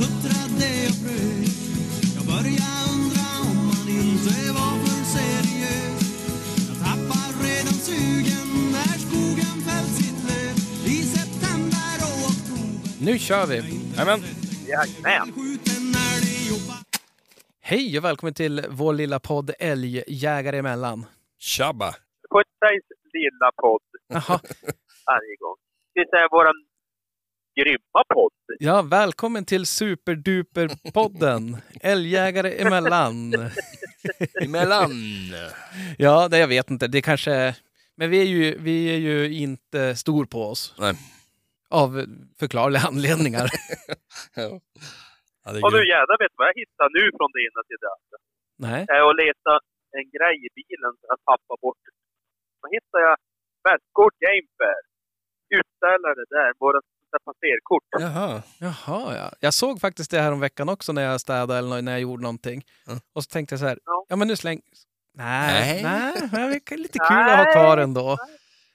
Huttrade och frös Jag började undra om man inte var för seriös Jag tappar redan sugen när skogen fällt sitt löv I september och oktober Nu kör vi! Jajamän. Jajamän. Hej och välkommen till vår lilla podd Älgjägare emellan. Tjabba. Puttejs lilla podd Jaha. varje gång. Det är våran grymma podd. Ja, välkommen till Superduper-podden Älgjägare emellan. Emellan. Ja, det jag vet inte. Det kanske... Men vi är ju, vi är ju inte stor på oss. Nej. Av förklarliga anledningar. Ja. Ja, Och nu jävlar vet du vad jag hittar nu från det ena till det andra. Nej. Jag är och letar en grej i bilen som jag tappade bort. Då hittar jag Västgård Gamefair. Utställare där, våra där passerkort. Jaha. Jaha, ja. Jag såg faktiskt det här om veckan också när jag städade eller när jag gjorde någonting. Ja. Och så tänkte jag så här, Ja. ja men nu släng... Nej, Nej. nej, men det är lite kul att ha kvar ändå.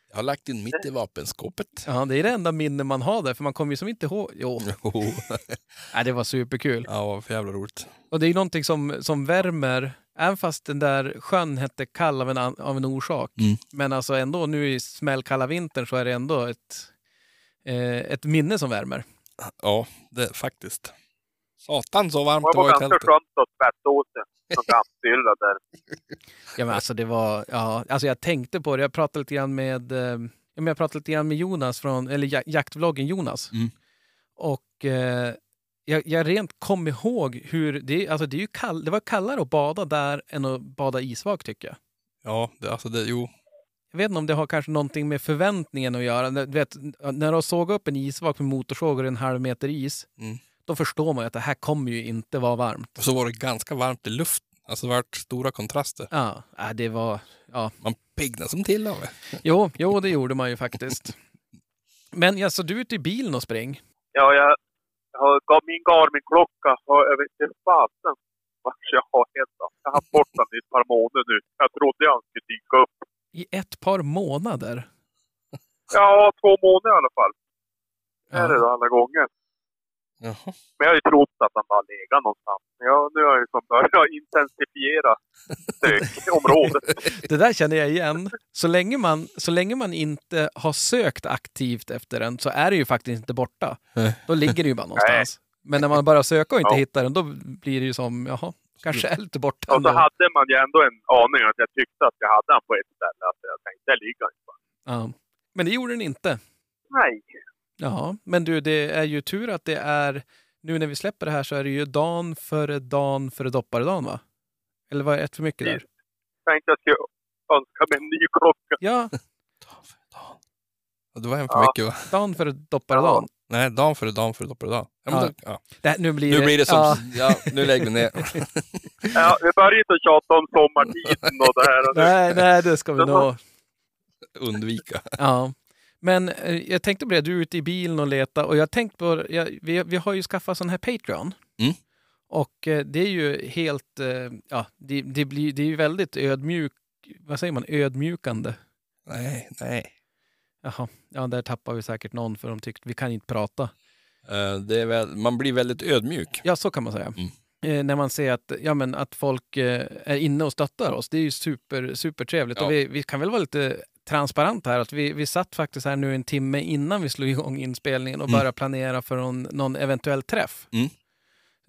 Jag har lagt in mitt i vapenskåpet. Ja, det är det enda minne man har där, för man kommer ju som inte ihåg. Jo, Jo. nej, det var superkul. Ja, för jävla roligt. Och det är ju någonting som, som värmer, även fast den där sjön hette kall av en, av en orsak. Mm. Men alltså ändå nu i smällkalla vintern så är det ändå ett, ett minne som värmer. Ja, det faktiskt. Satan så varmt Det det var var i ganska tältet. skönt att tvätta åt sig. Som gammfylla där. Ja, men alltså det var, ja, alltså jag tänkte på det. Jag pratade lite grann med, eh, jag pratade lite grann med Jonas från, eller ja- jaktvloggen Jonas. Mm. Och eh, jag, jag rent kom ihåg hur, det, alltså det, är ju kall, det var kallare att bada där än att bada isvak tycker jag. Ja, det, alltså det, jo. Jag vet inte om det har kanske någonting med förväntningen att göra. Du vet, när du såg upp en isvak med motorsåg och en halv meter is, Mm. då förstår man ju att det här kommer ju inte vara varmt. Och så var det ganska varmt i luft. Alltså det var stora kontraster. Ja, äh, det var... Ja. Man piggnade som till av det. Jo, jo, det gjorde man ju faktiskt. Men ja, så du är ute i bilen och spring? Ja, jag, jag har min Garmin-klocka och jag vet inte fasen vart jag har den. Jag har haft bort den i ett par månader nu. Jag trodde han skulle dyka upp. I ett par månader? Ja, två månader i alla fall. Det är Ja. det då alla gånger. Jaha. Men jag har ju trott att han bara legat någonstans. Ja, nu har jag ju som börjat intensifiera sökområdet. Det där känner jag igen. Så länge, man, så länge man inte har sökt aktivt efter den så är det ju faktiskt inte borta. Nej. Då ligger det ju bara någonstans. Men när man bara söker och inte Ja. hittar den, då blir det ju som, jaha, kanske är lite borta. Och så hade man ju ändå en aning att jag tyckte att jag hade han på ett ställe. Att jag tänkte, där ligger han bara. Ja. Men det gjorde den inte. Nej. Ja, men du, det är ju tur att det är, nu när vi släpper det här så är det ju dagen före dagen före dopparedagen va? Eller var det ett för mycket där? Jag tänkte jag skulle önska mig en ny klocka. Ja, Ja, Det var en för Ja. mycket va? dagen före dopparedagen. Nej, dagen före dagen före. Ja, men Ja. då- ja. Det här, nu blir Nu blir det som... Ja, Ja, nu lägger vi ner. Ja, vi börjar inte tjata om sommartiden och det här. Och nej, nej, det ska vi nog... Undvika. Ja. Men eh, jag tänkte på det, du är ute i bilen och letar och jag tänkte på, jag, vi, vi har ju skaffat sån här Patreon. Mm. Och eh, det är ju helt, eh, ja, det, det, blir, det är ju väldigt ödmjuk, vad säger man, ödmjukande. Nej, nej. Jaha, ja där tappar vi säkert någon för de tyckte vi kan inte prata. Eh, det är väl, man blir väldigt ödmjuk. Ja, så kan man säga. Mm. Eh, när man ser att, ja, men att folk eh, är inne och stöttar oss, det är ju super, supertrevligt. Ja. Och vi, vi kan väl vara lite transparenta här, att vi, vi satt faktiskt här nu en timme innan vi slog igång inspelningen och Mm. började planera för någon, någon eventuell träff. Mm.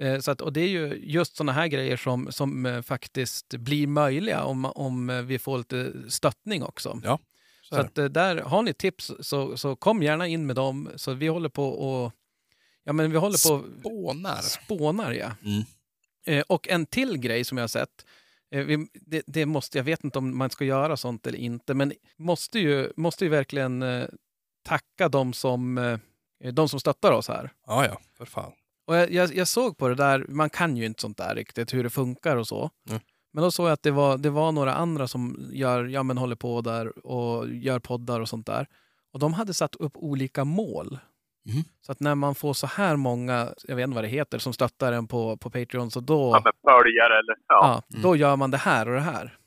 Eh, Så att, och det är ju just sådana här grejer som, som eh, faktiskt blir möjliga om, om eh, vi får lite stöttning också. Ja, så att, eh, där har ni tips så, så kom gärna in med dem. Så vi håller på och ja, men vi håller på Spånar. spånar. Ja. Mm. Eh, och en till grej som jag har sett. Eh, vi, det, det måste, jag vet inte om man ska göra sånt eller inte, men måste ju, måste ju verkligen eh, tacka de som, eh, de som stöttar oss här. Ja, ja, för fan. Och jag, jag, jag såg på det där, man kan ju inte sånt där riktigt, hur det funkar och så. Mm. Men då såg jag att det var, det var några andra som gör, ja, men håller på där och gör poddar och sånt där. Och de hade satt upp olika mål. Mhm. Så att när man får så här många, jag vet inte vad det heter, som stöttar en på, på Patreon, så då, Ja, men följare eller... Ja. ja, då gör man det här och det här.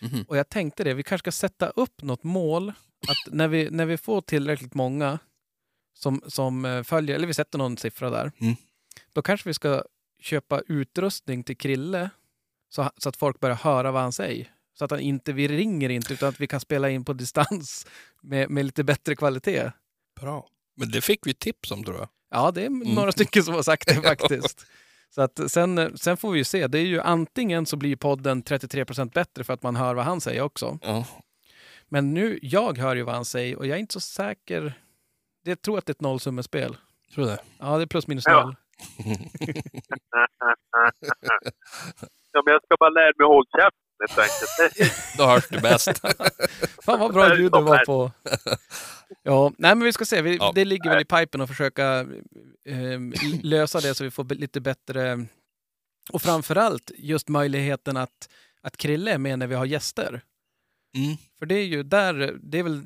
Mhm. Och jag tänkte det, vi kanske ska sätta upp något mål. Att när vi, när vi får tillräckligt många som, som eh, följer, eller vi sätter någon siffra där. Mm. Då kanske vi ska köpa utrustning till Krille så, så att folk börjar höra vad han säger. Så att han inte, vi ringer inte utan att vi kan spela in på distans med, med lite bättre kvalitet. Bra. Men det fick vi tips om tror jag. Ja, det är några stycken som har sagt det faktiskt. Så att sen, sen får vi ju se. Det är ju antingen så blir podden 33% bättre för att man hör vad han säger också. Ja. Men nu, jag hör ju vad han säger och jag är inte så säker. Jag tror att det är ett nollsummespel. Tror du det? Ja, det är plus minus noll. ja, men jag ska bara lära mig att hålla käften helt enkelt. Då hörs det bäst. Fan vad bra ljud det var på. Ja, nej men vi ska se. Vi, Ja. Det ligger väl i pipen att försöka eh, lösa det så vi får lite bättre... Och framförallt just möjligheten att, att Krille är med när vi har gäster. Mm. För det är ju där, det är väl,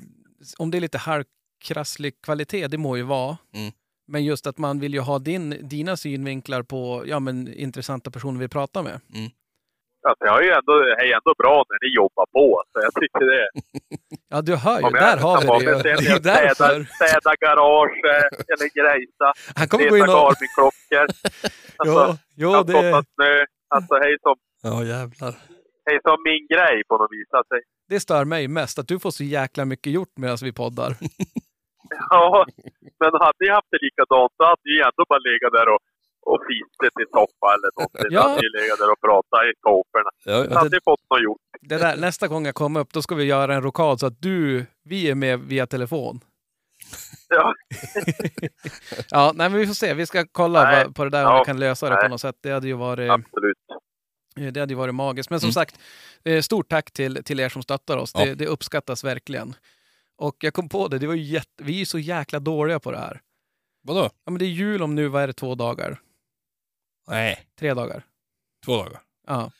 om det är lite halvkrasslig kvalitet, det må ju vara. Mm. Men just att man vill ju ha din, dina synvinklar på ja, men, intressanta personer vi pratar med. Alltså, jag är ju ändå, är ändå bra när ni jobbar på. Så jag tycker det. Ja, du hör ju. Där har vi det Det sen är därför. städar garage eh, eller grejsa. Han kommer gå in och... Garmin-klockor. Alltså, att skotta det, snö. Alltså hej som, Ja, jävlar. hej som min grej på något vis. Alltså, det stör mig mest, att du får så jäkla mycket gjort medan vi poddar. Ja, men hade ni haft det likadant så hade ni ändå bara legat där och, och fiskat i soffa eller någonting. Ja. Hade ni legat där och pratat i kåporna. Ja, ja. hade fått något gjort. Det där, nästa gång jag kommer upp, då ska vi göra en rokad så att du, vi är med via telefon. Ja. Ja, nej men vi får se. Vi ska kolla Nej. på det där om Ja. vi kan lösa det på Nej. något sätt. Det hade ju varit, Absolut. eh, det hade ju varit magiskt. Men som Mm. sagt, eh, stort tack till, till er som stöttar oss. Ja. Det, det uppskattas verkligen. Och jag kom på det, det var ju jätte, vi är ju så jäkla dåliga på det här. Vadå? Ja, men det är jul om nu, vad är det, två dagar? Nej, Tre dagar? två dagar. Ja.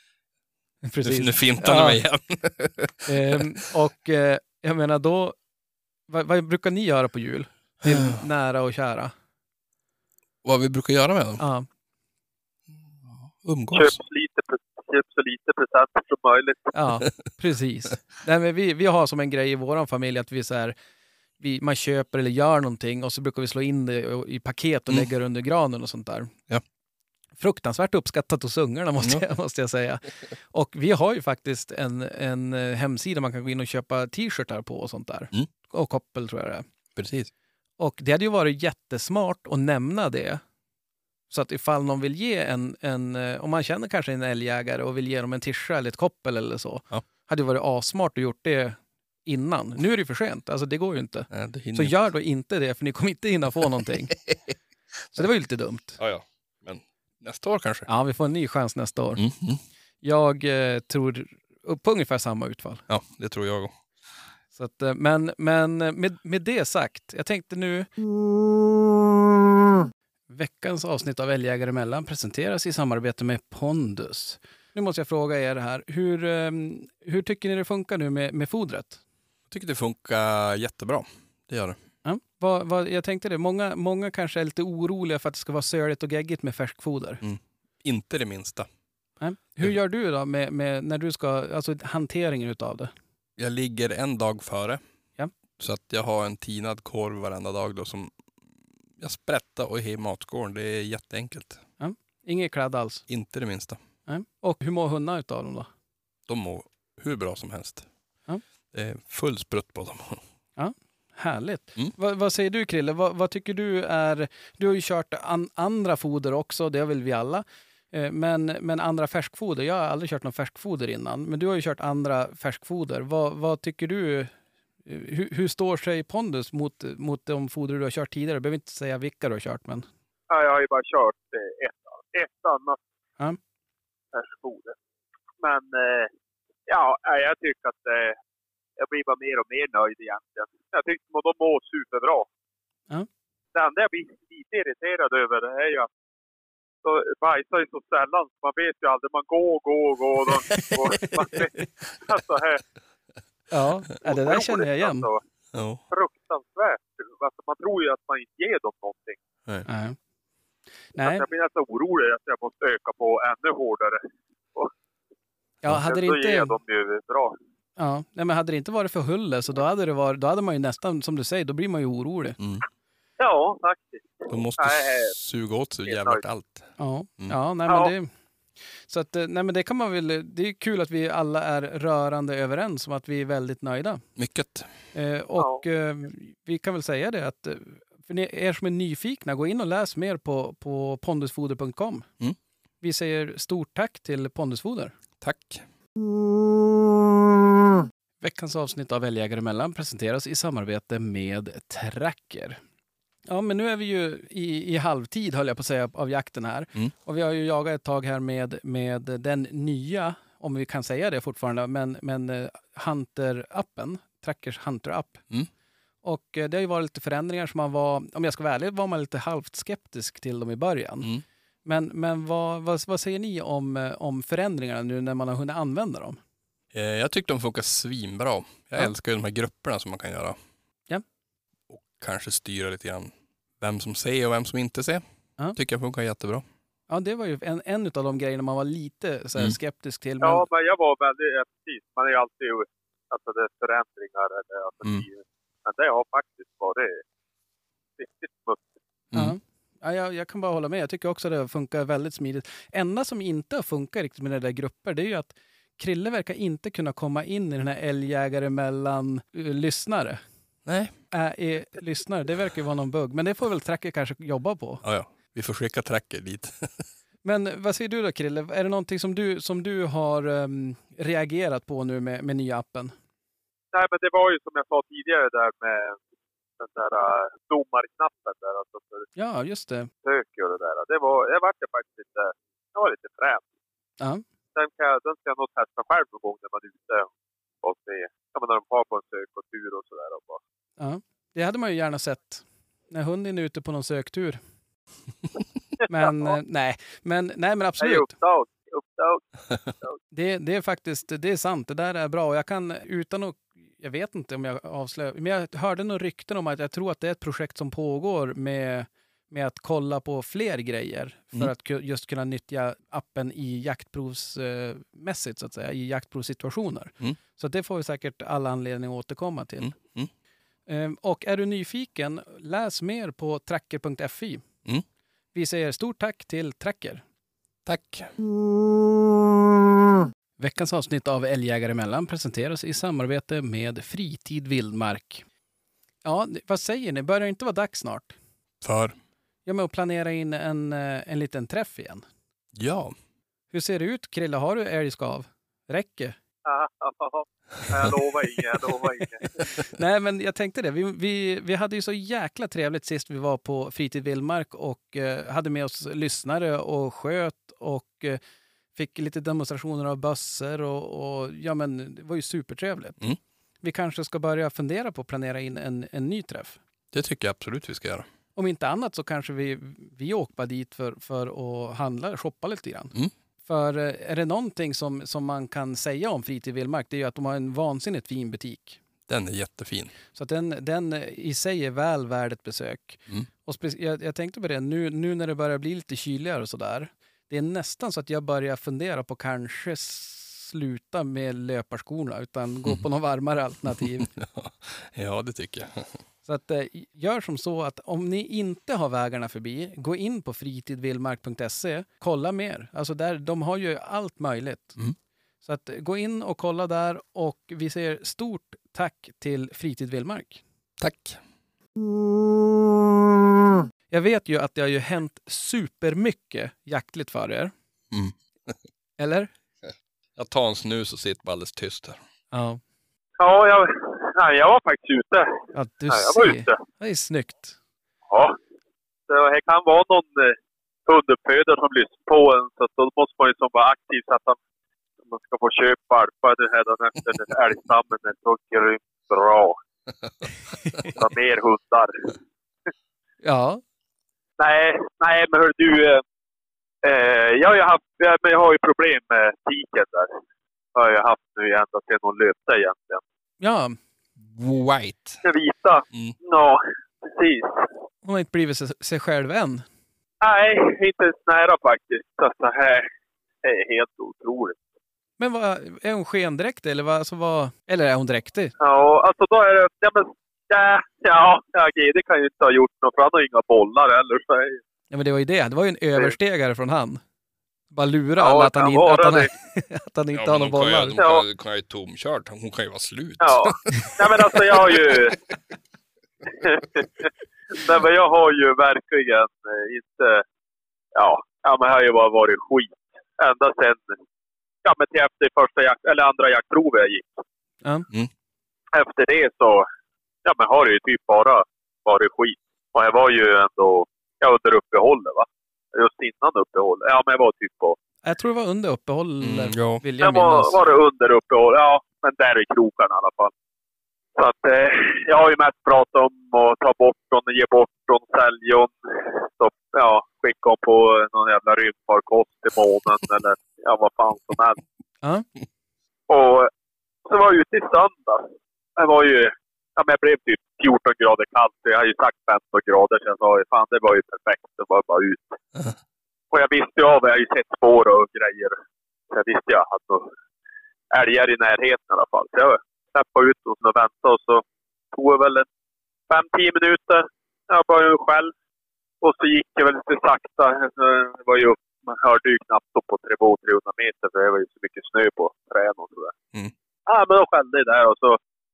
Nu, Precis. nu fintar Ja. du mig igen. Ehm, och eh, jag menar då, vad, vad brukar ni göra på jul? Till nära och kära? Vad vi brukar göra med dem? Ja. Umgås. Köp, lite, köp så lite presenter som möjligt. Ja, precis. Nej, men vi, vi har som en grej i vår familj att vi så här, vi, man köper eller gör någonting och så brukar vi slå in det i paket och Mm. lägga det under granen och sånt där. Ja. Fruktansvärt uppskattat hos ungarna måste, jag, måste jag säga. Och vi har ju faktiskt en, en eh, hemsida man kan gå in och köpa t-shirtar på och sånt där. Mm. Och koppel tror jag det är. Precis. Och det hade ju varit jättesmart att nämna det. Så att ifall någon vill ge en, en eh, om man känner kanske en älgjägare och vill ge dem en tischa eller ett koppel eller så. Ja. Hade det varit asmart att gjort det innan. Nu är det för sent, alltså det går ju inte. Nej, Så inte. gör då inte det, för ni kommer inte hinna få någonting. så det var ju lite dumt. Ja, ja. Men nästa år kanske. Ja, vi får en ny chans nästa år. Mm, mm. Jag eh, tror på ungefär samma utfall. Ja, det tror jag också. Så att, eh, men men eh, med, med det sagt, jag tänkte nu... Veckans avsnitt av Älgjägare emellan presenteras i samarbete med Pondus. Nu måste jag fråga er här, hur, eh, hur tycker ni det funkar nu med, med fodret? Jag tycker det funkar jättebra. Det gör det. Ja, vad, vad, jag tänkte det, många, många kanske är lite oroliga för att det ska vara söligt och geggigt med färskfoder. Inte det minsta. Nej. Hur gör du då med, med när du ska, alltså hanteringen utav det? Jag ligger en dag före. Ja. Så att jag har en tinad korv varenda dag då som jag sprättar och är i matskålen. Det är jätteenkelt. Inget klädd alls? Inte det minsta. Nej. Och hur mår hundar utav dem då? De mår hur bra som helst. Ja. Det är full sprutt på dem. Härligt. Mm. Vad, vad säger du Krille? Vad, vad tycker du är... Du har ju kört an, andra foder också, det har väl vi alla. Eh, Men, men andra färskfoder, jag har aldrig kört någon färskfoder innan. Men du har ju kört andra färskfoder. Vad, vad tycker du? Hur, hur står sig pondus mot, mot de foder du har kört tidigare? Du behöver inte säga vilka du har kört, men... Ja, jag har ju bara kört eh, ett, ett annat Ja. färskfoder. Men eh, ja, jag tycker att eh, jag blir bara mer och mer nöjd egentligen. Jag tycker att de mår superbra. Ja. Det enda jag blir lite irriterad över det är ju att de bajsar ju så sällan. Man vet ju aldrig. Man går, går, går. Och, och, man, alltså, här, Ja, ja, det där känner jag igen. Alltså, Ja. fruktansvärt. Alltså, man tror ju att man inte ger dem någonting. Nej. Nej, Jag blir nästan orolig att jag måste öka på ännu hårdare. ja, hade det så ger inte... de ju bra. Ja, nej, men hade det inte varit för Hulle så då hade, det varit, då hade man ju nästan, som du säger, då blir man ju orolig. Mm. Ja, faktiskt. De måste Nej, suga åt sig jävligt allt. Ja, Mm. ja, nej, Ja. men det... Så att, eh, nej, men det kan man väl... Det är kul att vi alla är rörande överens om att vi är väldigt nöjda. Mycket. Eh, och eh, vi kan väl säga det att eh, för ni, er som är nyfikna, gå in och läs mer på, på pondusfoder.com. Mm. Vi säger stort tack till Pondusfoder. Tack. Veckans avsnitt av Älgjägare emellan presenteras i samarbete med Tracker. Ja, men nu är vi ju i, i halvtid, höll jag på att säga, av jakten här. Mm. Och vi har ju jagat ett tag här med, med den nya, om vi kan säga det fortfarande, men, men eh, Hunter-appen, Trackers Hunter-app. Mm. Och eh, det har ju varit lite förändringar som man var, om jag ska vara ärlig, var man lite halvt skeptisk till dem i början. Mm. Men, men vad, vad, vad säger ni om, eh, om förändringarna nu när man har hunnit använda dem? Jag tyckte de funkar svinbra. Jag Ja. älskar ju de här grupperna som man kan göra. Kanske styra lite grann vem som ser och vem som inte ser. Ja. Tycker jag funkar jättebra. Ja, det var ju en, en av de grejerna man var lite så här, Mm. skeptisk till. Men, Ja, men jag var väldigt... ja, Precis. Man är ju alltid... Alltså det är förändringar eller... Alltså, Mm. det- Men det har faktiskt varit riktigt smutsigt. Mm. Ja. Ja, jag, jag kan bara hålla med. Jag tycker också att det funkar väldigt smidigt. enda som inte har funkat riktigt med det där grupper, det är ju att Krille verkar inte kunna komma in i den här älgjägare mellan uh, lyssnare. Nej. Är, är lyssnare, det verkar ju vara någon bugg. Men det får väl Tracker kanske jobba på. Ja, ja. Vi får skicka tracker dit. Men vad säger du då Krille? Är det någonting som du, som du har ehm, reagerat på nu med, med nya appen? Nej, men det var ju som jag sa tidigare där med den där uh, domarknappen där. Alltså för Ja, just det. sök och det där. Det var... Jag vart faktiskt lite... Jag var lite frän. Ja. Den, kan, jag- den ska jag nog testa själv någon gång när man är ute och se. Ja, men när de har på en sök och tur och sådär. Och bara, Ja, det hade man ju gärna sett. När hunden är ute på någon söktur. Men eh, nej, men, nej, men absolut. Det, det är faktiskt det är sant. Det där är bra. Och jag kan utan att jag vet inte om jag avslöjar, men jag hörde några rykten om att jag tror att det är ett projekt som pågår med, med att kolla på fler grejer för Mm. att just kunna nyttja appen i jaktprovsmässigt, så att säga, i jaktprovssituationer. Mm. Så det får vi säkert alla anledning att återkomma till. Mm. Ehm, Och är du nyfiken, läs mer på tracker.fi. Mm. Vi säger stort tack till Tracker. Tack. Veckans avsnitt av Älgjägare emellan presenteras i samarbete med Fritid Vildmark. Ja, vad säger ni? Börjar det inte vara dags snart? För. Ja, men att planera in en, eh, en liten träff igen. Ja. Hur ser det ut, Krille? Har du älgskav? Räcker? Jag lovar inget, jag lovar inget. Nej, men jag tänkte det. Vi, vi, vi hade ju så jäkla trevligt sist vi var på Fritid Vildmark och eh, hade med oss lyssnare och sköt och eh, fick lite demonstrationer av bössor och, och ja, men det var ju supertrevligt. Mm. Vi kanske ska börja fundera på att planera in en, en ny träff. Det tycker jag absolut vi ska göra. Om inte annat så kanske vi, vi åker bara dit för, för att handla, shoppa lite grann. Mm. För eh, är det någonting som, som man kan säga om Fritid Vildmark, det är ju att de har en vansinnigt fin butik. Den är jättefin. Så att den, den i sig är väl värd ett besök. Mm. Och jag, jag tänkte på det, nu, nu när det börjar bli lite kyligare och sådär. det är nästan så att jag börjar fundera på kanske sluta med löparskorna utan gå på något varmare alternativ. Ja, det tycker jag. Så att, eh, gör som så att om ni inte har vägarna förbi, gå in på fritidvildmark.se, kolla mer. Alltså där, de har ju allt möjligt. Mm. Så att, eh, gå in och kolla där och vi säger stort tack till Fritid Vildmark. Tack. Jag vet ju att det har ju hänt supermycket jaktligt för er. Mm. Eller? Jag tar en snus och sitter bara alldeles tyst här. Ja. Ja, jag, nej, jag var faktiskt ute. ja du Nej, jag var ser. ute. Det är snyggt. Ja. Så det kan vara någon eh, hunduppfödare som lyssnar på en, så då måste man ju som vara aktiv så att man, ska få köpa valpar det här den efter den älgstammen är så grymt bra. Så mer hundar. Ja. Nej, nej men hör du. Eh, eh, jag har ju haft, men jag har ju problem med tiken där. Jag har ju haft nu ända sedan hon löpte egentligen. ja, White. Den vita. Mm. Ja, precis. hon har inte blivit sig, sig själv än. Nej, inte ens nära faktiskt. Så att det här är helt otroligt. Men vad, är hon skendräktig eller, vad, alltså vad, eller är hon dräktig? Ja, alltså då är det... Ja, men, ja, ja, ja GD kan ju inte ha gjort något för han har inga bollar heller. Så Ja men det var ju det, det var ju en överstegare från han. Bara lura Ja, alla det att han, in, att han, det. att han inte Ja, har några hon kan bollar. ju, hon kan, ju tomkört. Hon kan ju vara slut. ja. ja, men alltså jag har ju... Nej, men jag har ju verkligen eh, inte... Ja, ja men jag har ju bara varit skit. Ända sen... Ja, men till efter första jakt, eller andra jaktprovet jag gick. Mm. Efter det så... Ja, men har det ju typ bara varit skit. Och jag var ju ändå... Ja, under uppehållet va? Just innan uppehållet. Ja, men jag var typ på... Jag tror det var under uppehållet, Mm, ja. vill Det jag var, minnas. var det under uppehåll. Ja, men där i krokarna i alla fall. Så att eh, jag har ju mest pratat om att ta bort dem, ge bort dem, sälja dem. Så, ja, skicka dem på någon jävla rymdfarkost till månen eller ja, vad fan som helst. Ja. Och så var jag ute i söndags. Det var ju, ja men jag blev typ 14 grader kallt. Jag har ju sagt 15 grader så jag sa fan det var ju perfekt. Det var bara ut. Och jag visste ju av, jag har ju sett spår och grejer. Så jag visste jag hade älgar i närheten i alla fall. Så jag släppte ut och väntade och så tog det väl en 5-10 minuter. Jag var ju själv. Och så gick jag väl lite sakta. Det var ju man hörde ju knappt upp på 200-300 meter för det var ju så mycket snö på träden och sådär. Mm. Ja, men då skällde jag där och så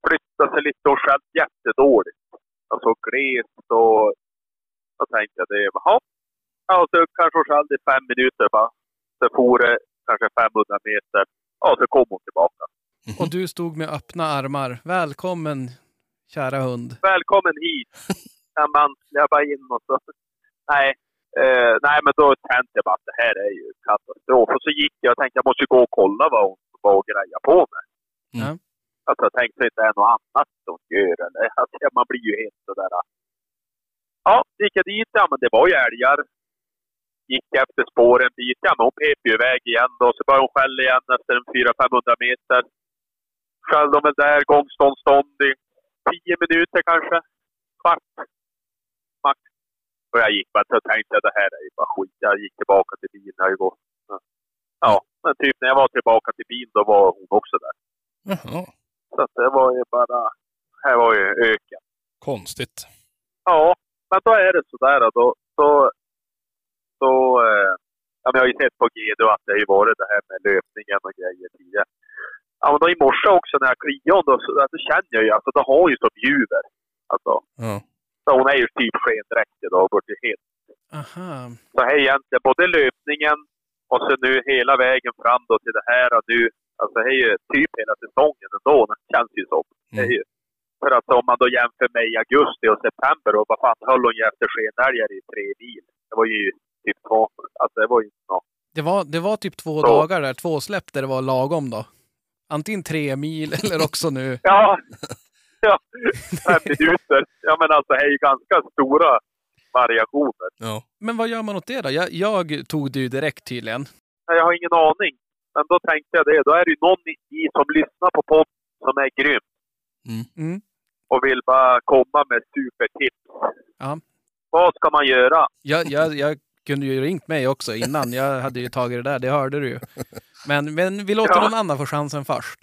flyttade sig lite och skällde jättedåligt. Alltså glest och... Då tänkte jag det, jaha. Ja, och så kanske hon skällde i fem minuter bara. Så for det kanske 500 meter. Ja, så kom hon tillbaka. Och du stod med öppna armar. Välkommen, kära hund. Välkommen hit! Ja, man släppa in och så. Nej, eh, nej, men då tänkte jag bara att det här är ju katastrof. Och så gick jag och tänkte jag måste gå och kolla vad hon var och greja på med. Ja. Alltså jag tänkte inte det är något annat hon gör eller. Alltså, man blir ju helt sådär. Ja, gick jag dit. Ja, men det var ju älgar. Gick efter spåren en bit. Ja, men hon pep ju iväg igen då. Så började hon skälla igen efter en 400-500 meter. Skällde hon väl där gångstånd stånd i 10 minuter kanske. Kvart. Max. Och jag gick bara så tänkte jag det här är ju bara skit. Jag gick tillbaka till bilen. Jag. Ja, men typ när jag var tillbaka till bilen då var hon också där. Jaha. Så det var ju bara... Här var ju öken. Konstigt. Ja, men då är det sådär då. Så, så, eh, jag har ju sett på GD att det har ju varit det här med löpningen och grejer tidigare. Ja, men då i morse också när jag kliade då, så, så känner jag ju, alltså det har ju som ljuver. Alltså, Ja. så hon är ju typ skendräktig då, bort ju helt. Aha. Så här egentligen både löpningen och så nu hela vägen fram då till det här och nu. Alltså det är ju typ hela säsongen ändå, det känns ju som. Det är ju. För att om man då jämför med i augusti och september och vad fan höll hon ju efter skenälgar i tre mil. Det var ju typ två, alltså det var ju något. Det var, det var typ två Så. dagar där, två släpp där det var lagom då. Antingen tre mil eller också nu. Ja, ja, fem minuter. Ja men alltså det är ju ganska stora variationer. Ja. Men vad gör man åt det då? Jag, jag tog det ju direkt tydligen. Jag har ingen aning. Men då tänkte jag det, då är det ju någon i, som lyssnar på podd som är grym. Mm. och vill bara komma med supertips. Ja. Vad ska man göra? Jag, jag, jag kunde ju ringt mig också innan. Jag hade ju tagit det där, det hörde du ju. Men, men vi låter Ja. någon annan få chansen först.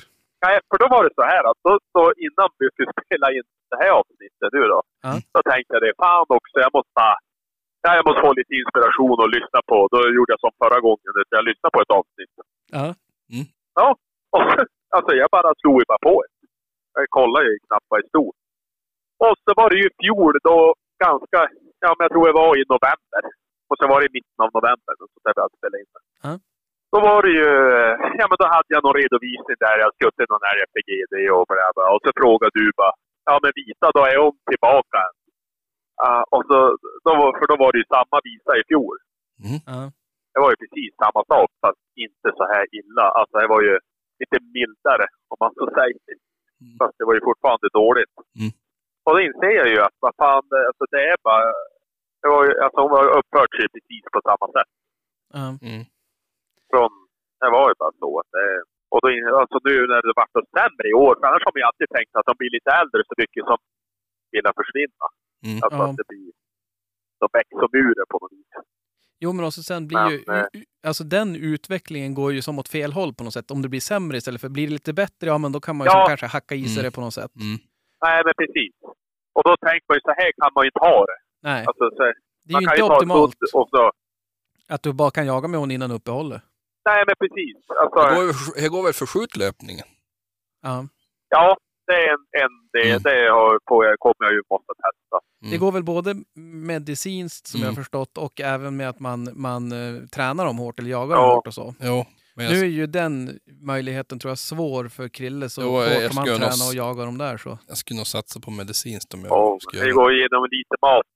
Nej, för då var det så här att då, då innan vi skulle spela in det här avsnittet nu då. Ja. Då tänkte jag det, fan också, jag måste bara, ja, jag måste få lite inspiration och lyssna på. Då gjorde jag som förra gången, jag lyssnade på ett avsnitt. Ja. Och, alltså jag bara slog ju bara på det. Jag kollade ju knappt vad det stod. Och så var det ju i fjol då ganska, ja men jag tror det var i november. Och så var det i mitten av november, så där vi hade spelat in det. Ja. Då var det ju, ja men då hade jag någon redovisning där jag skjutit någon här FPGD och bla bla. Och så frågade du bara, ja men Visa då är hon tillbaka än? Ja, och så, då, för då var det ju samma Visa i fjol. Ja. Det var ju precis samma sak, fast inte så här illa. Alltså det var ju lite mildare, om man så säger. Mm. Fast det var ju fortfarande dåligt. Mm. Och då inser jag ju att vad fan, alltså det är bara... Det var ju, alltså hon har uppfört sig precis på samma sätt. Mm. Från, det var ju bara så att det... Och då, alltså nu när det vart så sämre i år, för annars har man ju alltid tänkt att de blir lite äldre så mycket som vill försvinna. Mm. Alltså Ja. att det blir... De muren på något vis. Jo, men också sen blir Men, ju... eh, Alltså den utvecklingen går ju som åt fel håll på något sätt. Om det blir sämre istället för blir det lite bättre, ja men då kan man ju Ja. kanske hacka i sig Mm. det på något sätt. Mm. Nej, men precis. Och då tänker man ju så här kan man ju inte ha det. Nej, Alltså, så, det är ju inte ju optimalt så... att du bara kan jaga med hon innan uppehållet. Nej, men precis. Alltså, Det går, det går väl för skjutlöpningen? Ja. Ja, det är en, en det, Mm. det har, jag, kommer jag ju måste testa. Mm. Det går väl både medicinskt som jag har Mm. förstått och även med att man, man eh, tränar dem hårt eller jagar Ja. dem hårt och så. Jo, men jag, Nu är ju den möjligheten tror jag svår för Krille så Jo, hårt jag kan man nog träna s- och jaga dem där så. jag skulle nog satsa på medicinskt om jag Och skulle det göra går igenom lite mat.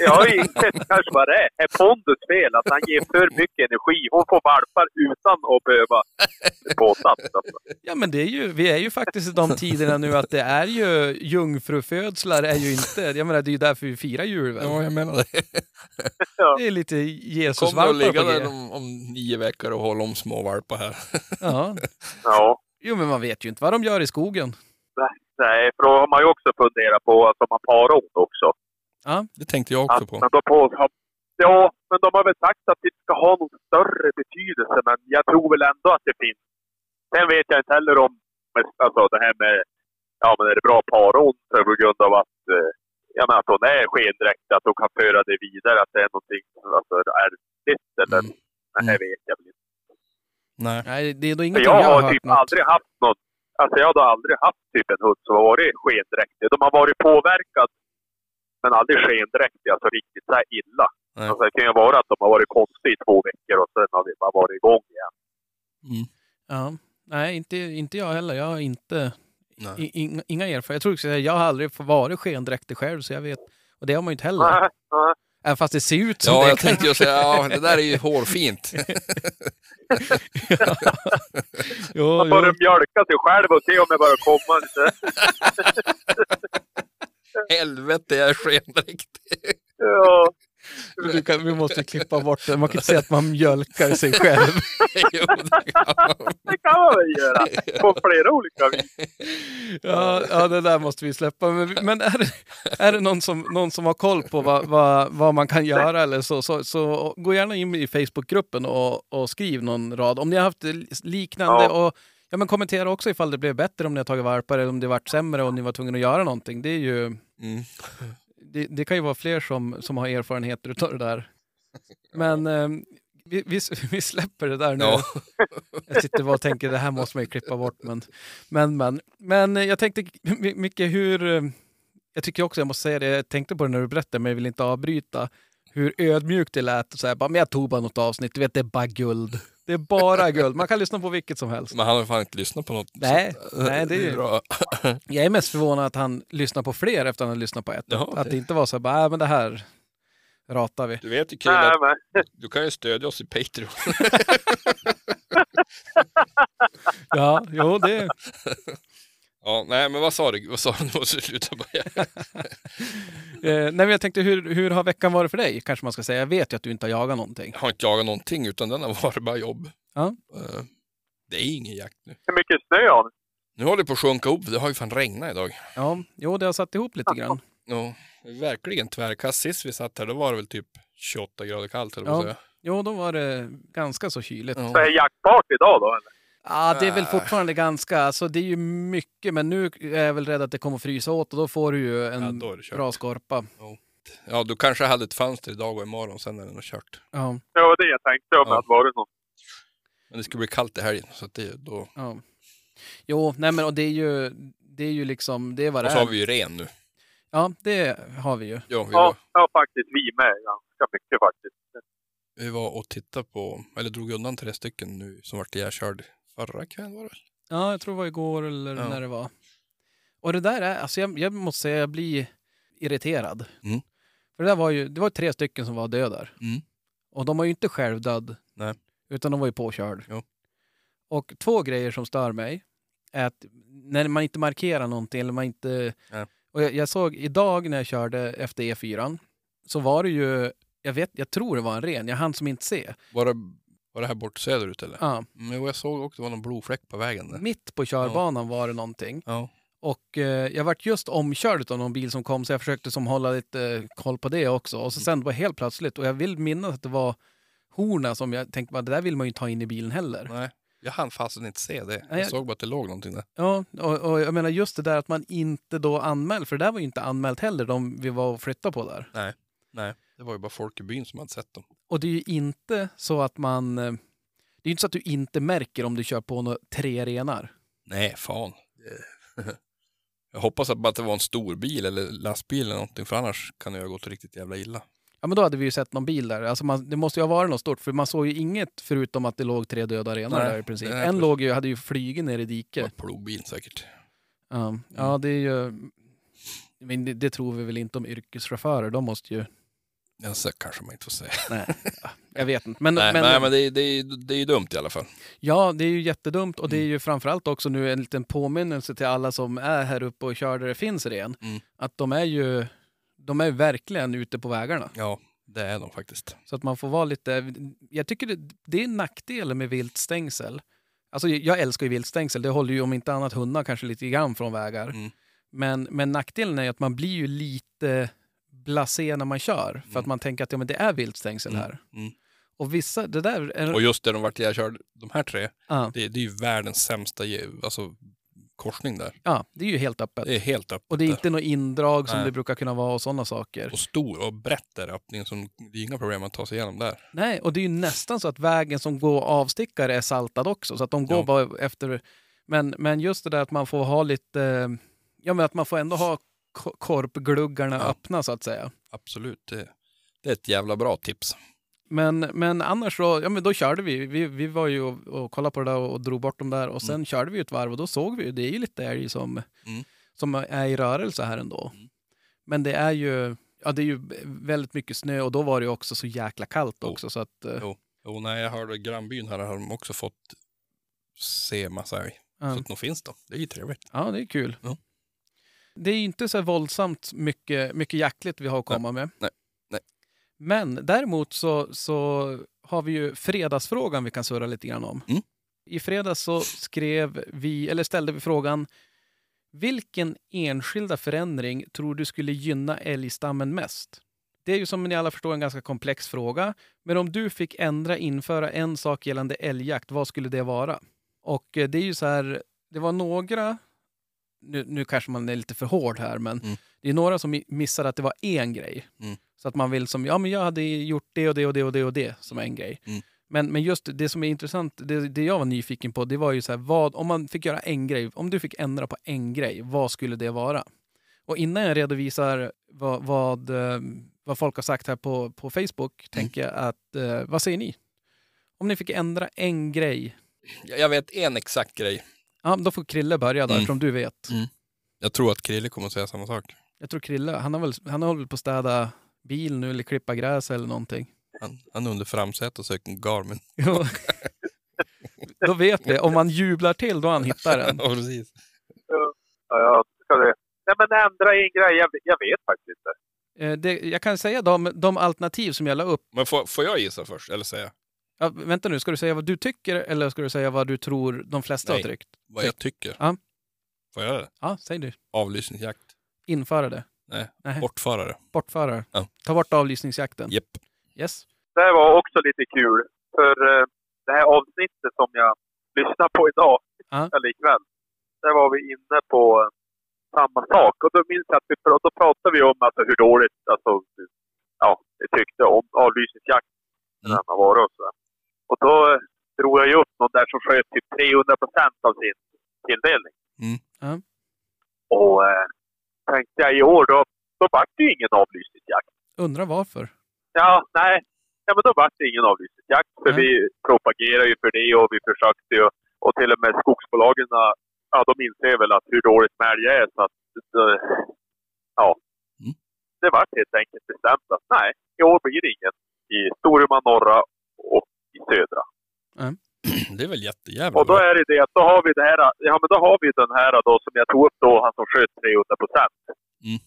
Jag har insett kanske vad det är. Det är Pondus fel att han ger för mycket energi. Hon får valpar utan att behöva påsatt. Alltså. Ja men det är ju, vi är ju faktiskt i de tiderna nu att det är ju jungfrufödslar är ju inte, jag menar det är ju därför vi firar jul väl? Ja, jag menar det. Det är lite Kommer att Jesusvalpar ligga på där G. om, om nio veckor och hålla om små valpar här. Ja. Ja. Jo men man vet ju inte vad de gör i skogen. Nej, för då har man ju också funderat på att man parar ont också. Det tänkte jag också Att, på. men på ja, men de har väl sagt att det ska ha någon större betydelse, men jag tror väl ändå att det finns. Sen vet jag inte heller om alltså det här med, ja men är det bra paront på grund av att, eh, ja men att hon är skendräkt, att hon kan föra det vidare, att det är någonting alltså, ärftligt eller, Mm. nej det vet jag väl inte. Nej. Nej, det är då ingenting jag jag har har hört typ något. aldrig haft något, alltså jag har aldrig haft typ en hund som har varit skendräktig. De har varit påverkad, men aldrig skendräktig, alltså riktigt så här illa. Nej. Alltså, det kan ju vara att de har varit konstiga i två veckor och sen har vi bara varit igång igen. Mm. Ja. Nej, inte, inte jag heller. Jag har inte, Nej. i, inga, inga erfarenheter. Jag tror också jag har aldrig varit skendräktig själv så jag vet. Och det har man ju inte heller. Nej, nej. Även fast det ser ut som Ja, det. jag tänkte ju säga, ja, det där är ju hårfint. jo, Man jo. börjar mjölka sig själv och se om det börjar komma lite. Helvete, jag är skendräktig. Ja, Du kan, vi måste klippa bort det. Man kan inte säga att man mjölkar sig själv. Jo, det kan man. det kan man väl göra. På flera olika vis. Ja, ja, det där måste vi släppa. Men, men är, det, är det någon som, någon som har koll på vad, vad, vad man kan göra eller så, så, så gå gärna in i Facebookgruppen och, och skriv någon rad. Om ni har haft liknande Ja. och ja, men kommentera också ifall det blev bättre om ni har tagit varpar eller om det varit sämre och ni var tvungna att göra någonting. Det, är ju, Mm. det, det kan ju vara fler som, som har erfarenheter av det där. Men eh, vi, vi, vi släpper det där nu. Ja. Jag sitter bara och tänker det här måste man ju klippa bort. Men, men, men, men eh, jag tänkte My- Micke, hur... eh, Jag tycker också jag måste säga det, jag tänkte på det när du berättade men jag vill inte avbryta. Hur ödmjukt det lät. Och så här, bara, men jag tog bara något avsnitt, du vet det är bara guld. Det är bara guld. Man kan lyssna på vilket som helst. Men han har fan inte lyssnat på något. Nej, så- nej, det är ju- bra. Jag är mest förvånad att han lyssnar på fler efter att han har lyssnat på ett. Ja, att det inte var så här, bara, äh, men det här ratar vi. Du vet ju Krille, Nej, men. du kan ju stödja oss i Patreon. Ja, jo det... Ja, nej men vad sa du? Vad sa du? Nu måste du sluta börja. Eh, nej, men jag tänkte, hur, hur har veckan varit för dig? Kanske man ska säga. Jag vet ju att du inte har jagat någonting. Jag har inte jagat någonting utan den har varit bara jobb. Ja. Eh, Det är ingen jakt nu. Hur mycket snö har? Nu håller det på att sjunka upp. Det har ju fan regnat idag. Ja, jo, det har satt ihop lite grann. Ja, verkligen tvärkast. Sist vi satt här, då var det väl typ 28 grader kallt, eller vad Ja. säga. Jo, då var det ganska så kyligt. Ja. Så är jaktbart idag då eller? Ja, det är väl Äh. fortfarande ganska, alltså det är ju mycket, men nu är jag väl rädd att det kommer frysa åt och då får du ju en Ja, då är det kört. bra skorpa. Ja, du kanske hade ett fönster idag och imorgon, sen är det nog kört. Ja, Det var det jag tänkte om Ja. det hade varit något. Men det ska bli kallt i helgen, så att det, då... ja. Jo, nej men och det är ju, det är ju liksom, det är vad det Och så har är. vi ju ren nu. Ja, det har vi ju. Ja, vi, Ja, var, ja faktiskt vi med ganska mycket faktiskt. vi var och tittade på, eller drog undan tre stycken nu som vart ihjälkörd förra kvällen var det? Ja, jag tror det var igår eller Ja. när det var. Och det där är, alltså jag, jag måste säga, jag blir irriterad. Mm. För det där var ju, det var tre stycken som var döda. Mm. Och de var ju inte självdöd. Nej. Utan de var ju påkörd. Jo. Och två grejer som stör mig är att när man inte markerar någonting eller man inte... Ja. Och jag, jag såg idag när jag körde efter E4 så var det ju, jag vet, jag tror det var en ren, jag hann som inte se. Var det, var det här bort söderut eller? Ja, Men jo, jag såg också att det var någon blodfläck på vägen där. mitt på körbanan var det någonting. Ja. Och eh, jag vart just omkörd av någon bil som kom så jag försökte som hålla lite eh, koll på det också. Och så Mm. sen var helt plötsligt, och jag vill minnas att det var horna som jag tänkte det där vill man ju inte ta in i bilen heller. Nej, jag hann fasen inte se det. Nej, Jag jag- såg bara att det låg någonting där. Ja, och, och jag menar just det där att man inte då anmäler, för det där var ju inte anmält heller, de vi var och flyttade på där. Nej, det var ju bara folk i byn som hade sett dem. Och det är ju inte så att man, eh, det är ju inte så att du inte märker om du kör på några tre renar. Nej, fan. Jag hoppas att bara det var en stor bil eller lastbil eller någonting, för annars kan det ju ha gått riktigt jävla illa. Ja men då hade vi ju sett någon bil där. Alltså man, det måste ju ha varit något stort, för man såg ju inget förutom att det låg tre döda renar Nej, där i princip. En låg ju, hade ju flugit ner i diket. plogbil säkert. Ja, ja det är ju... Men det, det tror vi väl inte om yrkeschaufförer. De måste ju... Ja, så kanske man inte får säga. Nej, ja, jag vet inte. Men, nej, men, nej, men det, är- det, är- det är ju dumt i alla fall. Ja, det är ju jättedumt och det är Mm. ju framförallt också nu en liten påminnelse till alla som är här uppe och kör där det finns ren. Mm. Att de är ju de är verkligen ute på vägarna. Ja, det är de faktiskt. Så att man får vara lite... Jag tycker det, det är nackdelen med viltstängsel. Alltså jag älskar ju viltstängsel. Det håller ju om inte annat hundar kanske lite grann från vägar. Mm. Men, men nackdelen är ju att man blir ju lite blasé när man kör. För att Mm. man tänker att ja, men det är viltstängsel här. Mm. Och vissa, det där är... Och just det de vart ihjälkörd, de här tre, ja, det, det är ju världens sämsta alltså, korsning där. ja, det är ju helt öppet. Det är helt öppet Och det är inte något indrag som Nej. det brukar kunna vara och sådana saker. Och stor och brett är öppningen, som, det är inga problem att ta sig igenom där. Nej, och det är ju nästan så att vägen som går avstickare är saltad också. Så att de går Ja. bara efter... Men, men just det där att man får ha lite... Ja, men att man får ändå ha korpgluggarna Ja. öppna så att säga. Absolut, det, det är ett jävla bra tips. Men, men annars så, ja men då körde vi. Vi, vi var ju och, och kollade på det där och, och drog bort dem där och sen körde vi ett varv och då såg vi ju, det är ju lite älg som, Mm. som är i rörelse här ändå. Mm. Men det är ju, ja det är ju väldigt mycket snö och då var det ju också så jäkla kallt också så att... eh, Jo. Jo, när jag hörde grannbyn här har de också fått se massa älg. ja. Så att de finns då. Det är ju trevligt. Ja, det är kul. Ja. Det är ju inte så våldsamt mycket, mycket jaktligt vi har att komma med. nej, nej. Men däremot så, så har vi ju fredagsfrågan vi kan surra lite grann om. Mm. I fredags så skrev vi, eller ställde vi frågan vilken enskilda förändring tror du skulle gynna älgstammen mest? Det är ju som ni alla förstår en ganska komplex fråga. Men om du fick ändra, införa en sak gällande älgjakt, vad skulle det vara? Och eh, det är ju så här, det var några, nu, nu kanske man är lite för hård här, men Mm. det är några som missade att det var en grej. Mm. Så att man vill som, ja men jag hade gjort det och det och det och det och det som en grej. Mm. Men, men just det som är intressant, det, det jag var nyfiken på, det var ju så här, vad, om man fick göra en grej, om du fick ändra på en grej, vad skulle det vara? Och innan jag redovisar vad, vad, eh, vad folk har sagt här på, på Facebook, tänker jag att, eh, vad säger ni? Om ni fick ändra en grej, jag vet en exakt grej. Ja, då får Krille börja då, Mm. eftersom du vet. Jag tror att Krille kommer att säga samma sak. Jag tror Krille, han har väl, han har väl på att städa bil nu eller klippa gräs eller någonting. Han, han är under framsätet och söker en Garmin. Jo. då vet vi, om man jublar till då han hittar den. ja, precis. Ja, ja, ska det. Nej, men ändra en grej. Jag, jag vet faktiskt inte. Eh, Det, jag kan säga de, de alternativ som jag la upp. Men får, får jag gissa först, eller säga Ja, vänta nu, ska du säga vad du tycker eller ska du säga vad du tror de flesta Nej. har tryckt? vad jag tycker? Ja. Får jag göra det? Ja, säg du. Avlyssningsjakt? Införa det. Nej, Nej. bortförare. Bortförare. Ja. Ta bort avlyssningsjakten. Japp. Yes. Det var också lite kul. För eh, det här avsnittet som jag lyssnade på idag, Ja. eller ikväll, där var vi inne på eh, samma sak. Och då minns jag att vi, då pratade vi om alltså, hur dåligt alltså, ja, vi tyckte om avlyssningsjakt när Mm. den har varit och så. Och då eh, drog jag ju upp någon där som sköt typ 300 procent av sin tilldelning. Mm. Ja. Och eh, tänkte jag i år, då, då vart det ju ingen avlyssningsjakt. Undrar varför. Ja, nej. Ja, men då vart det ingen avlyssningsjakt. För Nej. vi propagerar ju för det och vi försökte ju. Och till och med skogsbolagen, ja, de inser väl att hur dåligt med älg är. Så att, eh, ja. Mm. Det vart helt enkelt bestämt att nej, i år blir det ingen i Storuman norra och i södra. Det är väl jättejävla Och då är det det att då har vi det här, ja men då har vi den här då som jag tog upp då, han som sköt 300 procent. Mm.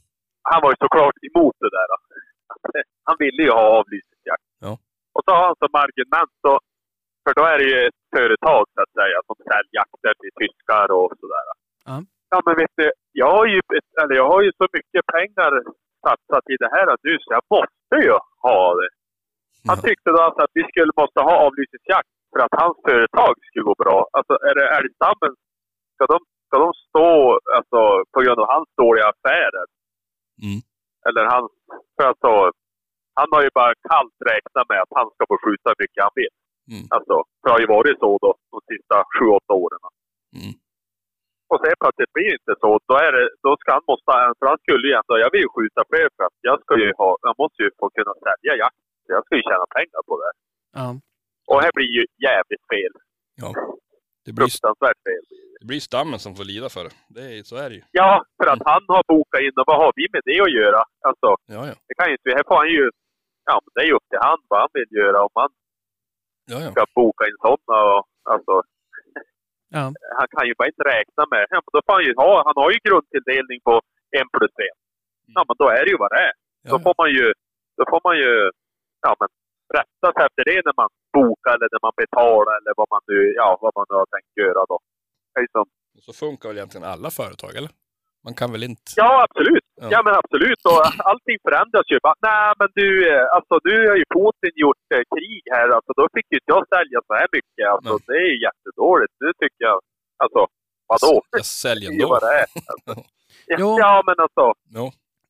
Han var ju såklart emot det där. Han ville ju ha avlyssningsjakt. Ja. Och så har han som argument då, för då är det ju ett företag så att säga som säljer jakter till tyskar och sådär. Ja. Ja men vet du, jag har ju, eller jag har ju så mycket pengar satsat i det här nu så jag måste ju ha det. Han tyckte då alltså att vi skulle måste ha avlyssningsjakt för att hans företag skulle gå bra. Alltså är det älgstammen, ska de, ska de stå alltså, på grund av hans dåliga affärer? Mm. Eller hans, för alltså, han har ju bara kallt räknat med att han ska få skjuta hur mycket han vill. Mm. Alltså, det har ju varit så då de sista sju, åtta åren. Mm. Och sen plötsligt blir det inte så. Då, är det, då ska han måste, för han skulle ju ändå, jag vill ju skjuta fler för att jag ska ju ha, jag måste ju få kunna sälja jakt. Jag ska ju tjäna pengar på det. Ja. Och här blir ju jävligt fel. Ja. Det blir, Fruktansvärt fel. det blir stammen som får lida för det. det är, så är det ju. Ja, för att han har bokat in och vad har vi med det att göra? Alltså, Ja, ja. det kan ju inte, här får han ju, ja men det är ju upp till han vad han vill göra om han ja, ja. ska boka in sådana och alltså, Ja. han kan ju bara inte räkna med, ja men då får han ju ha, han har ju grundtilldelning på en plus en. Ja men då är det ju vad det är. Då ja, får man ju, då får man ju, ja men rätta sig efter det när man bokar eller när man betalar eller vad man nu, ja vad man nu har tänkt göra då. Det är ju som, ja. Så funkar väl egentligen alla företag, eller? Man kan väl inte... Ja, absolut. Ja. Ja, men absolut. Och allting förändras ju. Bara, Nej, men du, eh, alltså nu har ju Putin gjort eh, krig här. Alltså då fick ju inte jag sälja så här mycket. Alltså Nej. det är ju jättedåligt. Nu tycker jag, alltså vadå? Jag säljer Det är ändå. vad det är. Alltså. Ja, Jo. ja, men alltså. Ja.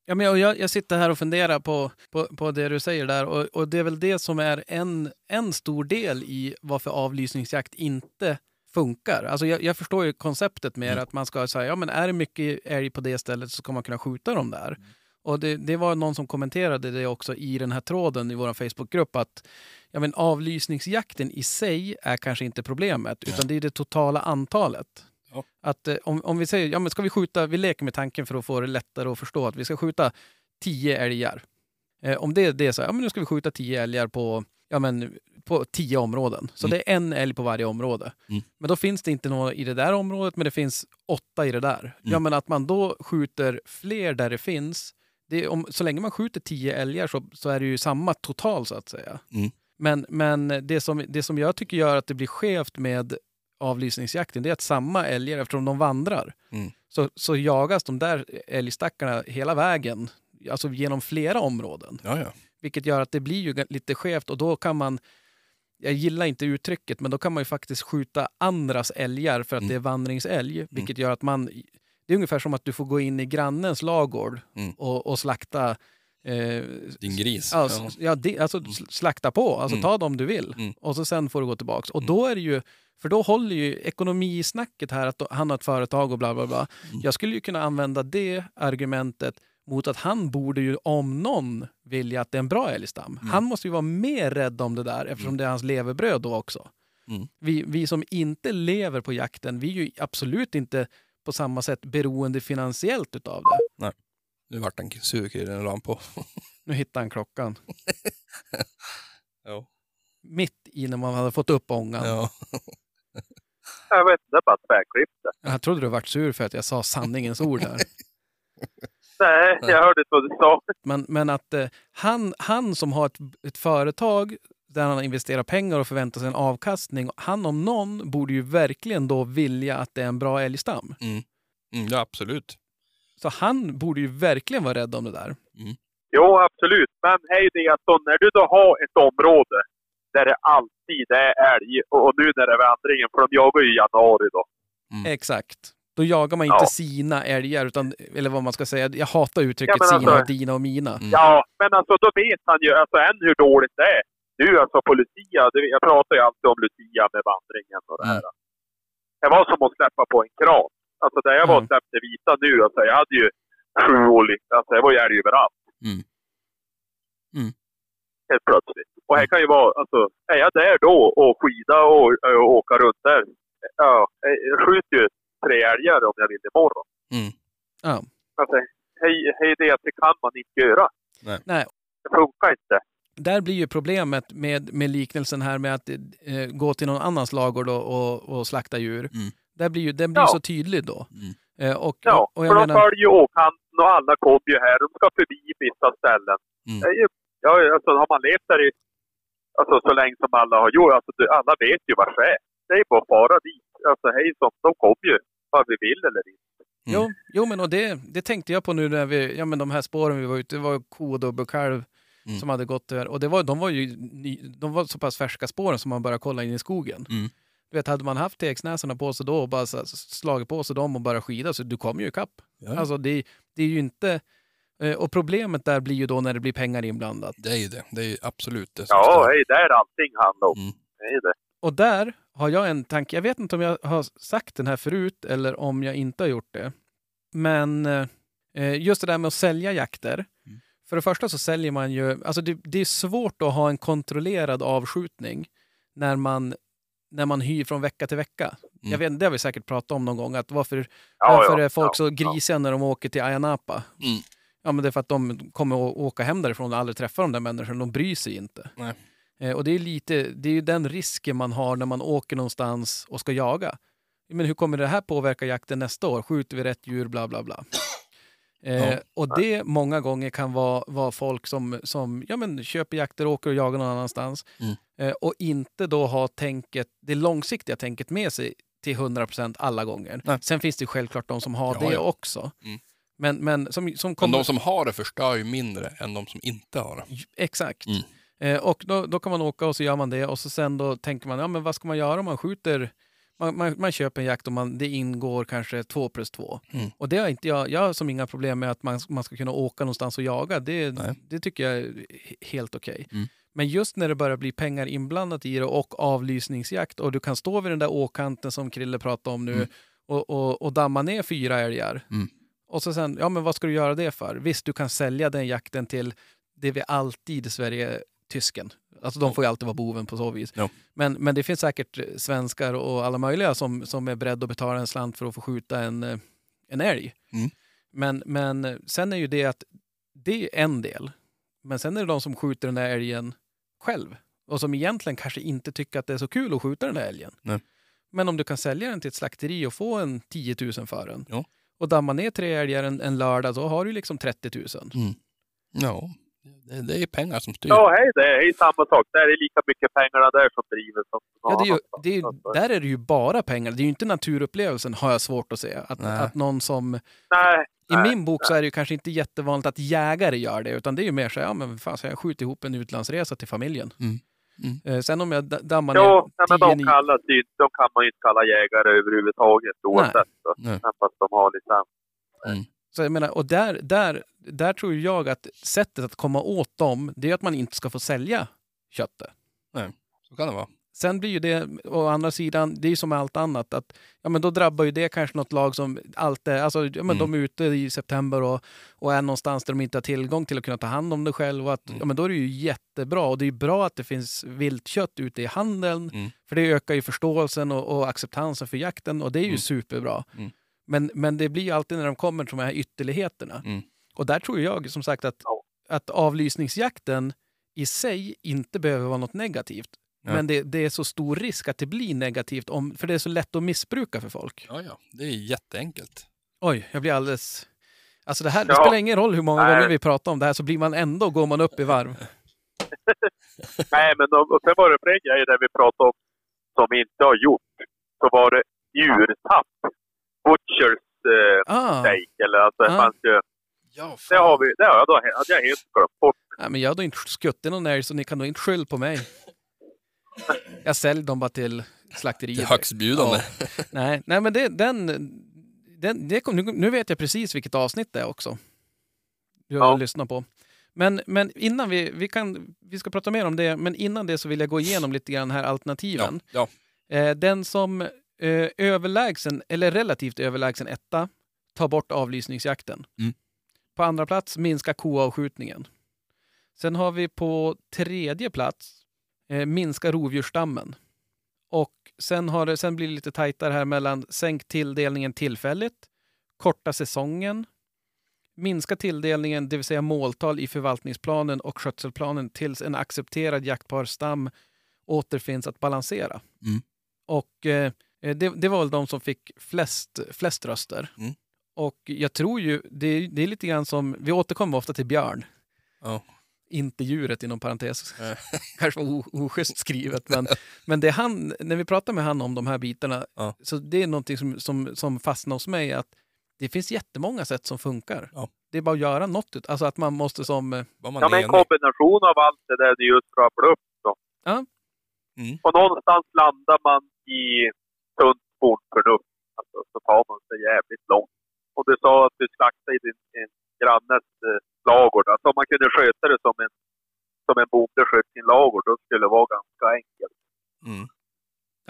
Ja, men jag, jag, sitter här och funderar på, på, på det du säger där och, och det är väl det som är en, en stor del i varför avlysningsjakt inte funkar. Alltså jag, jag förstår ju konceptet med Mm. att man ska säga, ja men är det mycket älg på det stället så ska man kunna skjuta dem där. Mm. Och det, det var någon som kommenterade det också i den här tråden i vår Facebookgrupp att ja, men avlysningsjakten i sig är kanske inte problemet utan det är det totala antalet. Ja. Att eh, om, om vi säger, ja men ska vi skjuta, vi leker med tanken för att få det lättare att förstå att vi ska skjuta tio älgar. Eh, om det, det är så, ja men nu ska vi skjuta tio älgar på, ja men, på tio områden. Så Mm. det är en älg på varje område. Mm. Men då finns det inte något i det där området, men det finns åtta i det där. Ja Mm. men att man då skjuter fler där det finns, det om, så länge man skjuter tio älgar så, så är det ju samma total så att säga. Mm. Men, men det, som, det som jag tycker gör att det blir skevt med avlysningsjakten det är att samma älgar, eftersom de vandrar, Mm. så, så jagas de där älgstackarna hela vägen, alltså genom flera områden. Ja, ja. Vilket gör att det blir ju lite skevt och då kan man, jag gillar inte uttrycket, men då kan man ju faktiskt skjuta andras älgar för att Mm. det är vandringsälg. Vilket gör att man, det är ungefär som att du får gå in i grannens lagård Mm. och, och slakta eh, Din gris. Ja, Ja. det, alltså sl- slakta på, alltså Mm. ta dem du vill. Mm. Och så sen får du gå tillbaks. Och Mm. då är det ju, för då håller ju ekonomisnacket här att han har ett företag och bla bla bla. Mm. Jag skulle ju kunna använda det argumentet mot att han borde ju om någon vilja att det är en bra älgstam. Mm. Han måste ju vara mer rädd om det där eftersom det är hans levebröd då också. Mm. Vi, vi som inte lever på jakten, vi är ju absolut inte på samma sätt beroende finansiellt utav det. Nu vart en surkille ram på. Nu hittar han klockan. Ja. Mitt i när man hade fått upp ångan. ja. Jag vet inte, det bara tvärklippte. Jag trodde du vart sur för att jag sa sanningens ord där. Nej, jag hörde inte vad du sa. Men, men att eh, han, han som har ett, ett företag där han investerar pengar och förväntar sig en avkastning, han om någon borde ju verkligen då vilja att det är en bra älgstam. Mm. Mm, ja, absolut. Så han borde ju verkligen vara rädd om det där. Jo, absolut. Men hej det att när du då har ett område där det alltid är älg och nu när det är vandringen, för de jagar ju i januari då. Mm. Exakt. Då jagar man inte Ja. sina älgar, utan, eller vad man ska säga. Jag hatar uttrycket Ja, sina, alltså- dina och mina. Mm. Ja, men alltså då vet han ju alltså än hur dåligt det är. Nu alltså på Lucia, jag pratar ju alltid om Lucia med vandringen och det här. Det var som att släppa på en kran. Alltså där jag var och släppte vita nu, alltså jag hade ju sju olika, alltså det var ju älg överallt. Mm. Mm. Helt plötsligt. Och här kan ju vara, alltså är jag där då och skida och, och åka runt där. Ja, jag skjuter ju tre älgar om jag vill imorgon. Mm. Ja. Alltså, hej, hej det det kan man inte göra. Nej. Det funkar inte. Där blir ju problemet med, med liknelsen här med att eh, gå till någon annans lagård och, och, och slakta djur. Mm. Där blir ju, den blir Ja. så tydlig då. Mm. Eh, och, Ja, och, och för jag de menar, följer ju åkanten och alla kommer ju här. De ska förbi vissa ställen. Mm. Det är ju, ja, alltså har man levt där i, alltså så länge som alla har gjort, alltså det- alla vet ju vad det är. Det är bara att fara dit. Alltså hej som, de kommer ju vad vi vill eller inte. jo, jo, men och det, det tänkte jag på nu när vi, ja men de här spåren vi var ute, det var ko och dubbelkalv Mm. som hade gått där. Och det var, de var ju de var så pass färska spåren som man bara kolla in i skogen. Mm. Vet, hade man haft tegsnäsorna på sig då och bara slagit på sig dem och bara skida så du kommer ju ikapp. Ja. Alltså det, det är ju inte... eh, Och problemet där blir ju då när det blir pengar inblandat. Det är ju det. Det är ju absolut det Ja, hej, det är allting handlar om. Mm. Det är det. Och där har jag en tanke. Jag vet inte om jag har sagt den här förut eller om jag inte har gjort det. Men eh, just det där med att sälja jakter. Mm. För det första så säljer man ju... Alltså det, det är svårt att ha en kontrollerad avskjutning när man, när man hyr från vecka till vecka. Mm. Jag vet, det har vi säkert pratat om någon gång. Att varför Ja, varför ja, är folk ja, så grisiga när de åker till Ayia Napa? Mm. Ja, men det är för att de kommer att åka hem därifrån och aldrig träffa de där människorna. De bryr sig inte. Eh, och det är, lite, det är ju den risken man har när man åker någonstans och ska jaga. Men hur kommer det här påverka jakten nästa år? Skjuter vi rätt djur? Bla, bla, bla. Eh, Ja. Och det många gånger kan vara, vara folk som, som ja, men köper jakter och åker och jagar någon annanstans. Mm. Eh, och inte då har tänket, det långsiktiga tänket med sig till 100% alla gånger. Nej. Sen finns det självklart de som har Ja, det ja. också. Mm. Men, men som, som Men kommer... de som har det förstör ju mindre än de som inte har det. Exakt. Mm. Eh, och då, då kan man åka och så gör man det och så sen då tänker man, ja men vad ska man göra om man skjuter man, man, man köper en jakt och man, det ingår kanske två plus två. Mm. Och det har inte jag, jag har som inga problem med att man, man ska kunna åka någonstans och jaga. Det, Nej. det tycker jag är he- helt okej. Mm. Men just när det börjar bli pengar inblandat i det och avlysningsjakt och du kan stå vid den där åkanten som Krille pratade om nu Mm. och, och, och damma ner fyra älgar. Mm. Och så sen, ja men vad ska du göra det för? Visst, du kan sälja den jakten till det vi alltid i Sverige, tysken. Alltså de får ju alltid vara boven på så vis. Ja. Men, men det finns säkert svenskar och alla möjliga som, som är beredda att betala en slant för att få skjuta en, eh, en älg. Mm. Men, men eh, sen är ju det att det är en del. Men sen är det de som skjuter den där älgen själv. Och som egentligen kanske inte tycker att det är så kul att skjuta den där älgen. Nej. Men om du kan sälja den till ett slakteri och få en 10 000 för den. Ja. Och damma ner tre älgar en, en lördag, då har du liksom 30 000. Ja, det, det är pengar som styr. Ja, hej, det är samma sak. Det är lika mycket pengar där som driver som Ja, det är ju, det är, ju- annanstans. där är det ju bara pengar. Det är ju inte naturupplevelsen, har jag svårt att se. Att, Nej. att någon som... Nej, I nej, min bok så är det ju kanske inte jättevanligt att jägare gör det, utan det är ju mer så här, ja men fan, så jag skjuter ihop en utlandsresa till familjen. Mm. Mm. Eh, sen om jag da- dammar ner Jo, nej, men 10 de, kallas ju, de kan man ju inte kalla jägare överhuvudtaget oavsett. Fast de har licens. Så jag menar, och där, där, där tror jag att sättet att komma åt dem, det är att man inte ska få sälja köttet. Så kan det vara. Sen blir ju det, å andra sidan, det är ju som med allt annat, att ja, men då drabbar ju det kanske något lag som alltid, alltså ja, men Mm. de är ute i september och, och är någonstans där de inte har tillgång till att kunna ta hand om det själv. Att, Mm. ja, men då är det ju jättebra och det är bra att det finns viltkött ute i handeln, Mm. för det ökar ju förståelsen och, och acceptansen för jakten och det är ju Mm. superbra. Mm. Men, men det blir ju alltid när de kommer till de här ytterligheterna. Och där tror jag som sagt att, Ja. att avlysningsjakten i sig inte behöver vara något negativt. Ja. Men det, det är så stor risk att det blir negativt, om, för det är så lätt att missbruka för folk. Ja, ja. Det är jätteenkelt. Oj, jag blir alldeles... Alltså det här, det Ja. spelar ingen roll hur många Nej. gånger vi pratar om det här så blir man ändå, går man upp i varv. Nej, men de, och sen var det fler grejer där vi pratade om som vi inte har gjort. Så var det djurtapp. Butchers Ah, steak. Eller alltså, det Ah. fanns ju, Ja, det, har vi, det har jag då, hade jag helt glömt bort. nej, men jag har då inte skuttit någon älg så ni kan nog inte skylla på mig. Jag säljer dem bara till slakteriet. Är högstbjudande. Ja. Nej, nej men det, den, den, det kom, nu, nu vet jag precis vilket avsnitt det är också. Du har Ja. lyssnat på. Men, men innan vi, vi kan, vi ska prata mer om det, men innan det så vill jag gå igenom lite grann här Ja, alternativen. ja. Eh, den som eh, överlägsen, eller relativt överlägsen etta, tar bort avlysningsjakten. Mm. På andra plats, minska koavskjutningen. Sen har vi på tredje plats, eh, minska rovdjursstammen. Och sen, har det, sen blir det lite tajtare här mellan sänk tilldelningen tillfälligt, korta säsongen, minska tilldelningen, det vill säga måltal i förvaltningsplanen och skötselplanen tills en accepterad jaktbar stam återfinns att balansera. Mm. Och eh, det, det var väl de som fick flest, flest röster. Mm. Och jag tror ju, det, är- det är lite grann som, vi återkommer ofta till Björn. Ja. Inte djuret inom parentes. Kanske var oschysst skrivet. Men, men det han, när vi pratar med han om de här bitarna, Ja. så det är någonting som, som, som fastnar hos mig. att Det finns jättemånga sätt som funkar. Ja. Det är bara att göra något. Alltså att man måste som... eh, man Ja, men en kombination av allt det där du just rabblade upp. Då. Ja. Mm. Och någonstans landar man i sunt bondförnuft. Alltså, så tar man sig jävligt långt. Och du sa att du slaktade i din, din grannes eh, lagård. Alltså om man kunde sköta det som en, som en bonde sköt sin lagård, då skulle det vara ganska enkelt. Mm.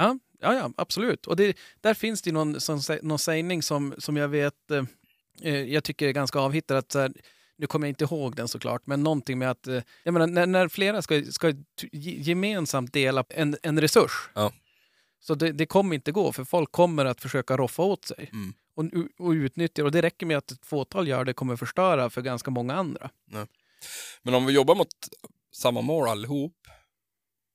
Ja, ja, ja absolut. Och det, där finns det någon, som, någon sägning som, som jag vet, eh, eh, jag tycker är ganska avhittad. Att, så här, nu kommer jag inte ihåg den såklart, men någonting med att eh, jag menar, när, när flera ska, ska gemensamt dela en, en resurs, Ja. så det, det kommer inte gå, för folk kommer att försöka roffa åt sig Mm. Och, och utnyttja Och det räcker med att ett fåtal gör det, kommer förstöra för ganska många andra. Men om vi jobbar mot samma mål allihop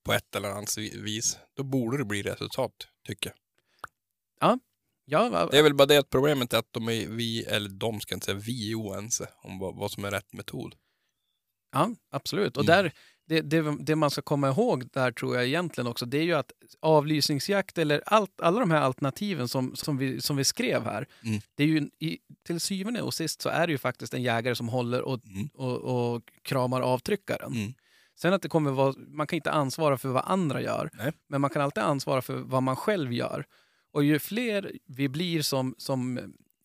på ett eller annat vis, då borde det bli resultat, tycker jag. Ja, va- Det är väl bara det att problemet är att de är, vi, eller de ska inte säga vi, är oense om vad, vad som är rätt metod. Ja, absolut. Och Mm. där, det, det, det man ska komma ihåg där tror jag egentligen också, det är ju att avlysningsjakt eller allt, alla de här alternativen som, som, vi, som vi skrev här, Mm. det är ju i, till syvende och sist så är det ju faktiskt en jägare som håller och, Mm. och, och kramar avtryckaren. Mm. Sen att det kommer vara, man kan inte ansvara för vad andra gör, Nej. men man kan alltid ansvara för vad man själv gör. Och ju fler vi blir som, som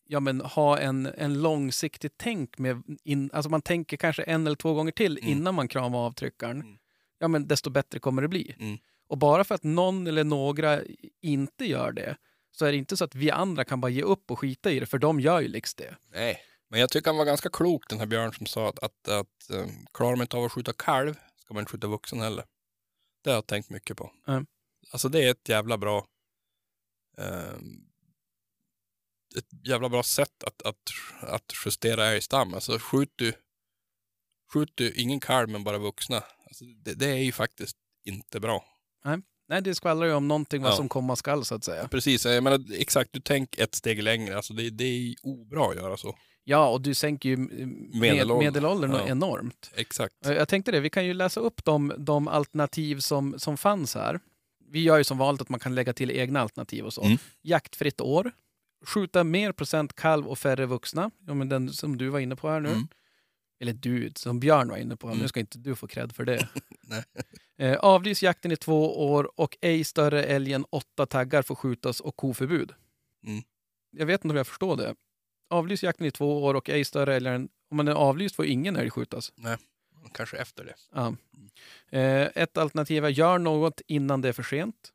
ja, men, har en, en långsiktig tänk med, in, alltså man tänker kanske en eller två gånger till Mm. innan man kramar avtryckaren, Mm. ja men desto bättre kommer det bli. Mm. Och bara för att någon eller några inte gör det, så är det inte så att vi andra kan bara ge upp och skita i det, för de gör ju liksom det. Nej, men jag tycker han var ganska klok den här Björn som sa att, att, att eh, klarar man inte av att skjuta kalv ska man inte skjuta vuxen heller. Det har jag tänkt mycket på. Mm. Alltså det är ett jävla bra eh, ett jävla bra sätt att, att, att justera älgstam. Alltså skjut du, skjut du ingen kalv men bara vuxna. Alltså det, det är ju faktiskt inte bra. Nej, det skvallrar ju om någonting vad Ja. som komma skall så att säga. Precis, jag menar exakt, du tänk ett steg längre. Alltså det, det är obra att göra så. Ja, och du sänker ju med, Medelåldern. medelåldern Ja. enormt. Exakt. Jag tänkte det, vi kan ju läsa upp de, de alternativ som, som fanns här. Vi gör ju som vanligt att man kan lägga till egna alternativ och så. Mm. Jaktfritt år, skjuta mer procent kalv och färre vuxna. Ja, men den som du var inne på här nu. Mm. Eller du, som Björn var inne på. Mm. Nu ska inte du få cred för det. Nej. eh, avlys jakten i två år och ej större älg än åtta taggar får skjutas och koförbud. Mm. Jag vet inte om jag förstår det. Avlys jakten i två år och ej större älg än... Om man är avlyst får ingen älg skjutas. Kanske efter det. Ja. Eh, ett alternativ är gör något innan det är för sent.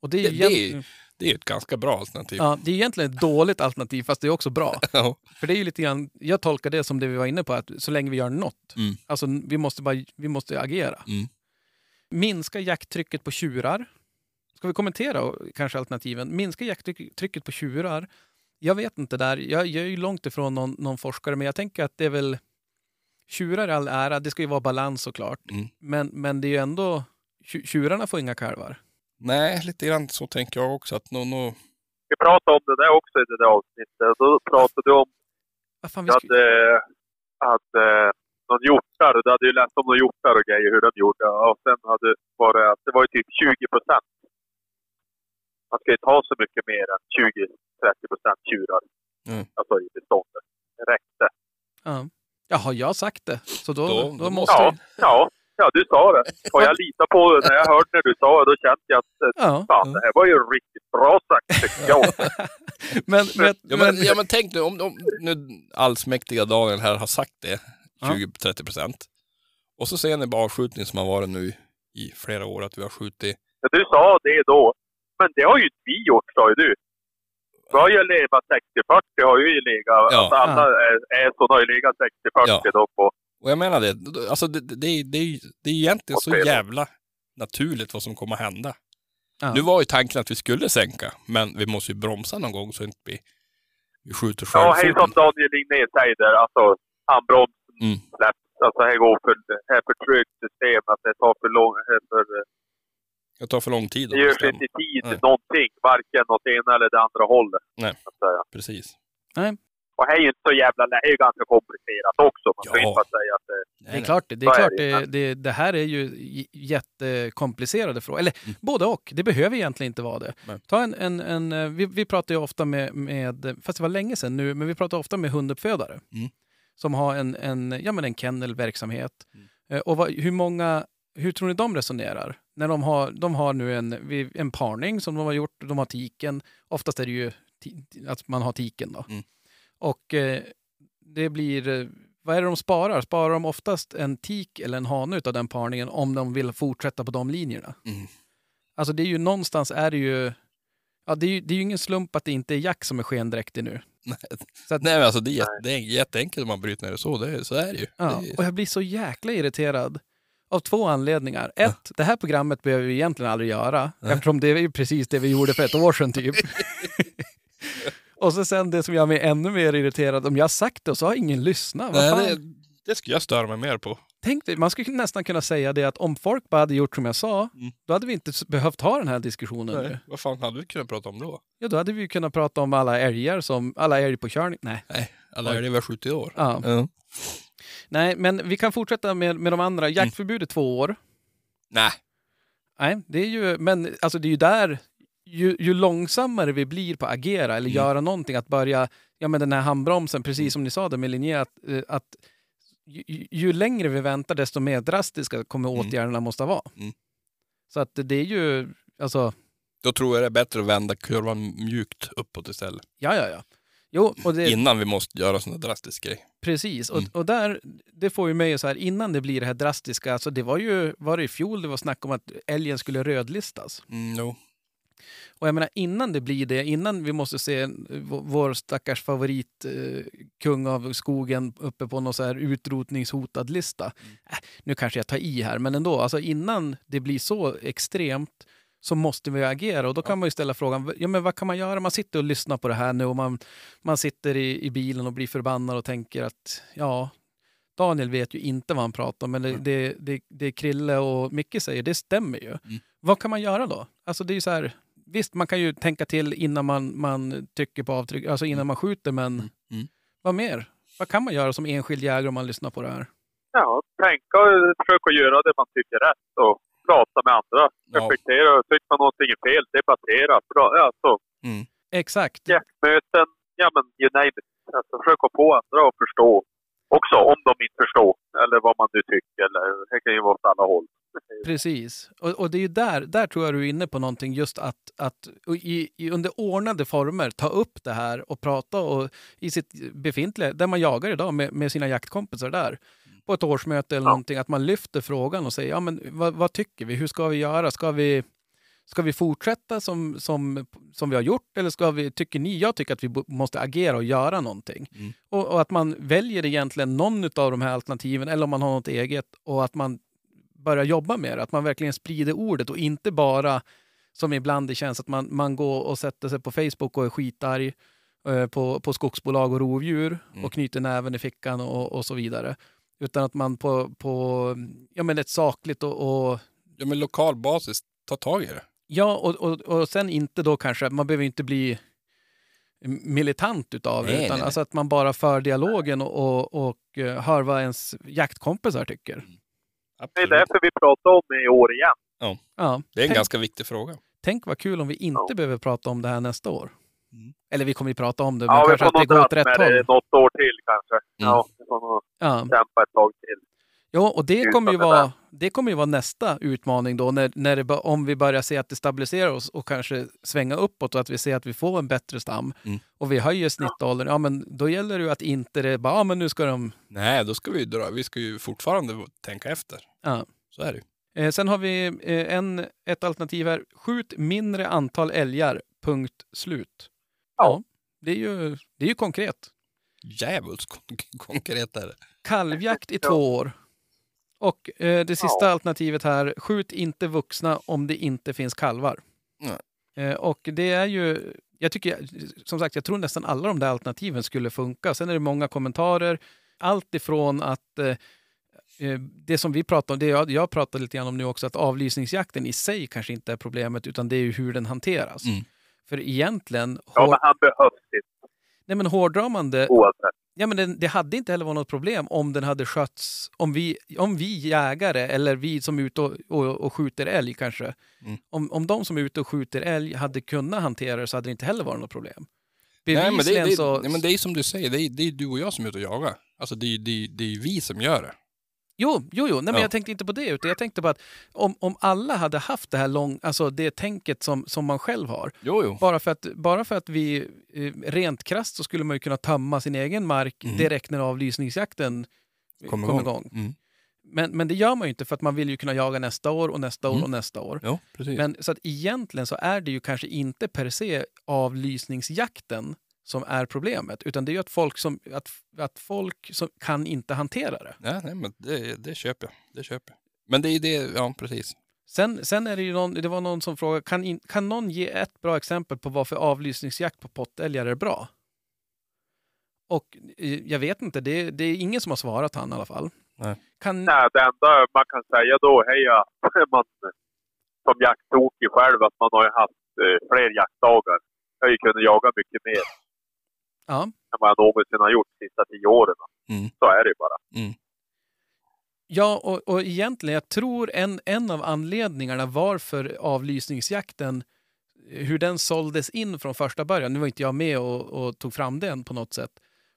Och det är, Det- det Det är ett ganska bra alternativ. ja, det är egentligen ett dåligt alternativ fast det är också bra. Ja. För det är ju lite grann, jag tolkar det som det vi var inne på, att så länge vi gör något. Mm. Alltså vi måste, bara, vi måste agera. Mm. Minska jakttrycket på tjurar. Ska vi kommentera kanske alternativen? Minska jakttrycket på tjurar. Jag vet inte där, jag, jag är ju långt ifrån någon, någon forskare, men jag tänker att det är väl Tjurar i all ära, det ska ju vara balans såklart. Mm. Men, men det är ju ändå, tju- tjurarna får inga kalvar. Nej, lite grann så tänker jag också. Att nå, nå, Vi pratade om det där också i det där avsnittet. Då pratade du om Vad fan, vi Du skulle... hade, hade någon hjortar, du hade ju läst om några hjortar och grejer, hur de gjorde. Och sen hade var det, att det var ju typ 20 procent. Man ska ju inte ha så mycket mer än 20-30 procent tjurar. Mm. Alltså i beståndet. Det räckte. Ja. Jaha, jag har sagt det. Så då, Då- då, då måste Ja, jag... ja, ja, du sa det. Och jag litar på det. När jag hörde när du sa det, då kände jag att eh, Ja. fan, det här var ju riktigt bra sagt tycker jag. Men, men, Ja men, ja, men tänk nu om, om nu allsmäktiga Daniel här har sagt det, Ja. 20-30 procent. Och så ser ni bara avskjutning som har varit nu i flera år, att vi har skjutit. Ja, du sa det då. Men det har ju inte vi gjort, sa ju du. Vi har ju legat 60-40, har ju legat, Ja. alltså alla är, är så har ju legat 60-40 Ja. då på. Och jag menar det, alltså det, det, det, är- det, är ju- det är egentligen så jävla naturligt vad som kommer att hända. Ja. Nu var ju tanken att vi skulle sänka, men vi måste ju bromsa någon gång så inte vi, vi skjuter själv. Ja, hej som Daniel Ligné säger där, alltså handbromsen Mm. släpps. Alltså här går för, här är för trögt system, att det tar för lång, här för, Det tar för lång tid det att gör sig bestämma. inte i tid Nej. någonting, varken åt ena eller det andra hållet. Nej. Precis. Och här är ju inte så jävla, det är ju ganska komplicerat också. Man Ja. inte säga att det Det är klart, det, det, är klart det det, det, det här är ju jättekomplicerade frågor. Eller Mm. både och. Det behöver egentligen inte vara det. Nej. Ta en, en, en, eh, vi, vi pratar ju ofta med, med, fast det var länge sedan nu, men vi pratar ofta med hunduppfödare. Mm. Som har en, en, ja, men en kennelverksamhet. Mm. Eh, Och vad, hur många, hur tror ni de resonerar? När de har, de har nu en, en parning som de har gjort, de har tiken. Oftast är det ju att man har tiken då. Mm. Och eh, det blir, eh, vad är det de sparar? Sparar de oftast en tik eller en hane utav den parningen om de vill fortsätta på de linjerna? Mm. Alltså det är ju någonstans är det ju, ja det är ju, det är ju ingen slump att det inte är Jack som är skendräktig nu. Nej, Så att- Nej men alltså det är, det är jätteenkelt om man bryter ner det så. Det är, så är det ju. Ja, Det är, och jag blir så jäkla irriterad. Av två anledningar. Ett, det här programmet behöver vi egentligen aldrig göra. Nej. Eftersom det är ju precis det vi gjorde för ett år sedan typ. och så sen det som gör mig ännu mer irriterad. Om jag har sagt det och så har ingen lyssnat. Nej, det, det skulle jag störa mig mer på. Tänk dig, man skulle nästan kunna säga det att om folk bara hade gjort som jag sa, Mm. då hade vi inte behövt ha den här diskussionen nu. Nej. Vad fan hade vi kunnat prata om då? Ja, då hade vi kunnat prata om alla älgar som, alla älg på körning. Nej. Nej, alla älgar vi har skjutit i år. Ja. Ja. Nej, men vi kan fortsätta med, med de andra. Mm. Jaktförbud är två år. Nej. Nej, det är ju, men alltså det är ju där, ju, ju långsammare vi blir på att agera eller Mm. göra någonting, att börja, ja men den här handbromsen, precis som ni sa där med Linné, att, eh, att ju, ju- ju längre vi väntar desto mer drastiska kommer Mm. åtgärderna måste vara. Mm. Så att det är ju, alltså, Då tror jag det är bättre att vända kurvan mjukt uppåt istället. ja ja ja. Jo, och det, Innan vi måste göra sådana drastiska grejer. Precis, och, Mm. och där, det får ju mig så här, innan det blir det här drastiska, alltså det var ju, var det i fjol det var snack om att älgen skulle rödlistas. Mm, jo. Och jag menar innan det blir det, innan vi måste se vår, stackars favorit eh, kung av skogen uppe på någon så här utrotningshotad lista. Äh, nu kanske jag tar i här, men ändå, alltså innan det blir så extremt så måste vi agera och då kan man ju ställa frågan, ja men vad kan man göra? Man sitter och lyssnar på det här nu och man, man sitter i, i bilen och blir förbannad och tänker att ja, Daniel vet ju inte vad han pratar om, men det, Mm. det, det, det Krille och Micke säger, det stämmer ju. Mm. Vad kan man göra då? Alltså det är ju så här, visst man kan ju tänka till innan man, man trycker på avtryck, alltså innan man skjuter, men Mm. Mm. vad mer? Vad kan man göra som enskild jägare om man lyssnar på det här? Ja, tänka och försöka göra det man tycker är rätt och prata med andra. Ja. Reflektera. Tycker man någonting är fel, debattera. Bra, alltså, Exakt. jaktmöten, ja men you name it. Alltså, försöka få andra att förstå också, om de inte förstår. Eller vad man nu tycker. Eller, det kan ju vara åt alla håll. Precis. Och, och det är ju där, där tror jag du är inne på någonting, just att, att i, i, under ordnade former ta upp det här och prata och, i sitt befintliga, där man jagar idag med, med sina jaktkompisar där, på ett årsmöte eller Ja. någonting, att man lyfter frågan och säger, ja men vad, vad tycker vi, hur ska vi göra, ska vi, ska vi fortsätta som, som, som vi har gjort eller ska vi, tycker ni, jag tycker att vi måste agera och göra någonting. Mm. Och, och att man väljer egentligen någon av de här alternativen eller om man har något eget och att man börja jobba med det. Att man verkligen sprider ordet och inte bara som ibland det känns att man, man går och sätter sig på Facebook och är skitarg eh, på, på skogsbolag och rovdjur Mm. och knyter näven i fickan och, och så vidare. Utan att man på, på ja, men ett sakligt och, och Ja men lokal basis, ta tag i det. Ja, och, och, och sen inte då kanske, man behöver inte bli militant utav det, utan nej, nej. alltså att man bara för dialogen och, och, och eh, hör vad ens jaktkompisar tycker. Det är Absolut. därför vi pratar om det i år igen. Ja, Det är en tänk, ganska viktig fråga. tänk vad kul om vi inte Ja. behöver prata om det här nästa år. Mm. Eller vi kommer ju prata om det, men Ja, vi kanske får att det nog går åt dras rätt med det håll. något år till kanske. Ja, vi får nog Ja. kämpa ett tag till. Ja, och det kommer ju vara, det kommer ju vara nästa utmaning då, när, när det, om vi börjar se att det stabiliserar oss och kanske svänga uppåt och att vi ser att vi får en bättre stam Mm. och vi höjer snittåldern, ja men då gäller det ju att inte det bara, ja men nu ska de... Nej, då ska vi dra. Vi ska ju fortfarande tänka efter. Ja. Så är det ju. Eh, sen har vi eh, en, ett alternativ här, skjut mindre antal älgar, punkt slut. Ja, Ja. det, är ju, det är ju konkret. Djävulskt kon- konkret är det. Kalvjakt i två år. Och eh, det sista Ja. alternativet här, skjut inte vuxna om det inte finns kalvar. Eh, och det är ju, jag tycker, som sagt, jag tror nästan alla de där alternativen skulle funka. Sen är det många kommentarer. Allt ifrån att eh, eh, det som vi pratar om, det jag, jag pratar lite grann om nu också, att avlysningsjakten i sig kanske inte är problemet, utan det är ju hur den hanteras. Mm. För egentligen, Ja, men han behövs inte nej men hårdrar man det, oavsett. Ja, men det, det hade inte heller varit något problem om den hade skötts, om vi, om vi jägare eller vi som är ute och, och, och skjuter älg kanske, Mm. om, om de som är ute och skjuter älg hade kunnat hantera det så hade det inte heller varit något problem. Nej, men det, det, så... nej, men det är som du säger, det är, det är du och jag som är ute och jagar. Alltså det är, det är, det är vi som gör det. Jo, jo, jo. Nej, men Ja. jag tänkte inte på det, utan jag tänkte på att om, om alla hade haft det här lång, alltså det tänket som, som man själv har, Jo, jo. bara för att, bara för att vi eh, rent krasst så skulle man ju kunna tömma sin egen mark Mm. direkt när avlysningsjakten eh, Kom igång. Mm. Men, men det gör man ju inte för att man vill ju kunna jaga nästa år och nästa år Mm. och nästa år. Jo. Men så att egentligen så är det ju kanske inte per se avlysningsjakten som är problemet, utan det är ju att folk, som, att, att folk som kan inte hantera det. Nej, nej, men det, det köper jag. Det köper jag. Men det är det, ja precis. Sen, sen är det ju någon, det var någon som frågade, kan, in, kan någon ge ett bra exempel på varför avlysningsjakt på pottälgar är bra? Och eh, jag vet inte, det, det är ingen som har svarat han i alla fall. Nej. Kan, Nej, det enda man kan säga då, heja, man som jakttokig själv, att man har ju haft eh, fler jaktdagar. Jag har ju kunnat jaga mycket mer ja, än vad jag någonsin har gjort de sista tio åren. Mm. Så är det ju bara. Ja, och, och egentligen, jag tror en, en av anledningarna varför avlysningsjakten, hur den såldes in från första början, nu var inte jag med och, och tog fram den på något sätt,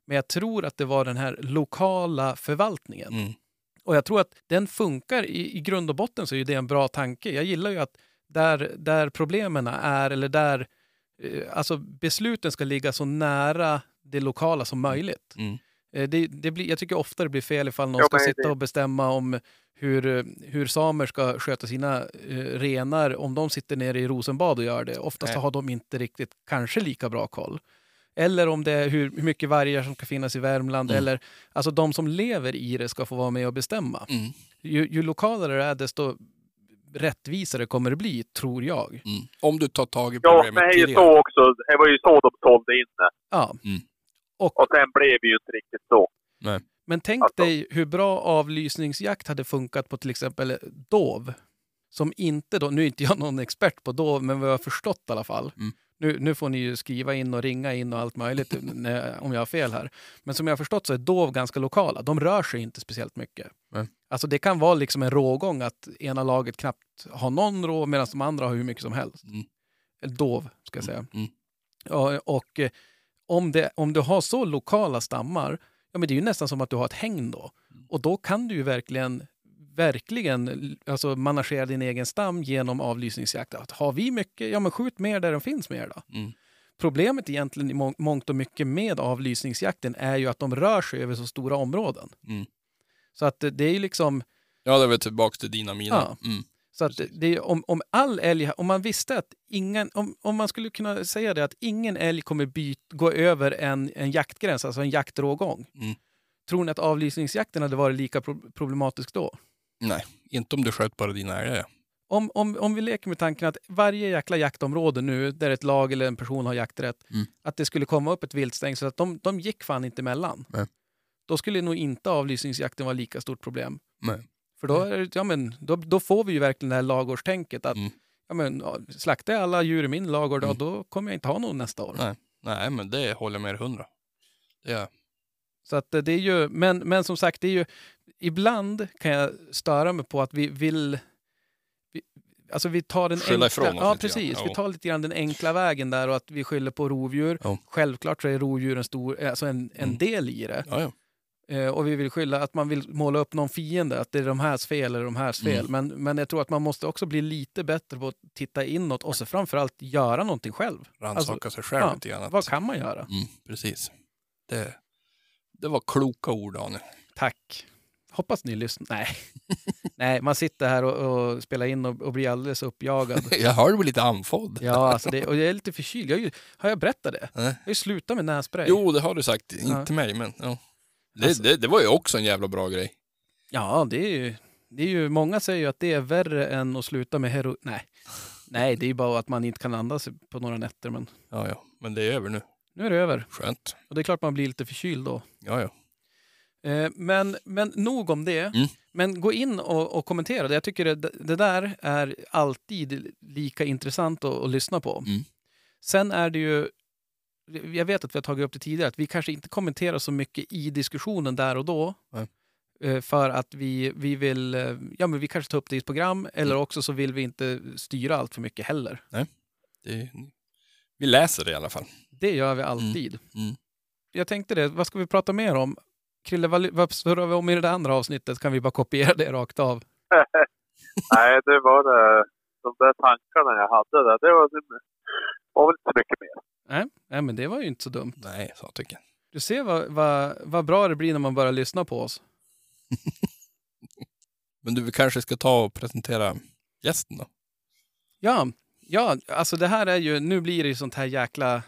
men jag tror att det var den här lokala förvaltningen. Mm. Och jag tror att den funkar, i, i grund och botten så är ju det en bra tanke. Jag gillar ju att där, där problemen är, eller där eh, alltså besluten ska ligga så nära det lokala som möjligt. Mm. Eh, Det, det blir, jag tycker ofta det blir fel ifall någon Ja, ska sitta det- och bestämma om hur, eh, hur samer ska sköta sina eh, renar om de sitter nere i Rosenbad och gör det. Oftast Nej. har de inte riktigt kanske lika bra koll. Eller om det är hur, hur mycket vargar som ska finnas i Värmland. Mm. Eller, alltså de som lever i det ska få vara med och bestämma. Mm. Ju, ju lokalare det är, desto rättvisare kommer det bli, tror jag. Mm. Om du tar tag i Ja, problemet men det är ju tidigare. så också. Det var ju så de sålde in det. Ja. Mm. Och, Och sen blev det ju inte riktigt så. men tänk Alltså- dig hur bra avlysningsjakt hade funkat på till exempel dov. Som inte då, nu är inte jag någon expert på dov, men vad jag har förstått i alla fall. Mm. Nu, nu får ni ju skriva in och ringa in och allt möjligt när, om jag har fel här. Men som jag har förstått så är dov ganska lokala. De rör sig inte speciellt mycket. Nej. Alltså det kan vara liksom en rågång att ena laget knappt har någon rå medan de andra har hur mycket som helst. Mm. Dov, ska jag säga. Mm. Ja, och eh, om, det, om du har så lokala stammar, ja men det är ju nästan som att du har ett hägn då. Och då kan du ju verkligen, verkligen alltså managera din egen stam genom avlysningsjakt. Att har vi mycket, ja men skjut mer där de finns mer då. Mm. Problemet egentligen i må- mångt och mycket med avlysningsjakten är ju att de rör sig över så stora områden. Mm. Så att det- är ju liksom, Ja, det är väl tillbaka till dina mina. Ja. Mm. så att det är, om, om all älg, om man visste att ingen, om, om man skulle kunna säga det att ingen älg kommer byt, gå över en, en jaktgräns, alltså en jaktrågång. Mm. Tror ni att avlysningsjakten hade varit lika pro- problematisk då? Nej, inte om du sköt bara dina älgar. Om, om, om vi leker med tanken att varje jäkla jaktområde nu, där ett lag eller en person har jakträtt, Mm. att det skulle komma upp ett viltstängsel, så att de, de gick fan inte emellan. Nej. Då skulle nog inte avlysningsjakten vara lika stort problem. Nej. För då, är ja, men, då, då får vi ju verkligen det här lagårdstänket att Mm. ja, men, slaktar jag alla djur i min lagård, Mm. då kommer jag inte ha någon nästa år. Nej. Nej, men det håller jag med hundra. Det är, Så att eh, det är ju, men, men som sagt, det är ju, ibland kan jag störa mig på att vi vill... Vi, alltså vi tar den Skylla enkla, ja, lite grann. precis. Vi tar lite grann den enkla vägen där och att vi skyller på rovdjur. Ja. Självklart så är rovdjur en, stor, alltså en, en Mm. del i det. Ja, ja. Eh, och vi vill skylla att man vill måla upp någon fiende, att det är de härs fel eller de härs fel. Mm. Men, men jag tror att man måste också bli lite bättre på att titta inåt och så framförallt göra någonting själv. Rannsaka sig själv ja, lite grann. att- Vad kan man göra? Mm, precis. Det, det var kloka ord, Daniel. Tack. Hoppas ni lyssnar. Nej, Nej man sitter här och, och spelar in och, och blir alldeles uppjagad. Jag hörde väl lite andfådd. Ja, alltså det, och jag är lite förkyld. Jag har, jag berättat det? Nej. Jag har ju slutat med nässpray. Jo, det har du sagt. Inte Ja. mig, men ja. Det, Alltså- det, det var ju också en jävla bra grej. Ja, det är ju... Det är ju, många säger ju att det är värre än att sluta med hero... Nej. Nej, det är ju bara att man inte kan andas på några nätter. Men Ja, ja. Men det är över nu. nu är det över. Skönt. Och det är klart man blir lite förkyld då. Ja, ja. Eh, men, men nog om det. Mm. Men gå in och, och kommentera det. Jag tycker det, det där är alltid lika intressant att, att lyssna på. Mm. Sen är det ju, jag vet att vi har tagit upp det tidigare, att vi kanske inte kommenterar så mycket i diskussionen där och då. Nej. Eh, För att vi, vi vill, eh, ja men vi kanske tar upp det i ett program eller också så vill vi inte styra allt för mycket heller. Det, vi läser det i alla fall. Det gör vi alltid. Mm. Jag tänkte det, vad ska vi prata mer om? Krille, vad, vad surrar vi om i det andra avsnittet? Kan vi bara kopiera det rakt av? Nej, det var det. De där tankarna jag hade där, det var, det var väl inte mycket mer. Nej, nej, men det var ju inte så dumt. Nej, så tycker jag. Du ser vad, vad, vad bra det blir när man börjar lyssna på oss. Men du, vi kanske ska ta och presentera gästen då? Ja, ja, alltså det här är ju, nu blir det ju sånt här jäkla...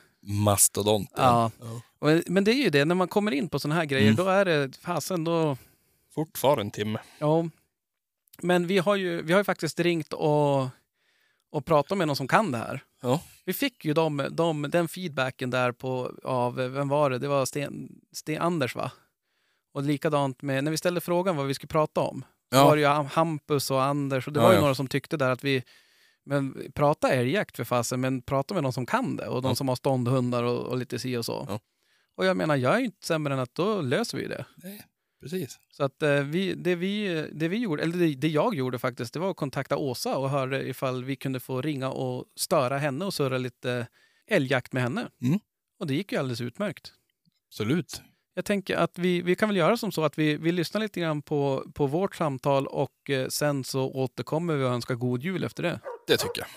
Mastodonten. Ja. Ja. Men det är ju det, när man kommer in på såna här grejer, Mm. då är det fasen då... Fortfarande en timme. Ja. Men vi har ju, vi har ju faktiskt ringt och, och pratat med någon som kan det här. Ja. Vi fick ju de, de, den feedbacken där på, av, vem var det? Det var Sten, Sten Anders va? Och likadant med, när vi ställde frågan vad vi skulle prata om. Ja. var det ju Hampus och Anders och det Ja, var ju några som tyckte där att vi, men prata älgjakt för fasen, men prata med någon som kan det och de som har ståndhundar och, och lite si och så. Och jag menar, jag är inte sämre än att då löser vi det. Precis. Så att eh, vi, det, vi, det vi gjorde, eller det, det jag gjorde faktiskt, det var att kontakta Åsa och höra ifall vi kunde få ringa och störa henne och surra lite älgjakt med henne. Mm. Och det gick ju alldeles utmärkt. Absolut. Jag tänker att vi, vi kan väl göra som så att vi, vi lyssnar lite grann på, på vårt samtal och eh, sen så återkommer vi och önskar god jul efter det. Det tycker jag.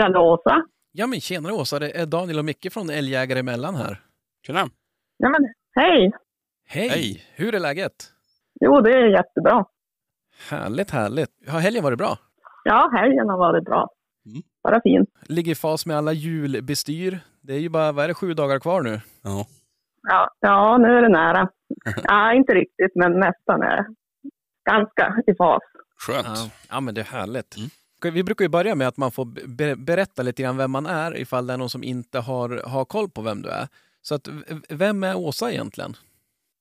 Tjena Åsa. Ja men tjenare Åsa, det är Daniel och Micke från Älgjägare emellan här. Tjena. Ja, men, hej! Hej! Hej. Hur är läget? Jo, det är jättebra. Härligt, härligt. Har helgen varit bra? Ja, helgen har varit bra. Mm. Bara fint. Ligger i fas med alla julbestyr. Det är ju bara, vad är det, sju dagar kvar nu? Ja. Ja, ja, nu är det nära. Ja, inte riktigt, men nästan är ganska i fas. Skönt. Ja, ja men det är härligt. Mm. Vi brukar ju börja med att man får be- berätta lite grann vem man är ifall det är någon som inte har, har koll på vem du är. Så att, vem är Åsa egentligen?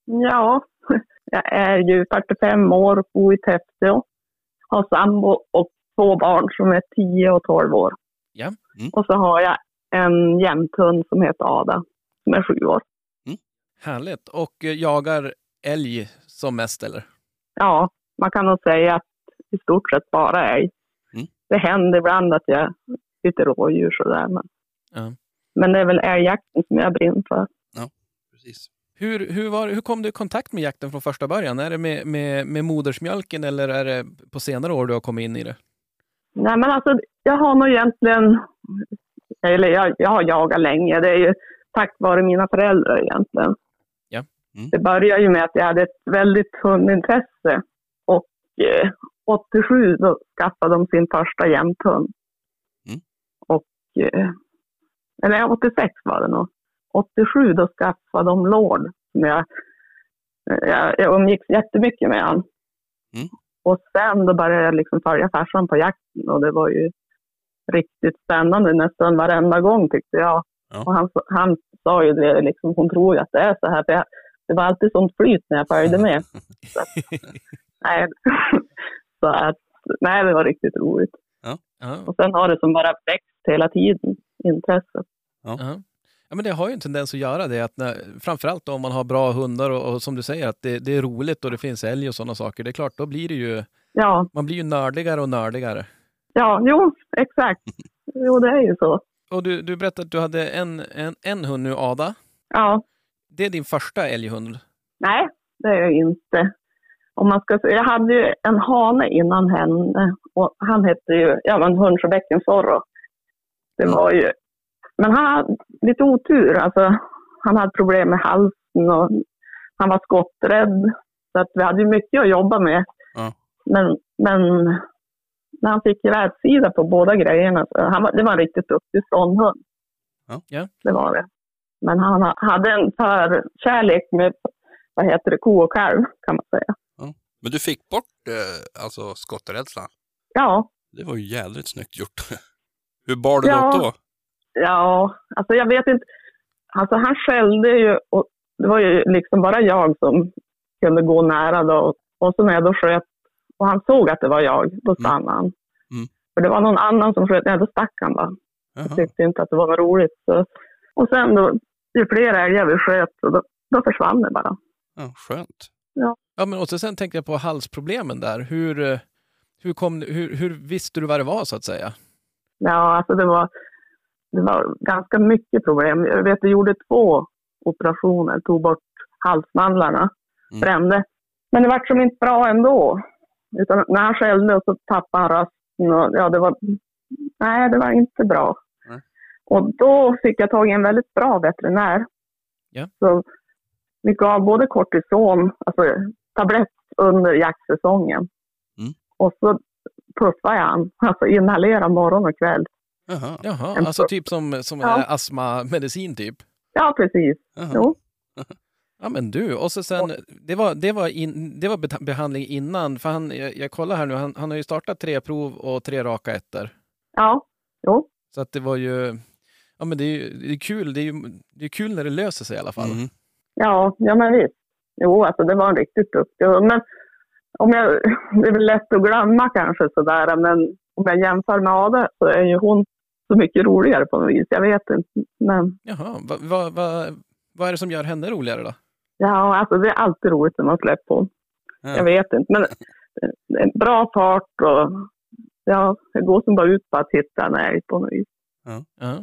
Ja, jag är ju 45 år, bor i Täpsö, har sambo och två barn som är 10 och 12 år. Ja. Mm. Och så har jag en jämthund som heter Ada, som är 7 år. Härligt. Och eh, jagar älg som mest eller? Ja, man kan nog säga att i stort sett bara älg. Det händer ibland att jag skjuter rådjur sådär. Men, Ja. men det är väl älgjakten som jag brinner för. Precis. Hur, hur, var, hur kom du i kontakt med jakten från första början? Är det med, med, med modersmjölken eller är det på senare år du har kommit in i det? Nej men alltså, jag har nog egentligen, eller jag, jag har jagat länge. Det är ju tack vare mina föräldrar egentligen. Ja. Mm. Det började ju med att jag hade ett väldigt hundintresse. Och eh, 87 då skaffade de sin första jämthund. Mm. Och, eh, eller 86 var det nog. 87 då skaffade de Lord. Som jag, eh, jag, jag umgicks jättemycket med han. Mm. Och sen då började jag liksom följa farsan på jakten och det var ju riktigt spännande nästan varenda gång tyckte jag. Ja. Och han, han sa ju det, liksom, hon tror ju att det är så här. För jag, det var alltid sånt flyt när jag följde med. Så nej, så att, nej, det var riktigt roligt. Ja. Och sen har det som bara växt hela tiden, intresset. Ja. Ja, men det har ju en tendens att göra det, att när, framförallt om man har bra hundar och, och som du säger att det, det är roligt och det finns älg och sådana saker. Det är klart, då blir det ju, Ja, man blir ju nördigare och nördigare. ja, jo, exakt. Jo, det är ju så. Och du, du berättade att du hade en, en, en hund nu, Ada. Ja, Det är din första älghund. nej, det är jag inte. Om man ska säga, jag hade ju en hane innan henne och han hette ju, ja men Hundsjöbäcken Zorro. Det var ju, men han hade lite otur, alltså han hade problem med halsen och han var skotträdd. Så att vi hade ju mycket att jobba med. Ja. Men, men när han fick rätsida på båda grejerna, så han var, det var en riktigt duktig ståndhund. Ja. Ja. Det var det. Men han ha- hade en förkärlek med, vad heter det, ko och kalv kan man säga. Men du fick bort eh, alltså skotträdslan. Ja, Det var ju jädrigt snyggt gjort. Hur bar du Ja. upp då? ja, alltså jag vet inte. Alltså han skällde ju och det var ju liksom bara jag som kunde gå nära då. Och så när jag då sköt och han såg att det var jag, då stannade han. Mm. För det var någon annan som sköt, nej då stack han bara. Jag tyckte inte att det var något roligt. Så. Och sen då, ju fler älgar vi sköt, då, då försvann det bara. Ja, skönt. Ja, men och så sen tänkte jag på halsproblemen där. Hur, eh, hur, kom, hur, hur visste du vad det var så att säga? Ja, alltså det var, det var ganska mycket problem. Jag vet, jag gjorde två operationer, tog bort halsmandlarna, Mm. brände. Men det var som inte bra ändå. Utan när han skällde och så tappade han rösten. Och, ja, det var, nej, det var inte bra. Nej. Och då fick jag tag i en väldigt bra veterinär. Ja. Så vi gav både kortison, alltså tablett under jaktsäsongen. Mm. Och så puffade jag han, alltså inhalera morgon och kväll. Jaha. Jaha, En alltså så- typ som, som Ja. astmamedicin typ? Ja, precis. Jaha. Jo. Ja men du, och så sen, det var, det var, in, det var behandling innan, för han, jag, jag kollar här nu, han, han har ju startat tre prov och tre raka ettor. Ja, jo. Så att det var ju, ja men det är ju det är kul, det är ju det är kul när det löser sig i alla fall. Mm. Ja, ja men visst. Jo, alltså det var en riktigt duktig hund. Men om jag, det är väl lätt att glömma kanske sådär, men om jag jämför med Ada så är ju hon så mycket roligare på något vis. Jag vet inte. Men Jaha, vad va, va, vad är det som gör henne roligare då? ja, alltså det är alltid roligt när man släpper hon. Ja. Jag vet inte, men det är en bra fart och ja, det går som bara ut på att hitta en älg på något vis. Ja. Ja.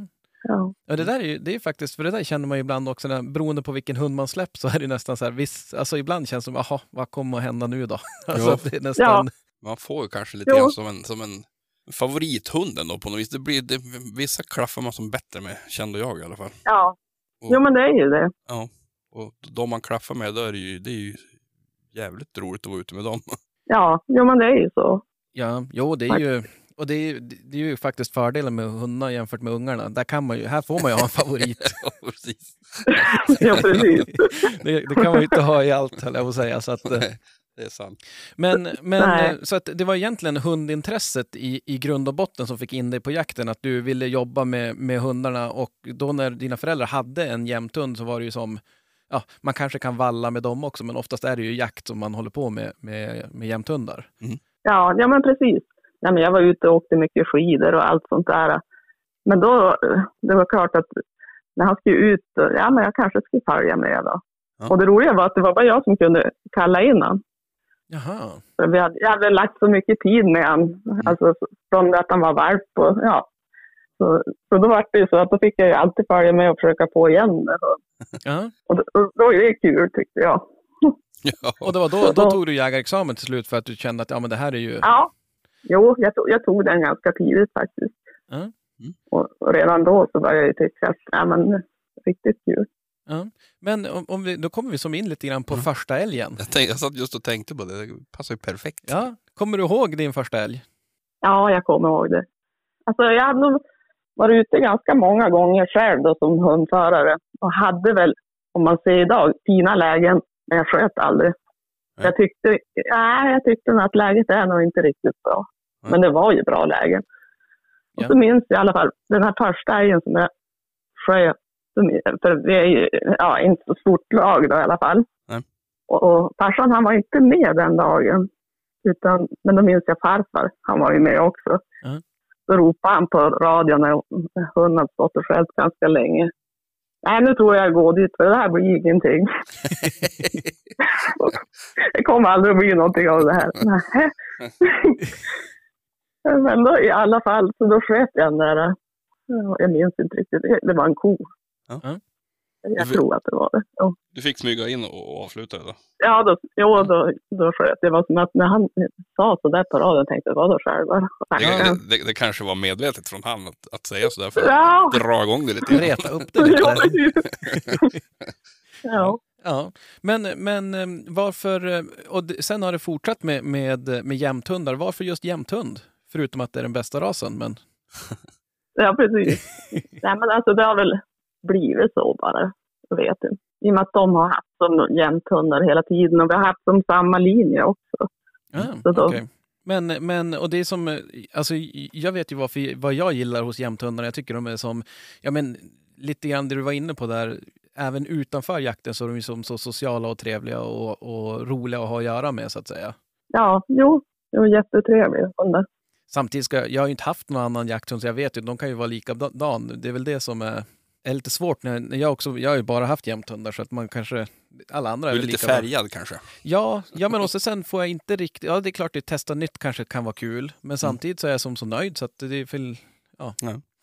Ja, det där är ju, det är faktiskt, för det där känner man ju ibland också, när, beroende på vilken hund man släpper så är det nästan så här, viss, alltså ibland känns det som, jaha, vad kommer att hända nu då? Alltså, det är nästan, Man får ju kanske lite grann som en, som en favorithund ändå på något vis. Det blir, det, vissa klaffar man som bättre med, kände jag i alla fall. ja. Och, Jo, men det är ju det. ja, och de man klaffar med, då är det ju, det är ju jävligt roligt att vara ute med dem. Ja, jo, men det är ju så. ja, jo det är ju, och det är, ju- det är ju faktiskt fördelen med hundar jämfört med ungarna. Där kan man ju, här får man ju ha en favorit. ja, precis. Ja, precis. det, det kan man ju inte ha i allt, höll jag på att säga. Så att, eh, Det är sant. men men Nej. eh, så att det var egentligen hundintresset i, i grund och botten som fick in dig på jakten, att du ville jobba med, med hundarna och då när dina föräldrar hade en jämthund så var det ju som, ja, man kanske kan valla med dem också, men oftast är det ju jakt som man håller på med, med, med jämthundar. Ja, ja men precis. Ja, men jag var ute och åkte mycket skidor och allt sånt där. Men då, det var klart att när han skulle ut, ja men jag kanske skulle följa med då. Ja. Och det roliga var att det var bara jag som kunde kalla in honom. Jaha. För vi hade, jag hade lagt så mycket tid med honom, alltså från det att han var valp och ja. Så, så då var det ju så att då fick jag ju alltid följa med och försöka få igen Ja. Och då, och då är det kul tyckte jag. Ja. Och det var då, då tog du jägarexamen till slut för att du kände att ja, men det här är ju... Ja, jo, jag tog, jag tog den ganska tidigt faktiskt. Ja. Mm. Och, och redan då så började jag tycka att, ja men riktigt kul. Ja. Men om, om vi, då kommer vi som in lite grann på första älgen. Jag, tänkte, jag satt just och tänkte på det, det passar ju perfekt. Ja. Kommer du ihåg din första älg? Ja, jag kommer ihåg det. Alltså jag hade nog varit ute ganska många gånger själv då som hundförare och hade väl, om man ser idag, fina lägen, men jag sköt aldrig. Jag tyckte, nej, jag tyckte att läget är nog inte riktigt bra. Nej. Men det var ju bra lägen. Och Ja. så minns jag i alla fall den här första älgen som jag sköt. För vi är ju ja, inte så stort lag då i alla fall. Nej. Och, och farsan han var inte med den dagen. Utan, men då minns jag farfar, han var ju med också. Ja. Då ropade han på radion när hunden hade stått och skällt ganska länge. Nej, nu tror jag jag går dit, för det här blir ingenting. det kommer aldrig att bli någonting av det här. Men då, i alla fall, så då sköt jag den där, ja, jag minns inte riktigt, det- det var en ko. Ja. Ja. Jag tror att det var det. Ja. Du fick smyga in och avsluta det då? Ja, då, jo, då, då sköt det. var som att när han sa så där på radion tänkte jag, vadå själva? Det, det, det, det kanske var medvetet från han att, att säga sådär för att Ja, dra igång det lite. Reta upp det ja, lite. ja. Ja, men, men eh, varför, eh, och sen har det fortsatt med, med, med jämthundar. Varför just jämthund? Förutom att det är den bästa rasen, men ja, precis. Nej, men alltså det har väl blivit så bara. Jag vet inte. I och med att de har haft som jämthundar hela tiden och vi har haft som samma linje också. Då- okej. Men, men, och det är som, alltså jag vet ju varför, vad jag gillar hos jämthundarna. Jag tycker de är som, ja men lite grann det du var inne på där, även utanför jakten så är de ju som så sociala och trevliga och, och roliga att ha att göra med så att säga. Ja, jo, det var jättetrevliga hundar. Samtidigt ska, jag har ju inte haft någon annan jakthund så jag vet ju, de kan ju vara likadan. Det är väl det som är, är lite svårt. När, när jag, också, jag har ju bara haft jämthundar så att man kanske, alla andra är Du är väl lite bra. färgad kanske? Ja, ja men också sen får jag inte riktigt... Ja, det är klart att testa nytt kanske kan vara kul. Men samtidigt så är jag som så nöjd så att det är väl... Ja,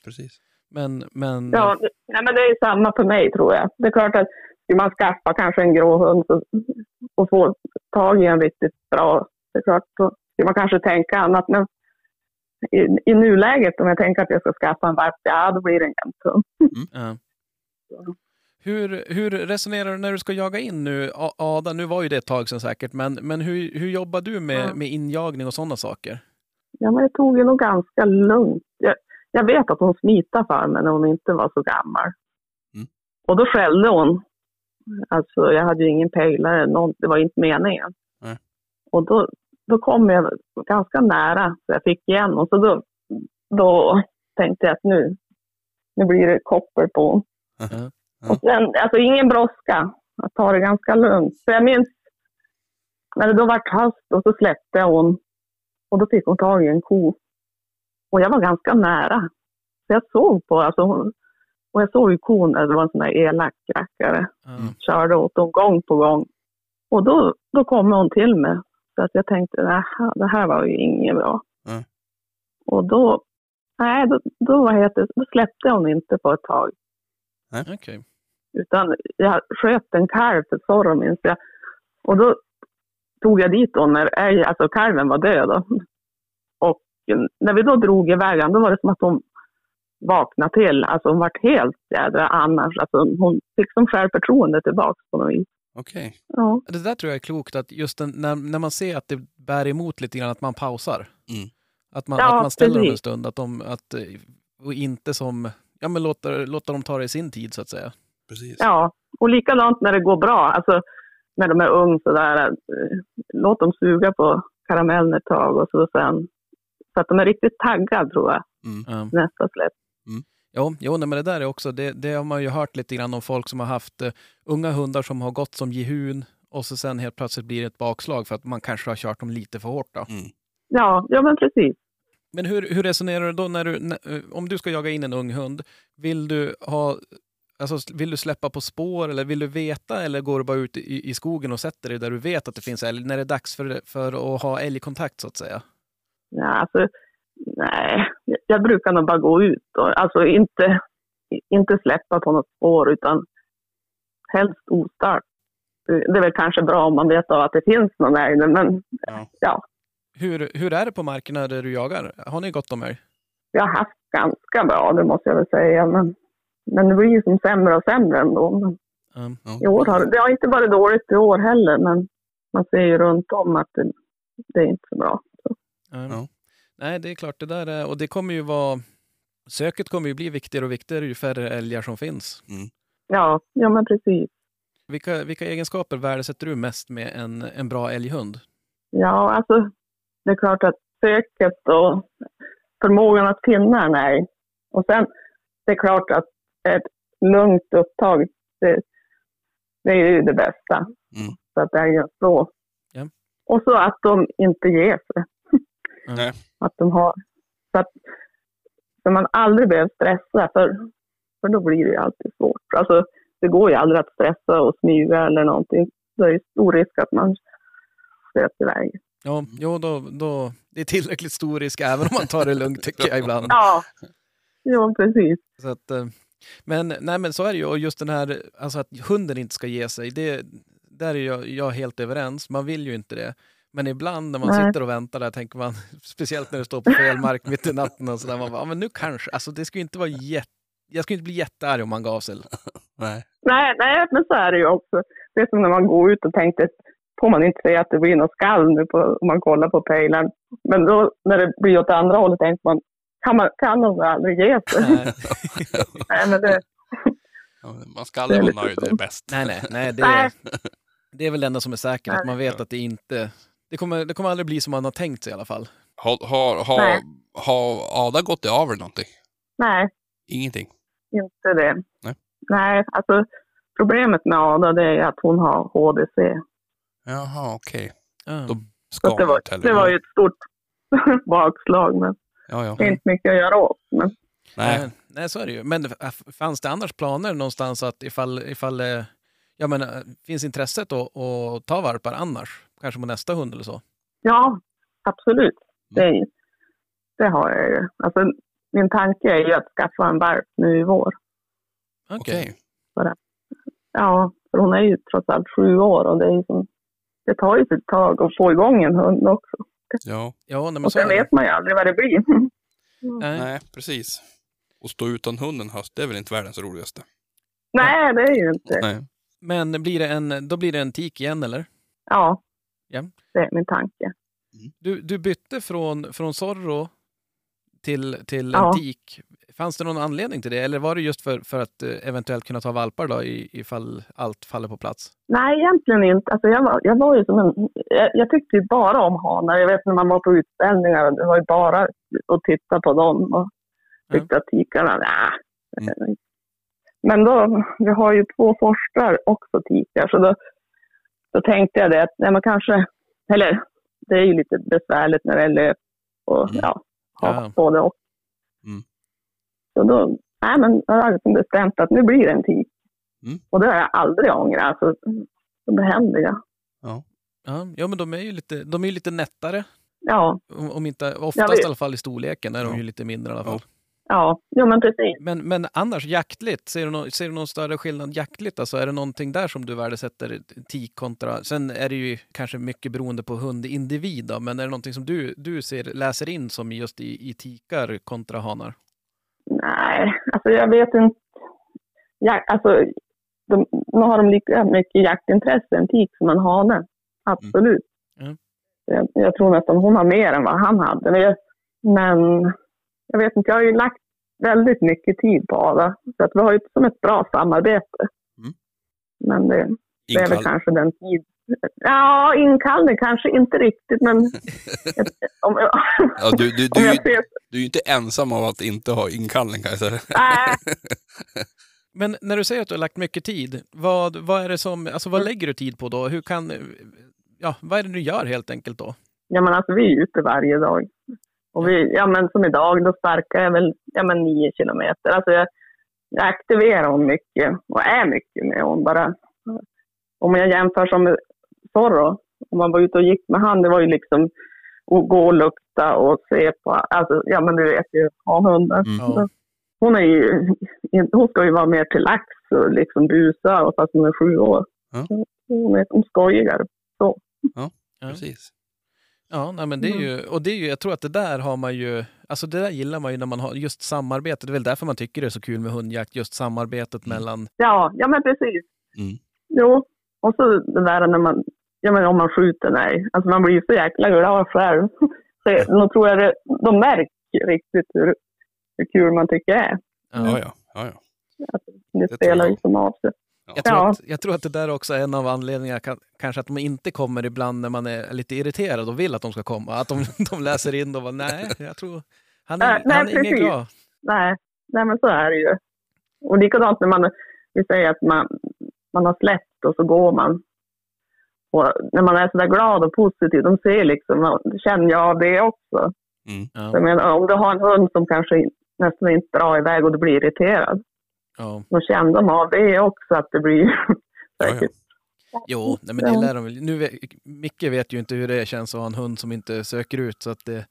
precis. Men... men Ja, det- nej, men det är samma för mig tror jag. Det är klart att skulle man skaffa kanske en grå hund så, och få tag i en riktigt bra, det är klart, då skulle man kanske tänka annat. Men i, i nuläget om jag tänker att jag ska skaffa en valp, ja då blir det en jämthund. ja. Hur, hur resonerar du när du ska jaga in nu? Ada, nu var ju det ett tag sedan säkert, men, men hur, hur jobbar du med, Ja. med injagning och sådana saker? Ja, men det tog ju nog ganska lugnt. Jag, jag vet att hon smitade för mig när hon inte var så gammal. Mm. Och då skällde hon. Alltså, jag hade ju ingen pejlare, någon, det var inte meningen. Nej. Och då, då kom jag ganska nära, så jag fick igen och så då, då tänkte jag att nu, nu blir det koppel på hon. Och sen, alltså ingen brådska, att ta det ganska lugnt. Så jag minns när det då var höst och så släppte jag hon och då fick hon tag i en ko. Och jag var ganska nära. Så jag såg på, alltså hon, och jag såg ju kon, det var en sån där elak rackare, Ja. körde åt dem gång på gång. Och då, då kom hon till mig. Så att jag tänkte, "Nähä, det här var ju inget bra. Mm. Och då, nej, då, då, vad heter, det, då släppte hon inte på ett tag. Okej. Utan jag sköt en kalv för Zorro minns jag. Och då tog jag dit då när älg, alltså kalven var död. Då. Och när vi då drog iväg då var det som att hon vaknade till. Alltså hon vart helt jädra annars. Alltså hon fick som självförtroende tillbaka på något vis. Okej. Ja, Det där tror jag är klokt, att just den, när, när man ser att det bär emot lite grann, att man pausar. Mm. Att, man, Ja, att man ställer dem en precis. stund, att de, att, eh, och inte som, ja men låter, låter dem ta det i sin tid så att säga. Precis. ja. och likadant när det går bra. Alltså när de är unga sådär. eh, Låt dem suga på karamellen ett tag och så sen. Så att de är riktigt taggade tror jag, Mm. Nästa släpp. Jo, jo nej, men det där är också, det, det har man ju hört lite grann om folk som har haft eh, unga hundar som har gått som gehun och så sen helt plötsligt blir det ett bakslag för att man kanske har kört dem lite för hårt. Då. Mm. Ja, ja men precis. Men hur, hur resonerar du då när du, när, eh, om du ska jaga in en ung hund? Vill du ha Alltså, vill du släppa på spår eller vill du veta eller går du bara ut i, i skogen och sätter dig där du vet att det finns älg när det är dags för, för att ha älgkontakt så att säga? Ja, alltså, nej, jag- brukar nog bara gå ut och alltså inte, inte släppa på något spår utan helst ostört. Det är väl kanske bra om man vet av att det finns någon älg, men Ja. ja, Hur, hur är det på markerna där du jagar? Har ni gott om älg? jag har haft ganska bra, det måste jag väl säga. Men, men det blir ju som sämre och sämre ändå. Men Um, Ja. i år har, det har inte varit dåligt i år heller, men man ser ju runt om att det, det är inte så bra. Så. um, Ja. Nej, det är klart det där är, och det kommer ju vara Söket kommer ju bli viktigare och viktigare ju färre älgar som finns. Ja, ja, men precis. Vilka, vilka egenskaper värdesätter du mest med en, en bra älghund? Ja, alltså det är klart att söket och förmågan att finna en älg. Och sen, det är klart att ett lugnt upptag, det, det är ju det bästa. Mm. Så att älgen slår. Ja. Och så att de inte ger sig. Nej. Att de har, så att så man aldrig behöver stressa, för, för då blir det ju alltid svårt. Alltså, det går ju aldrig att stressa och smyga eller någonting. Det är ju stor risk att man stöter iväg. Ja, jo, då, då, det är tillräckligt stor risk även om man tar det lugnt tycker jag ibland. Ja, jo, precis. Så att, eh, men, nej, men så är det ju. Och just den här alltså att hunden inte ska ge sig, det, där är jag, jag helt överens. Man vill ju inte det. Men ibland när man Nej. sitter och väntar där tänker man, speciellt när det står på fel mark mitt i natten och sådär, man bara, men nu kanske, alltså det skulle inte vara jätte, jag skulle inte bli jättearg om man gav sig. Nej. Nej, nej, men så är det ju också. Det är som när man går ut och tänkte, får man inte säga att det blir något skall nu på, om man kollar på pejlen. Men då när det blir åt andra hållet tänker man, kan, man, kan de aldrig ge sig? Nej, nej, men det, Man ska aldrig vara nöjd, det är bäst. nej, nej, nej det, Nej. är, det är väl det enda som är säkert, att man vet att det inte, det kommer, det kommer aldrig bli som man har tänkt sig i alla fall. Har, har, har, har Ada gått i avel någonting? nej, Ingenting? inte det. Nej. Nej, alltså problemet med Ada det är att hon har HDC. Jaha, okej. Ja. Då Så ska det, var, det var ju ett stort bakslag, men Ja, ja. det är inte mycket att göra åt. Men Nej. Nej, nej, så är det ju. Men fanns det annars planer någonstans att ifall, ifall eh, ja, men, eh, finns intresset att, att ta valpar annars? Kanske på nästa hund eller så? ja, absolut. Det, det har jag ju. Alltså, min tanke är ju att skaffa en valp nu i vår. Okej. Okej. Ja, för hon är ju trots allt sju år och det, är som, det tar ju sitt tag att få igång en hund också. Ja, Ja, nej, men Och så sen vet man ju aldrig vad det blir. Nej. nej, precis. Och stå utan hunden höst, det är väl inte världens roligaste? Nej, det är ju inte. Nej. Men blir det en, då blir det en tik igen eller? Ja, Ja. det är min tanke. Du, du bytte från, från Zorro till, till Ja. en tik. Fanns det någon anledning till det? Eller var det just för, för att eh, eventuellt kunna ta valpar då i, ifall allt faller på plats? Nej, egentligen inte. Alltså jag, var, jag var ju som en... Jag, jag tyckte ju bara om hanar. Jag vet när man var på utställningar, och det var ju bara att titta på dem och tyckte att tikarna, nej. Men då, vi har ju två forskare också tikar, så då, då tänkte jag det att, nej men kanske, eller det är ju lite besvärligt när det är löp och Mm. ja, ha Ja. både och. Mm. Så då, nej men jag har liksom bestämt att nu blir det en tik. Mm. Och det har jag aldrig ångrat, alltså, de behändiga. Ja. Ja, ja men de är ju lite, de är ju lite nättare. Ja, Om, om inte, oftast i alla fall i storleken är de Ja. ju lite mindre i alla fall. Ja, jo men precis. Men, men annars jaktligt, ser du, någon, ser du någon större skillnad jaktligt? Alltså, är det någonting där som du värdesätter tik kontra... Sen är det ju kanske mycket beroende på hundindivid då, men är det någonting som du, du ser, läser in som just i, i tikar kontra hanar? Nej, alltså jag vet inte. Ja, alltså, de, nu har de lika mycket jaktintresse en tik som en hane. Absolut. Mm. Jag, jag tror nästan hon har mer än vad han hade. Men jag, men jag vet inte, jag har ju lagt väldigt mycket tid på Ada. Så att vi har ju som ett bra samarbete. Mm. Men det, det är väl kanske den tid... Ja, inkallning kanske inte riktigt, men... om, jag- Ja, du, du, om du, är jag ju- ser... du är ju inte ensam av att inte ha inkallning kan jag säga. Nej, Men när du säger att du har lagt mycket tid, vad, vad är det som, alltså Mm. vad lägger du tid på då? Hur kan, ja, vad är det du gör helt enkelt då? Ja, men alltså vi är ute varje dag. Och vi, ja, men som idag, då sparkar jag väl ja, men nio kilometer. Alltså jag, jag aktiverar hon mycket och är mycket med hon bara. Om jag jämför som med Zorro, om man var ute och gick med han, det var ju liksom att gå och lukta och se på, alltså ja men du vet ju, ha hunden. Mm. Hon är ju, hon ska ju vara mer till lax och liksom busa, och fast hon är sju år. Ja. Hon är skojigare. Så. Ja. Precis. Ja, nej, men det är ju, och det är ju, jag tror att det där har man ju, alltså det där gillar man ju när man har just samarbete. Det är väl därför man tycker det är så kul med hundjakt, just samarbetet Mm. mellan, Ja, ja men precis. Mm. Jo, och så det där när man, ja men om man skjuter nej. Alltså man blir ju så jäkla glad själv. Så då tror jag det, de märker riktigt hur, hur kul man tycker det är. Ja, ja. ja, ja. Alltså, det, tror spelar jag. ju som av sig. Jag tror, Ja. att, jag tror att det där också är en av anledningarna, kan, kanske att de inte kommer ibland när man är lite irriterad och vill att de ska komma. Att de, de läser in och bara, nej, jag tror, han är, Äh, nej, han är ingen glad. Nej, nej men så är det ju. Och likadant när man, vi säger att man, man har släppt och så går man. Och när man är sådär glad och positiv, de ser liksom, känner jag det också. Mm. Ja. Jag menar, om du har en hund som kanske nästan inte drar iväg och du blir irriterad. Ja. då kände de av det också att det blir Ja, säkert. Jo, nej, men det lär de väl. Nu, Micke vet ju inte hur det känns att ha en hund som inte söker ut. Så att det...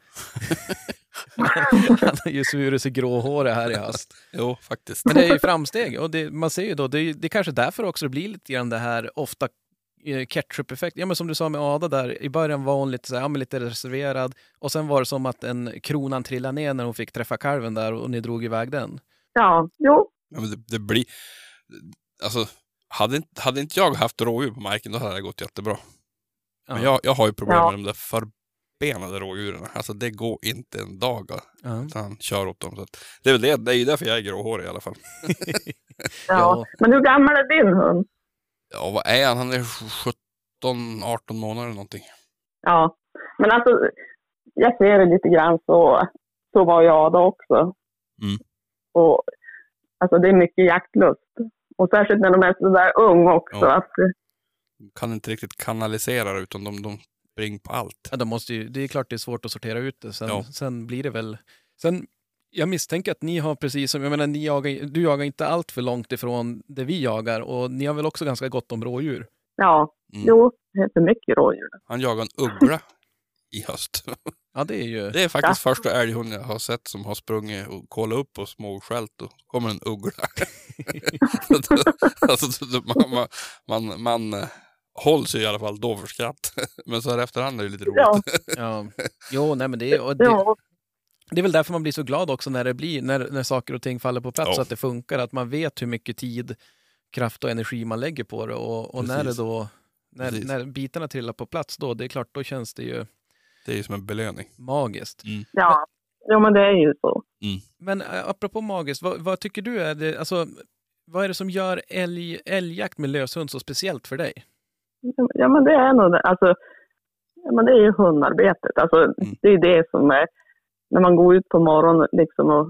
Han har ju svurit sig gråhårig här i höst. Jo, faktiskt. Men det är ju framsteg och det, man ser ju då, det är, det är kanske därför också det blir lite grann det här ofta eh, ketchup-effekt. Ja men som du sa med Ada där, i början var hon lite, så här, ja, lite reserverad och sen var det som att en kronan trillade ner när hon fick träffa kalven där och ni drog iväg den. Ja, jo, Ja, men det, det blir... Alltså, hade inte, hade inte jag haft rådjur på marken då hade det gått jättebra. Ja. Men jag, jag har ju problem Ja. med de där förbenade rådjuren. Alltså det går inte en dag att han kör åt dem. Så att, det är väl det, det är ju därför jag är gråhårig i alla fall. ja. Ja. Men hur gammal är din hund? Ja, vad är han? Han är 17, 18 månader eller någonting. Ja, men alltså jag ser det lite grann så, så var jag då också. Mm. Och alltså det är mycket jaktlust. Och särskilt när de är så där ung också. Ja. Att, De kan inte riktigt kanalisera det utan de, de springer på allt. Ja, de måste ju, det är klart det är svårt att sortera ut det. Sen, Ja. sen blir det väl... Sen, jag misstänker att ni har precis som, jag menar, ni jagar, du jagar inte allt för långt ifrån det vi jagar och ni har väl också ganska gott om rådjur? ja, Mm. jo, det är för mycket rådjur. Han jagar en uggla i höst. Ja, det är ju... Det är faktiskt första älghunden jag har sett som har sprungit och kollat upp och småskällt och kommer en uggla. alltså, man, man, man, man eh, hålls ju i alla fall då för skratt. Men så här efterhand är det lite roligt. Ja, Ja. Jo, nej men det, är- och det, ja, det är väl därför man blir så glad också när det blir, när, när saker och ting faller på plats Ja. så att det funkar, att man vet hur mycket tid, kraft och energi man lägger på det och, och när det då, när, Precis. när bitarna trillar på plats då, det är klart, då känns det ju Det är ju som en belöning. magiskt. ja. Jo, men det är ju så. Men äh, apropå magiskt, vad, vad tycker du är det, alltså, vad är det som gör älg, älgjakt med löshund så speciellt för dig? Ja, men det är nog det. Alltså, ja, men det är ju hundarbetet. Alltså, Det är det som är, när man går ut på morgonen liksom och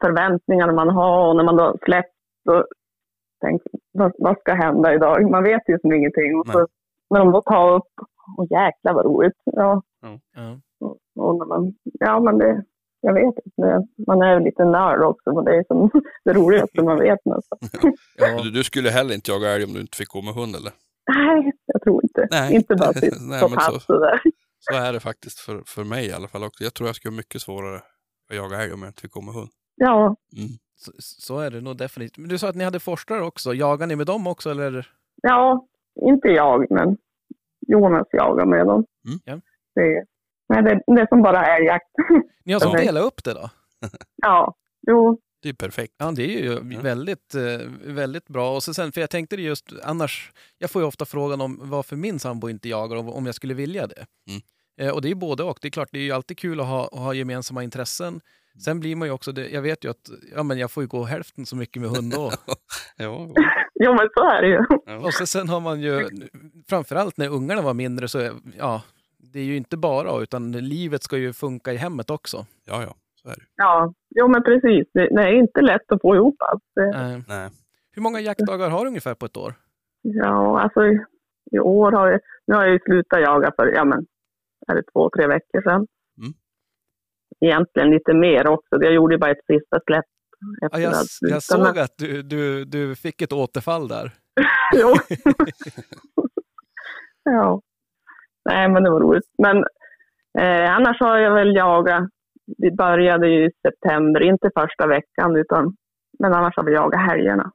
förväntningarna man har och när man då släpps och tänker vad, vad ska hända idag? Man vet ju som ingenting. Och så, Nej. När de då tar upp, och jäklar vad roligt. Ja, Ja. och, och när man, ja men det, jag vet inte. Man är ju lite nörd också, men det är som det roligaste man vet nästan. Ja. Du, du skulle heller inte jaga älg om du inte fick gå med hund eller? Nej, jag tror inte. Nej. Inte bara sitta Nej, på men så- pass sådär. Så är det faktiskt för, för mig i alla fall också. Jag tror jag skulle ha mycket svårare att jaga älg om jag inte fick gå med hund. Ja, Mm. Så, så är det nog definitivt. Men du sa att ni hade forskare också, jagar ni med dem också eller? Ja, inte jag, men Jonas jagar med dem. Mm. Ja. Det, nej, det, det är som bara älgjakt. Ni har som delat upp det då? ja, jo, Det är perfekt. Ja, det är ju väldigt, eh, väldigt bra. Och så sen, för jag tänkte det just annars, jag får ju ofta frågan om varför min sambo inte jagar och om jag skulle vilja det. Mm. Eh, och det är både och. Det är klart, det är ju alltid kul att ha, att ha gemensamma intressen. Sen blir man ju också, det, jag vet ju att ja, men jag får ju gå hälften så mycket med hund då. Ja, jo men så är det ju. och så, sen har man ju, framförallt när ungarna var mindre så, ja, det är ju inte bara, utan livet ska ju funka i hemmet också. ja, ja. Så är det. Ja, jo men precis. Det, det är inte lätt att få ihop allt. Eh, Nej. hur många jaktdagar har du ungefär på ett år? Ja, alltså i, i år har jag, nu har jag ju slutat jaga för, ja men, är det två, tre veckor sedan. Mm. Egentligen lite mer också. Jag gjorde bara ett sista släpp. Ja, jag, jag såg att du, du, du fick ett återfall där. jo. ja. Nej, men det var roligt. Men eh, annars har jag väl jagat. Vi började ju i september, inte första veckan, utan men annars har vi jagat helgerna.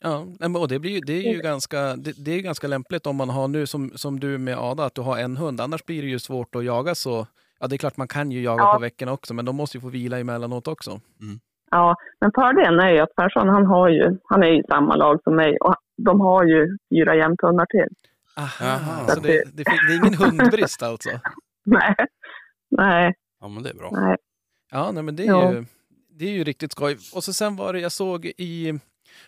Ja, nej, men och det, blir, det är ju ganska, det, det är ganska lämpligt om man har nu som, som du med Ada, att du har en hund. Annars blir det ju svårt att jaga så. Ja, det är klart man kan ju jaga Ja. på veckorna också, men de måste ju få vila emellanåt också. Ja, men fördelen är ju att farsan, han har ju, han är i samma lag som mig och de har ju fyra jämthundar till. Aha, Jaha. så det, det, det är ingen hundbrist alltså? Nej, nej, Ja, men det är bra. nej. Ja, nej, men det är, Ja. ju, det är ju riktigt skoj. Och så sen var det, jag såg i,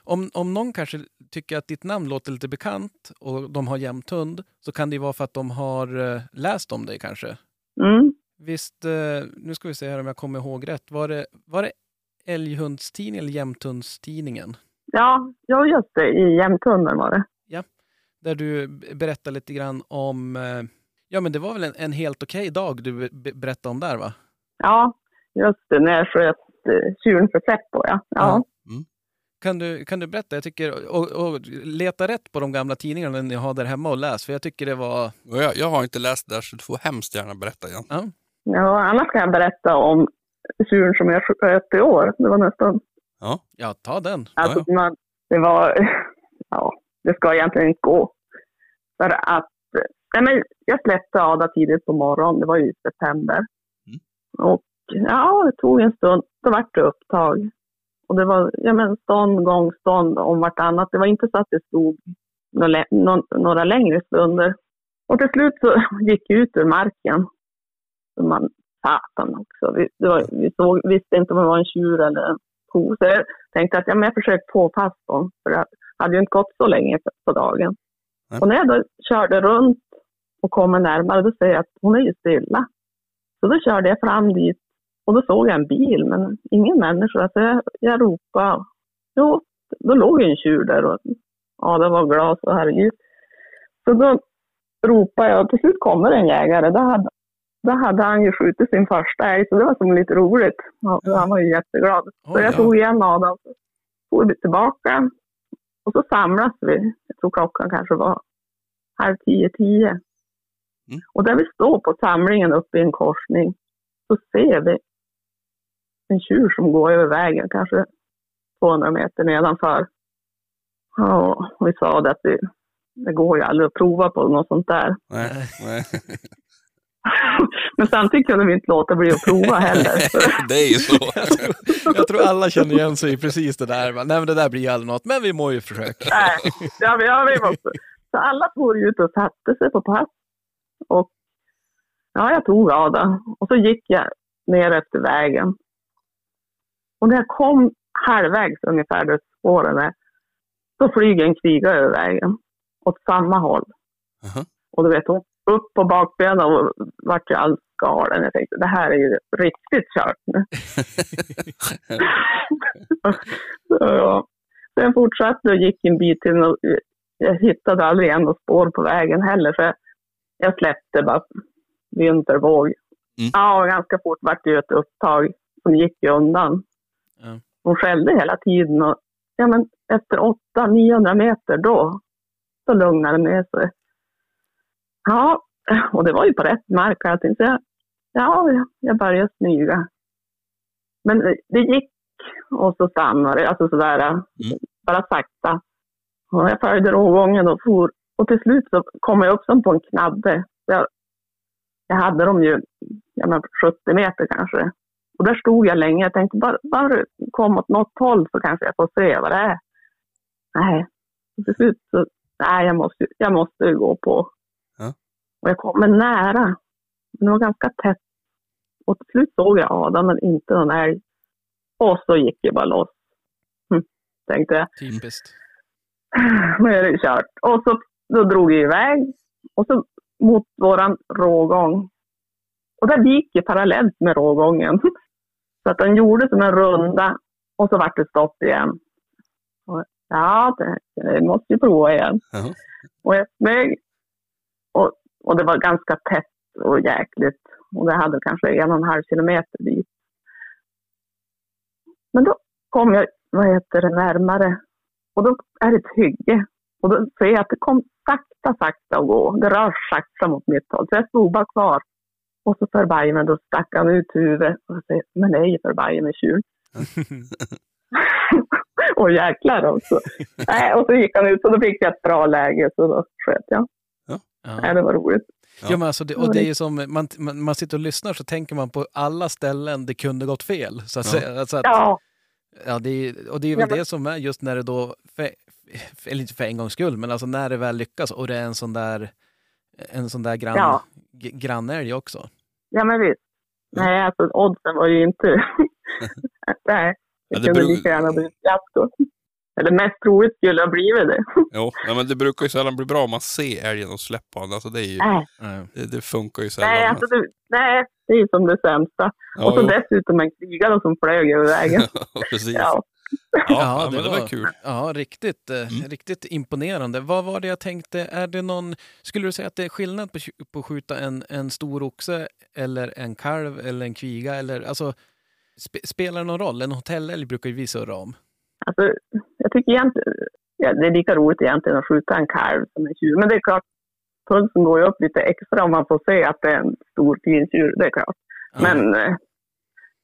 om, om någon kanske tycker att ditt namn låter lite bekant och de har jämthund, så kan det ju vara för att de har eh, läst om dig kanske. Mm. Visst, eh, nu ska vi se här om jag kommer ihåg rätt. Var det, var det Älghundstidningen eller Jämthundstidningen? Ja, ja, just det, i jämthunden var det. Där du berättade lite grann om... eh, Ja, men det var väl en, en helt okej dag du be- be- berättade om där, va? Ja, just det, när jag sköt eh, tjuren för Seppo, ja. ja. Kan du, kan du berätta? Jag tycker, och, och leta rätt på de gamla tidningarna ni har där hemma och läs, för jag tycker det var... Jag, jag har inte läst det där så du får hemskt gärna berätta igen. Ja, Ja, annars kan jag berätta om tjuren som jag sköt i år. Det var nästan, Ja, ja ta den. alltså man, det var, ja, det ska egentligen inte gå. För att, nej men jag släppte Ada tidigt på morgonen, det var ju i september. Och ja, det tog en stund, då vart det upptag. Och det var, ja men stånd, gång, stånd om vartannat. Det var inte så att det stod några, några längre stunder. Och till slut så gick jag ut ur marken. Så man, satan också. Vi, var, vi såg, visste inte om det var en tjur eller en ko. Så jag tänkte att ja, men jag försökte fast dem. För det hade ju inte gått så länge på- på dagen. Nej. Och när jag då körde runt och kommer närmare, då ser jag att hon är ju stilla. Så då körde jag fram dit och då såg jag en bil, men ingen människa. Så jag, jag ropade. Jo, då låg en tjur där och ja, det var glas och herregud. Så då ropade jag och till slut kommer en jägare. Då hade, då hade han ju skjutit sin första älg, så det var som lite roligt. Han var ju jätteglad. Så Oj, jag ja. tog igen Adam, så for vi tillbaka. Och så samlas vi. Jag tror klockan kanske var halv tio, tio. Mm. Och där vi står på samlingen uppe i en korsning så ser vi en tjur som går över vägen, kanske 200 meter nedanför. Ja, och vi sa det att det, det går ju aldrig att prova på något sånt där. nej, nej. Men samtidigt kunde vi inte låta bli att prova heller. det är ju så. Jag tror alla känner igen sig i precis det där. Nej, men det där blir ju aldrig något, men vi må ju försöka. Nej, ja, vi, ja, vi måste. Så alla for ut och satte sig på pass. Och ja, jag tog Ada och så gick jag ner efter vägen. Och när jag kom halvvägs ungefär där spåren är, så flyger en kviga över vägen åt samma håll. Jaha. Och du vet, hon upp på bakbenen och vart ju alldeles galen. Jag tänkte, det här är ju riktigt kört nu. så, ja. jag fortsatte och gick en bit till och jag hittade aldrig något spår på vägen heller. Så jag, jag släppte bara vintervåg. Mm. Ja, och ganska fort vart det ju ett upptag som gick ju undan. Ja. Hon skällde hela tiden och ja, men efter 800-900 meter då, så lugnade det ner sig. Ja, och det var ju på rätt mark och allting. Så jag, ja, jag- började smyga. Men det gick och så stannade det, alltså sådär, bara sakta. Och jag följde rågången och for. Och till slut så kom jag upp som på en knabbe. Jag, jag hade dem ju ja, men 70 meter kanske. Och där stod jag länge. Jag tänkte bara, bara det kom åt något håll så kanske jag får se vad det är. Nej, och till slut så, nej jag måste, jag måste gå på. Och jag kommer nära. Men det var ganska tätt. Och till slut såg jag Adam men inte någon älg. Och så gick jag bara loss. Hm, tänkte jag. Typiskt. Nu är det kört. Och så då drog jag iväg. Och så mot våran rågång. Och där gick jag parallellt med rågången. Så att den gjorde som en runda. Och så vart det stopp igen. Och, ja, det, det måste ju prova igen. Jaha. Och jag smög. Och, det var ganska tätt och jäkligt. Och det hade kanske en och en halv kilometer dit. Men då kom jag, vad heter det, närmare. Och då är det ett hygge. Och då ser jag att det kom sakta, sakta att gå. Det rör sakta mot mitt håll. Så jag stod bara kvar. Och så förbi mig, då stack han ut huvudet. Och säger, men ju förbi mig tjur. och jäklar också. Nej, och så gick han ut och då fick jag ett bra läge. Så då sköt jag. Nej, Ja. det var roligt. Ja, men alltså det, och det är ju som, man, man, man sitter och lyssnar så tänker man på alla ställen det kunde gått fel. Så att Ja. säga. Alltså att, Ja, Ja, det är, och det är väl Ja, men- det som är just när det då, för, eller inte för en gångs skull, men alltså när det väl lyckas och det är en sån där, en sån där grann, Ja. grannälg också. ja men visst. Nej, alltså oddsen var ju inte... Nej, det, Ja, det kunde beror- lika gärna blivit fiasko. Eller mest troligt skulle det ha blivit det. Jo, ja, men det brukar ju sällan bli bra om man ser älgen och släpper honom. Alltså det, är ju, Nej, det, det funkar ju sällan. nej, alltså det, nej, det är ju som det sämsta. ja, och så jo. dessutom en krigare som flög över vägen. Precis. Ja. Ja, ja, men det var var- kul. Ja, riktigt, eh, Mm. riktigt imponerande. Vad var det jag tänkte, är det någon, skulle du säga att det är skillnad på, att skjuta en, en stor oxe eller en kalv eller en kviga? Eller, alltså, Spe, spelar det någon roll? En hotellälg brukar ju vi surra om. Alltså, jag tycker egentligen, ja, det är lika roligt egentligen att skjuta en kalv som en tjur. Men det är klart, pulsen går ju upp lite extra om man får se att det är en stor fin tjur, det är klart. Ja. Men eh,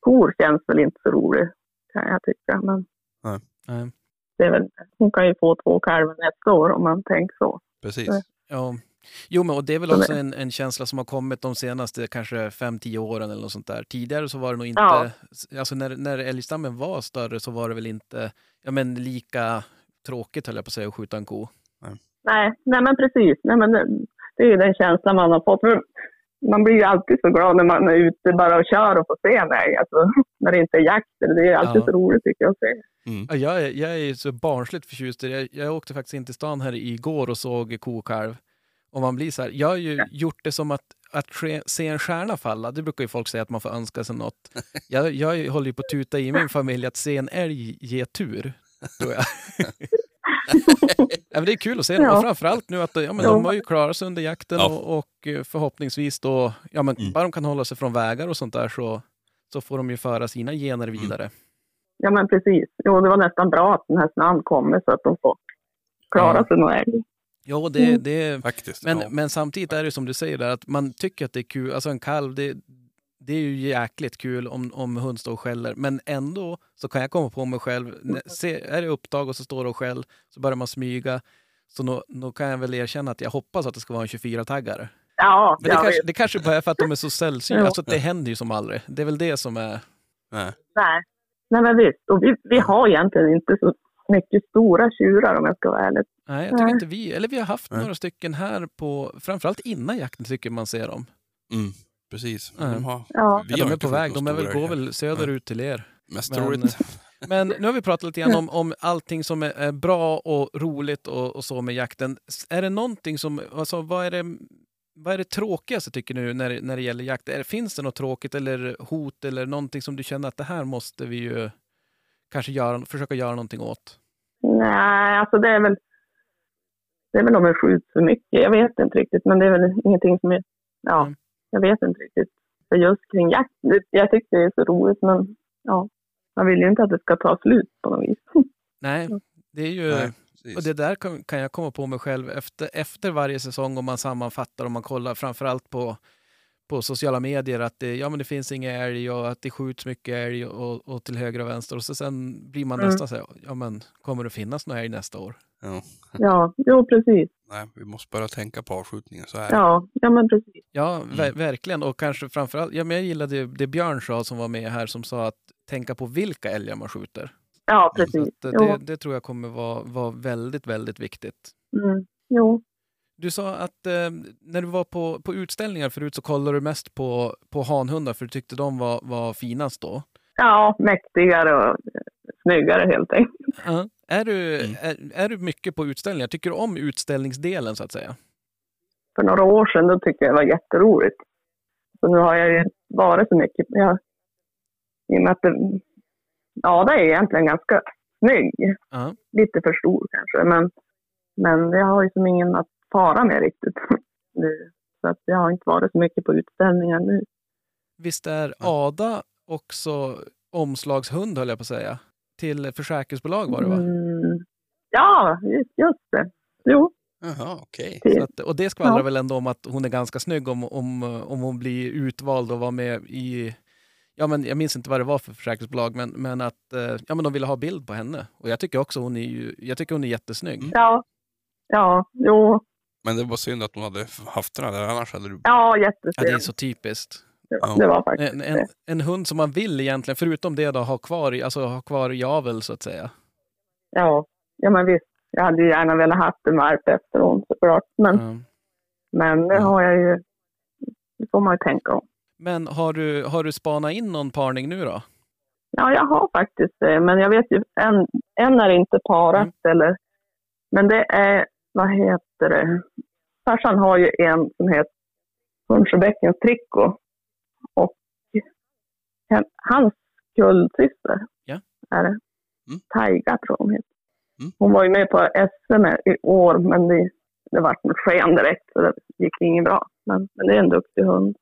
kor känns väl inte så roligt, kan jag tycka. Men Nej. det är väl, hon kan ju få två kalvar nästa år om man tänker så. Precis. Nej. Ja. Jo, men och det är väl Så också en, en känsla som har kommit de senaste kanske 5-10 åren eller något sånt där. Tidigare så var det nog inte, Ja. alltså när, när älgstammen var större så var det väl inte ja, men lika tråkigt höll jag på att säga att skjuta en ko. Nej, nej men precis. Nej, men det, det är ju den känslan man har fått. Man blir ju alltid så glad när man är ute bara och kör och får se en älg. Alltså, när det inte är jakt. Det är alltid Ja. så roligt tycker jag att se. Ja, jag, är, jag är så barnsligt förtjust i det. Jag, jag åkte faktiskt in till stan här igår och såg kokalv. Och man blir så här, jag har ju gjort det som att, att se en stjärna falla. Det brukar ju folk säga att man får önska sig något. Jag, jag håller ju på att tuta i min familj att se en älg ge tur. Tror jag. ja, det är kul att se dem. Ja. Och framförallt nu att ja, men Ja. de har ju klarat sig under jakten Ja. och, och eh, förhoppningsvis då, ja men Mm. bara de kan hålla sig från vägar och sånt där så, så får de ju föra sina gener vidare. Ja men precis. Jo, det var nästan bra att den här snön kommer så att de får klara Ja. sig någon älg. Jo, det, Mm. det, Faktiskt. Men, ja. men samtidigt är det som du säger där, att man tycker att det är kul. Alltså en kalv, det, det är ju jäkligt kul om, om hund står och skäller. Men ändå så kan jag komma på mig själv, när- se, är det upptag och så står det och skäll, så börjar man smyga. Så då, då kan jag väl erkänna att jag hoppas att det ska vara en 24-taggare. Ja, Men det, kanske, det kanske bara är för att de är så sällsynta. Ja. Alltså det händer ju som aldrig. Det är väl det som är... Nej. Nej. Nej men visst. Och vi, vi har egentligen inte så mycket stora tjurar om jag ska vara ärlig. Nej, jag tycker Nej. inte vi... Eller vi har haft Nej. några stycken här på... Framförallt innan jakten tycker man ser dem. Mm, precis. De, har, Ja. vi Ja, de är på väg. De är väl, går väl söderut till er. Mest Men- troligt. Men nu har vi pratat lite grann om, om allting som är, bra och roligt och, och så med jakten. Är det någonting som, alltså vad är det, vad är det tråkigaste tycker du när, när det gäller jakt? Är, finns det något tråkigt eller hot eller någonting som du känner att det här måste vi ju kanske göra, försöka göra någonting åt? Nej, alltså det är väl... Det är väl om vi skjuter för mycket. Jag vet inte riktigt. Men det är väl ingenting som är... Ja, Mm. jag vet inte riktigt. För just kring jakt. Jag tycker det är så roligt men ja. Man vill ju inte att det ska ta slut på något vis. Nej, det är ju... Nej. Och det där kan, kan jag komma på mig själv efter, efter varje säsong om man sammanfattar och man kollar framförallt på, på sociala medier att det, ja, men det finns inga älg och att det skjuts mycket älg och, och till höger och vänster. Och så sen blir man Mm. nästan så här, ja men kommer det finnas några älg nästa år? Ja. Ja, jo precis. Nej, vi måste bara tänka på avskjutningen. Så är det. Ja, ja men precis. Ja, ver- Mm. verkligen. Och kanske framförallt, ja men jag gillade det Björn sa som var med här som sa att tänka på vilka älgar man skjuter. Ja, precis. det, det tror jag kommer vara, vara väldigt, väldigt viktigt. Mm. Jo. Du sa att eh, när du var på, på utställningar förut så kollade du mest på, på hanhundar för du tyckte de var, var finast då. Ja, mäktigare och eh, snyggare helt enkelt. Ja. Är, du, Mm. är, är du mycket på utställningar? Tycker du om utställningsdelen så att säga? För några år sedan då tyckte jag det var jätteroligt. Så nu har jag ju varit så mycket. Jag, I och med att det, ja, det är egentligen ganska snygg. Ja. Lite för stor kanske. Men, men jag har ju som ingen att fara med riktigt nu. Så att jag har inte varit så mycket på utställningar nu. Visst är Ada också omslagshund höll jag på att säga? Till försäkringsbolag var det va? Mm. Ja, just, det. Jo, Jaha, okej. att, och det skvallrar Ja. väl ändå om att hon är ganska snygg om, om, om hon blir utvald och var med i Ja, men jag minns inte vad det var för försäkringsbolag, men, men att eh, ja, men de ville ha bild på henne. Och jag tycker också hon är, ju, jag tycker hon är jättesnygg. Mm. ja, ja, jo, Men det var synd att hon hade haft den där, annars hade du... ja, Ja, det är jättesynd. så typiskt. Det, Ja. det var faktiskt En, en, en hund som man vill egentligen, förutom det då, ha kvar alltså, ha kvar i avel så att säga. Ja, ja men visst. Jag hade ju gärna velat haft en valp efter hon såklart. Men, Ja. men det har jag ju... Det får man ju tänka om. Men har du, har du spanat in någon parning nu då? Ja, jag har faktiskt det. Men jag vet ju, en, en är inte parat Mm. eller... Men det är, vad heter det? Farsan har ju en som heter Hundsjöbäckens Tricko. Och hans kullsyster Ja. är det. Mm. Taiga tror jag hon heter. Mm. Hon var ju med på SM i år, men det, det vart något sken direkt så det gick inget bra. Men, men det är en duktig hund.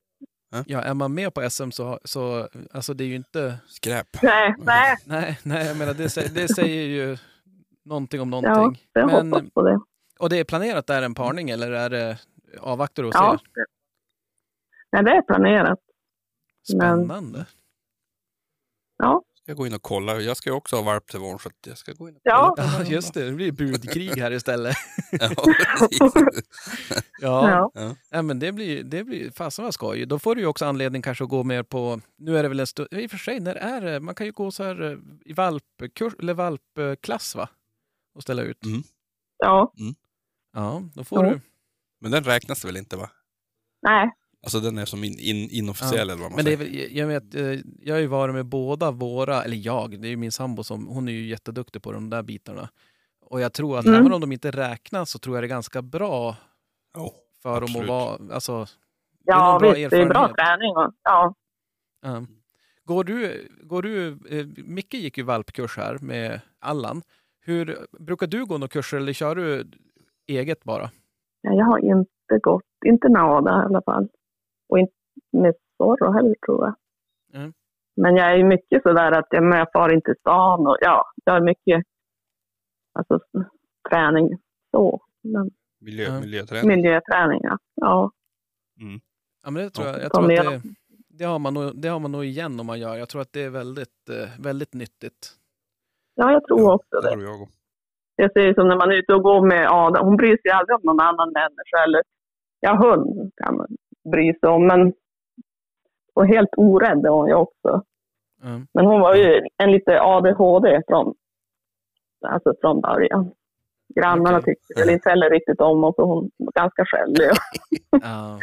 Ja, är man med på SM så, så alltså det är ju inte... Skräp. Nej, nej. Nej, nej jag menar det, det säger ju någonting om Ja, någonting. jag Men, hoppas på det. Och det är planerat där en parning eller är det avvaktar och Ja. ser? Nej, det är planerat. men- Spännande. Ja, Ska jag gå in och kolla. Jag ska ju också ha valp till våren så jag ska gå in och Ja. kolla. Ja, just det. Det blir budkrig här istället. Ja. Ja, ja. Ja. ja men det blir, det blir fasen vad skoj. Då får du ju också anledning kanske att gå mer på, nu är det väl en stund, i och för sig, när är det? Man kan ju gå så här eh, i valpkurs, eller valpklass va? Och ställa ut. Mm. ja. Ja, då får Ja. du. Men den räknas väl inte va? Nej, Alltså den är som in, in, inofficiell eller vad man Men det är säger. väl, jag vet, eh, jag har ju varit med båda våra, eller jag, det är ju min sambo som, hon är ju jätteduktig på de där bitarna. Och jag tror att Mm. även om de inte räknas så tror jag det är ganska bra Ja, för dem att absolut. vara, alltså, det är ja bra visst, det är bra träning. Och, ja. Ja. Går du, går du, eh, Micke gick ju valpkurs här med Allan. Hur, brukar du gå några kurser eller kör du eget bara? Nej, Jag har inte gått, inte med Ada i alla fall. Och inte med Zorro heller tror jag. Mm. Men jag är ju mycket sådär att jag, men jag far inte till stan och ja, jag har mycket alltså, träning så. Men, Miljö, Ja. Miljöträning. miljöträning, ja. ja. Ja, men det tror Ja. jag, jag tror att det, det, har man nog, det har man nog igen om man gör. Jag tror att det är väldigt, eh, väldigt nyttigt. Ja, jag tror Ja, också det det. tror jag också. Jag ser ju som när man är ute och går med Ada, hon bryr sig aldrig om någon annan människa eller, ja hund kan man bry sig om, men och helt orädd är hon ju också. Mm. Men hon var ju en lite ADHD från, alltså från början. Grannarna Okej. tyckte väl inte heller riktigt om oss och hon var ganska skällig. Ja,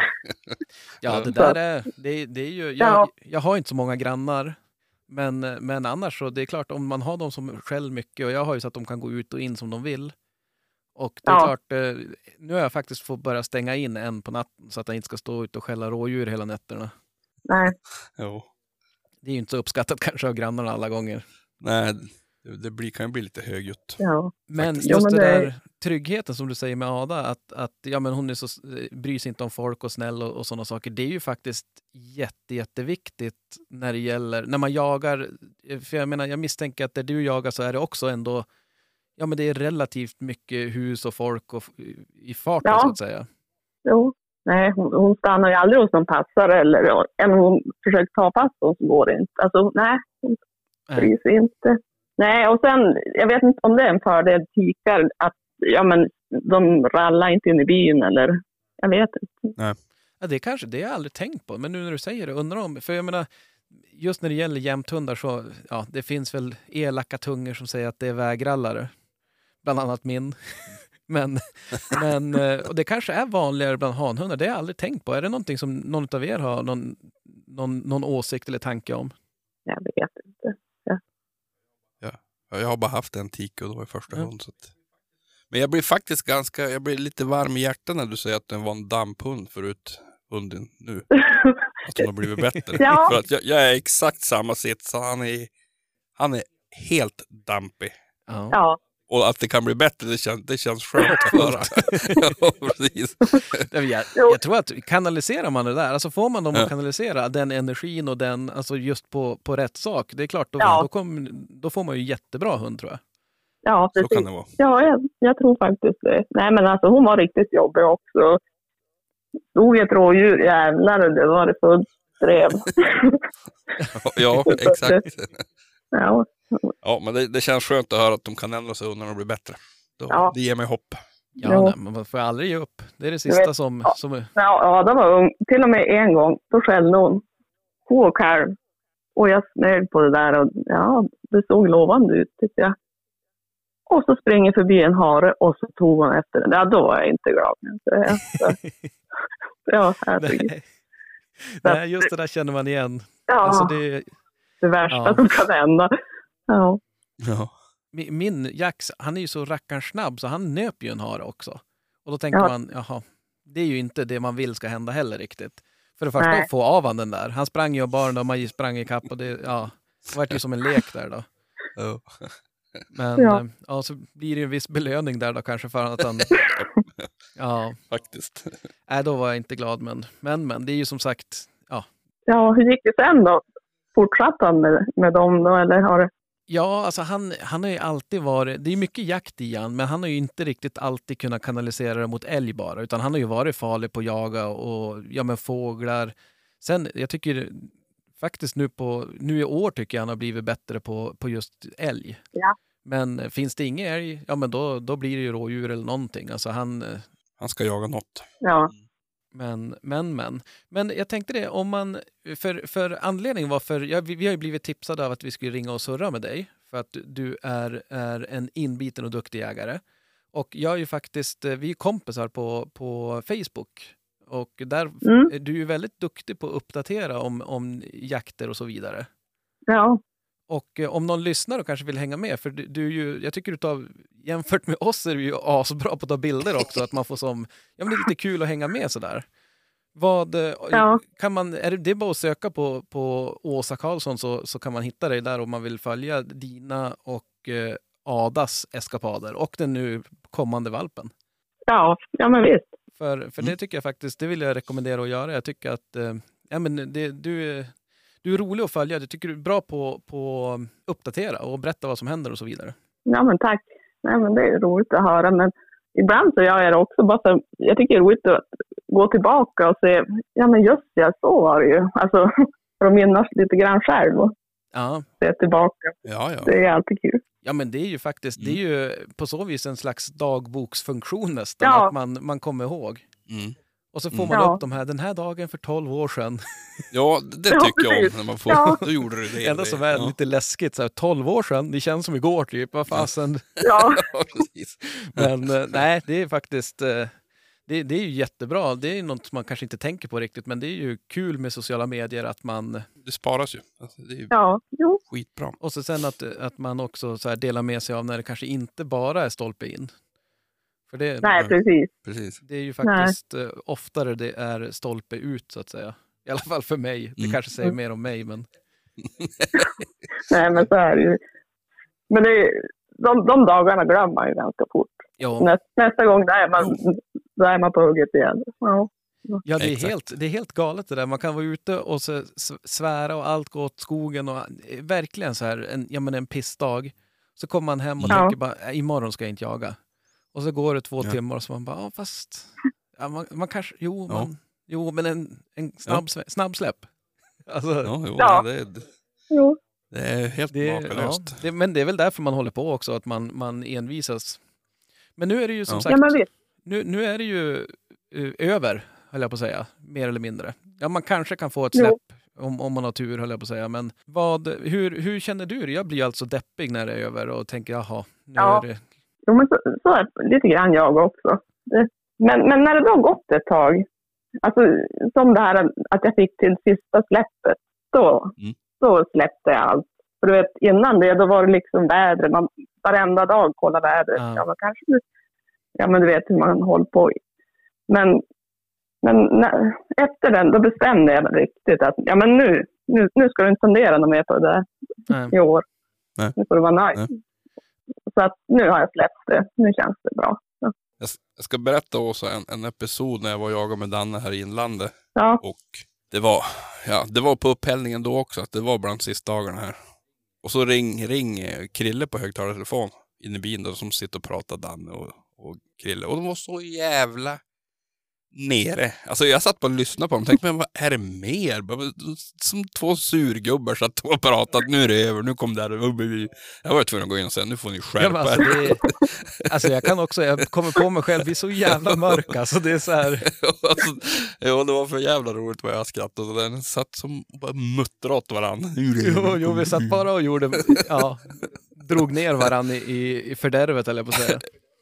ja det där är, det, det är ju, jag, Ja. jag har inte så många grannar. Men, men annars så, det är klart om man har dem som skäller mycket och jag har ju så att de kan gå ut och in som de vill. Och det är Ja. klart, eh, nu har jag faktiskt fått börja stänga in en på natten så att jag inte ska stå ute och skälla rådjur hela nätterna. Nej, Jo. Det är ju inte så uppskattat kanske av grannarna alla gånger. Nej, det, blir, kan ju bli lite högljutt. ja. Men just Jo, men det det- där tryggheten som du säger med Ada, att, att ja, men hon är så, bryr sig inte om folk och snäll och, och sådana saker. Det är ju faktiskt jätte, jätteviktigt när det gäller, när man jagar, för jag menar, jag misstänker att där du jagar så är det också ändå, ja men det är relativt mycket hus och folk och, i farten Ja. så att säga. Jo. Nej, hon, hon stannar ju aldrig hos någon passare eller även om hon försöker ta pass så går det inte. Alltså nej, hon bryr sig inte. Nej, och sen, jag vet inte om det är en fördel tikar att ja, men, de rallar inte in i byn eller jag vet inte. Ja, det kanske, det har jag aldrig tänkt på, men nu när du säger det, undrar om, för jag menar, just när det gäller jämthundar så, ja, det finns väl elaka tungor som säger att det är vägrallare. Bland annat min. men, men, eh, och det kanske är vanligare bland hanhundar, det har jag aldrig tänkt på. Är det någonting som någon av er har någon, någon, någon åsikt eller tanke om? Jag vet jag har bara haft en tik och det var första Ja. gången. Så att... Men jag blir faktiskt ganska, jag blir lite varm i hjärtat när du säger att den var en damphund förut, hunden nu. Att hon har blivit bättre. Ja. För att jag, jag är exakt samma sits, han är, han är helt dampig. Ja. Ja, Och att det kan bli bättre, det känns, det känns skönt att höra. ja, precis. Jag, jag, tror att kanaliserar man det där, alltså får man dem Ja. att kanalisera den energin och den, alltså just på, på rätt sak, det är klart, då, Ja. då, kommer- då får man ju jättebra hund tror jag. ja Så precis. kan det vara. Ja, jag, jag tror faktiskt det. Nej, men alltså hon var riktigt jobbig också. Stod ett rådjur, jävlar, det var det fullt drev. Ja, exakt. ja, Ja, men det, det känns skönt att höra att de kan ändra sig när de blir bättre. Då, Ja. Det ger mig hopp. Ja, nej, man får aldrig ge upp. Det är det sista vet, som... ja. som ja, Ada var ung. Till och med en gång, då skällde hon. Ko och kalv. Och jag smög på det där och ja, det såg lovande ut tyckte jag. Och så springer förbi en hare och så tog hon efter den. Ja, då var jag inte glad. Så, ja, herregud. nej. nej, just det där känner man igen. Ja, Alltså det, det värsta ja. som kan hända. Ja. Ja. mi- min Jax, han är ju så rackarns snabb så han nöp ju en hare också. Och då tänker Ja. man, jaha, det är ju inte det man vill ska hända heller riktigt. För det första Nej. att få av han den där. Han sprang ju och bar den och man sprang i kapp och det, ja, det vart ju som en lek där då. Ja. Men Ja. ja. ja, så blir det ju en viss belöning där då kanske för att han... Ja, Faktiskt. nej, då var jag inte glad men, men, men det är ju som sagt, ja, Ja, hur gick det sen då? Fortsatte han med, med dem då eller har det... Ja, alltså han, han har ju alltid varit, det är mycket jakt i han, men han har ju inte riktigt alltid kunnat kanalisera det mot älg bara, utan han har ju varit farlig på att jaga och ja men fåglar. Sen, jag tycker faktiskt nu på, nu i år tycker jag han har blivit bättre på, på just älg. Ja. Men finns det ingen älg, ja men då, då blir det ju rådjur eller någonting. Alltså han, Han ska jaga något. Ja. Men, men, men. Men jag tänkte det, om man, för, för anledningen var för, ja, vi, vi har ju blivit tipsade av att vi skulle ringa och surra med dig, för att du är, är en inbiten och duktig jägare. Och jag är ju faktiskt, eh, vi är kompisar på, på Facebook. Och där Mm. är du ju väldigt duktig på att uppdatera om, om jakter och så vidare. Ja. Och eh, om någon lyssnar och kanske vill hänga med, för du, du är ju, jag tycker du tar, jämfört med oss är du ju asbra på att ta bilder också, att man får som, ja men det är lite kul att hänga med sådär. Vad, eh, Ja. kan man, är det, det är bara att söka på, på Åsa Karlsson så, så kan man hitta dig där om man vill följa dina och eh, Adas eskapader och den nu kommande valpen. Ja, ja men visst. För, för det tycker jag faktiskt, det vill jag rekommendera att göra. Jag tycker att eh, ja, men det, du, är, du är rolig att följa. Jag tycker du är bra på på att uppdatera och berätta vad som händer och så vidare. Ja men tack. Nej men det är roligt att höra men ibland så gör jag det också bara för, jag tycker det är roligt att gå tillbaka och se, ja men just ja, så var det ju. Alltså för att minnas lite grann själv och Ja, se tillbaka. Ja, ja. Det är alltid kul. ja men det är ju faktiskt, det är ju på så vis en slags dagboksfunktion nästan, Ja. att man, man kommer ihåg. Mm. Och så får Mm. man Ja. upp de här, den här dagen för 12 år sedan. Ja, det Ja, tycker jag om precis. när man får. Ja. Då gjorde du det. Det enda som är ja. lite läskigt, så här, 12 år sedan, det känns som igår typ, vad fasen. Ja, Ja, precis. Men eh, nej, det är faktiskt, eh, det, det är ju jättebra. Det är något man kanske inte tänker på riktigt, men det är ju kul med sociala medier att man, Det sparas ju. Alltså, det är ju ja, jo, skitbra. och så sen att, att man också så här delar med sig av när det kanske inte bara är stolpe in. För det, nej precis. Precis. det är ju faktiskt eh, oftare det är stolpe ut så att säga. I alla fall för mig. Det Mm. kanske säger mer om mig, men Nej men så är det ju. Men det är, de, de dagarna glömmer man ju ganska fort. ja, Nästa, nästa gång där är, man, då är man på hugget igen. Ja. ja det, är Exakt. helt, det är helt galet det där. Man kan vara ute och så svära och allt går åt skogen och eh, verkligen så här en, ja, men en pissdag. Så kommer man hem och Ja. tänker bara, "Äh, imorgon ska jag inte jaga. Och så går det två Ja. timmar och så man bara, ja fast, ja, man, man kanske, jo, Ja. man, jo men en, en snabb, ja. snabbsläpp. Alltså, Ja, jo, Ja. Det, är, Jo. det är helt det, ja, makalöst. det, men det är väl därför man håller på också, att man, man envisas. Men nu är det ju som Ja. sagt, Ja men visst. nu, nu är det ju eh, över, höll jag på att säga, mer eller mindre. Ja, man kanske kan få ett släpp om, om man har tur, höll jag på att säga. Men vad, hur, hur känner du det? Jag blir alltså deppig när det är över och tänker, jaha, nu Ja. är det... Jo, men så, så är det lite grann jag också. Det, men, men när det då har gått ett tag, alltså som det här att jag fick till sista släppet, då, Mm. då släppte jag allt. För du vet, innan det, då var det liksom vädret, man varenda dag kollade vädret. Ja. Ja, men kanske, ja men du vet hur man håller på. Men, men när, efter den, då bestämde jag riktigt att, ja men nu, nu, nu ska du inte fundera något mer på det Nej. i år. Nej. Nu får du vara nöjd. Så att nu har jag släppt det. Nu känns det bra. Jag, jag ska berätta också en, en episod när jag var och jagade med Danne här i inlandet. Ja, Och det var, ja, det var på upphällningen då också, att det var bland sista dagarna här. Och så ring, ring eh, Krille på högtalartelefon in i bilen då, som sitter och pratar Danne och, och Krille. Och de var så jävla nere. Alltså jag satt och lyssnade på dem och tänkte, men vad är det mer? Som två surgubbar satt och pratade, nu är det över, nu kom det här. Jag var tvungen att gå in och säga, nu får ni Ja, skärpa men alltså, är, alltså jag kan också, jag kommer på mig själv, vi är så jävla mörk alltså. Det är så här, alltså, ja, det var för jävla roligt vad jag skrattade. Den satt som bara muttrade åt varandra. jo, jo, vi satt bara och gjorde, ja, drog ner varandra i, i, i fördärvet, eller på att säga.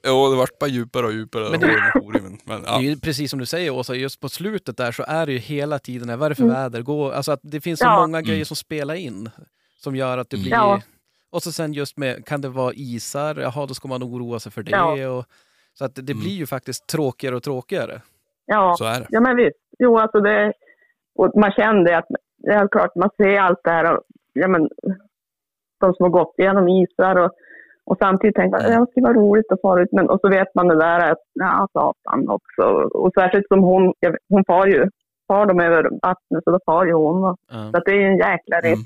Jo, det vart bara djupare och djupare. Men det- det... men, men, Det ja. är ju precis som du säger Åsa, just på slutet där så är det ju hela tiden, vad är det för Mm. väder? Gå, alltså att det finns så Ja. många grejer Mm. som spelar in. Som gör att det blir... Ja. Och så sen just med, kan det vara isar? Jaha, då ska man oroa sig för det. Ja. Och, så att det, det Mm. blir ju faktiskt tråkigare och tråkigare. ja. Så är det. Ja, men visst. Jo, alltså det... Och man kände att, det är klart, man ser allt det här och, ja men, de som har gått igenom isar och, och samtidigt tänker man, Mm. ja, det skulle vara roligt att fara ut, men och så vet man det där att, ja, satan också. Och särskilt som hon, hon far ju far de över vattnet så då far ju hon. va. Ja. Så att det är ju en jäkla risk. Mm.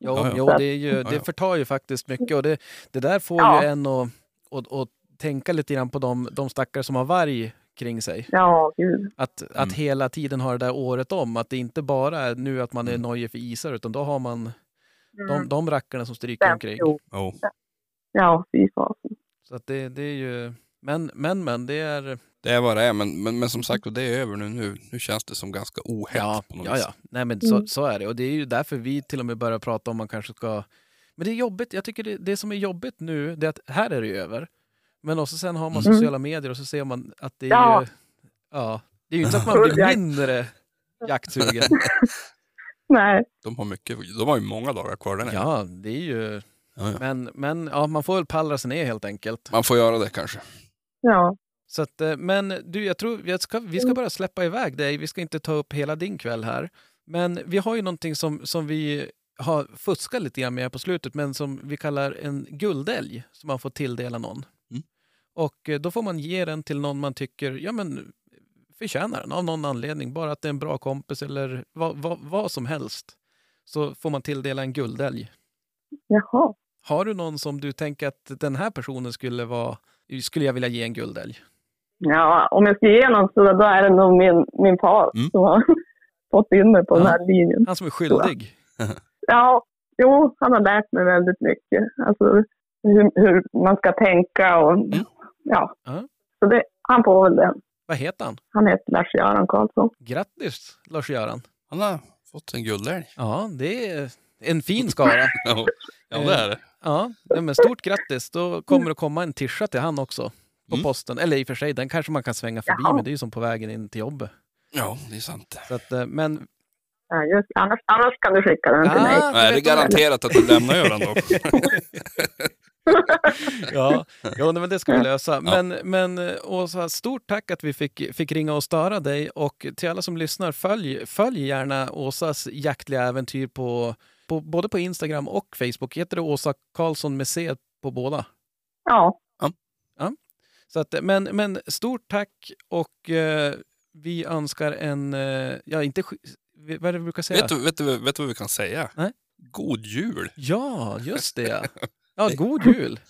Jo, Ja, ja. jo det, är ju, det förtar ju faktiskt mycket och det, det där får Ja. ju en att, att, att tänka lite grann på de, de stackare som har varg kring sig. Ja, gud. Att, att Mm. hela tiden ha det där året om, att det inte bara är nu att man är nojig för isar utan då har man de, Mm. de rackarna som stryker omkring. Jo. Jo. Ja, fy fasen. Så att det, det är ju, men, men, men det är, Det är vad det är, men, men, men som sagt, det är över nu. Nu, nu känns det som ganska ohett ja, på något ja, vis. ja. Nej men så, Mm. så är det och det är ju därför vi till och med börjar prata om man kanske ska, men det är jobbigt, jag tycker det, det som är jobbigt nu, det är att här är det ju över. Men också sen har man Mm. sociala medier och så ser man att det är Ja. ju, ja, det är ju inte så att man blir mindre jaktsugen. Nej, De har mycket, de har ju många dagar kvar där nere. Ja, det är ju, Ja, ja. men, men ja, man får väl pallra sig ner helt enkelt. Man får göra det kanske. ja. Så att, eh, men du, jag tror jag ska, vi ska bara släppa iväg dig. Vi ska inte ta upp hela din kväll här. Men vi har ju någonting som, som vi har fuskat lite grann med på slutet, men som vi kallar en guldälg som man får tilldela någon. Mm. Och eh, då får man ge den till någon man tycker, ja men förtjänar den av någon anledning. Bara att det är en bra kompis eller vad, vad, vad som helst. Så får man tilldela en guldälg. Jaha. Har du någon som du tänker att den här personen skulle vara, skulle jag vilja ge en guldälg? Ja, om jag ska ge någon så då är det nog min, min far Mm. som har fått in mig på den Ja. här linjen. Han som är skyldig? Ja, jo, han har lärt mig väldigt mycket. Alltså hur, hur man ska tänka och ja. Ja. Så det, han får väl den. Vad heter han? Han heter Lars-Göran Karlsson. Grattis Lars-Göran! Han har fått en guldälg. Ja, det är en fin skara. Ja, ja det är det. Ja, men stort grattis. Då kommer det komma en tischa till han också på Mm. posten. Eller i och för sig, den kanske man kan svänga förbi, Jaha. men det är ju som på vägen in till jobbet. Ja, det är sant. Så att, eh, men Ja, just, annars, annars kan du skicka den till mig. Nej, det är garanterat att du lämnar Göran då. Ja, ja nej, men det ska vi lösa. Men, men eh, Åsa, stort tack att vi fick, fick ringa och störa dig. Och till alla som lyssnar, följ, följ gärna Åsas jaktliga äventyr på, på, både på Instagram och Facebook. Heter det Åsa Karlsson med C på båda? Ja, Så att, men, men stort tack och eh, vi önskar en, eh, ja inte, vad är det vi brukar säga? vet, du, vet, du, vet du vad vi kan säga? Nej. God jul! Ja, just det ja. Ja, god jul!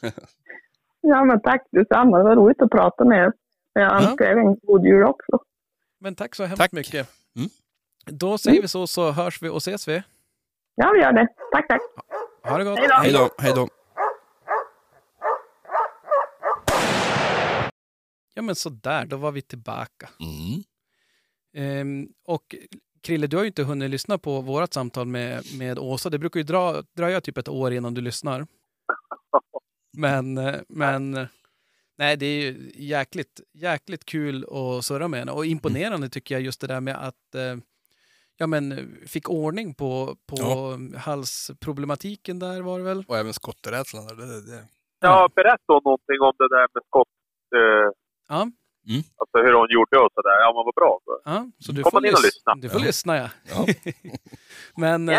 ja men tack detsamma. Det var roligt att prata med er. Jag önskar er en god jul också. Men tack så hemskt Tack. mycket. Mm. Då säger vi så, så hörs vi och ses vi. Ja, vi gör det. Tack, tack. Ha det gott! Hej då. Hej då. Ja men sådär, då var vi tillbaka. Mm. Ehm, och Krille, du har ju inte hunnit lyssna på vårt samtal med, med Åsa. Det brukar ju dra, dröja typ ett år innan du lyssnar. Men, men nej, det är ju jäkligt, jäkligt kul att surra med henne. Och imponerande tycker jag just det där med att eh, ja, men, fick ordning på, på Ja. halsproblematiken där var det väl? Och även skotterädslan. där, Det, det. Ja, berätta om någonting om det där med skott. Eh, Ja, alltså hur hon gjorde och sådär. Ja, men vad bra. ja så du Kom får, in och lys- lyssna. du får Ja. lyssna ja. Ja. men, eh,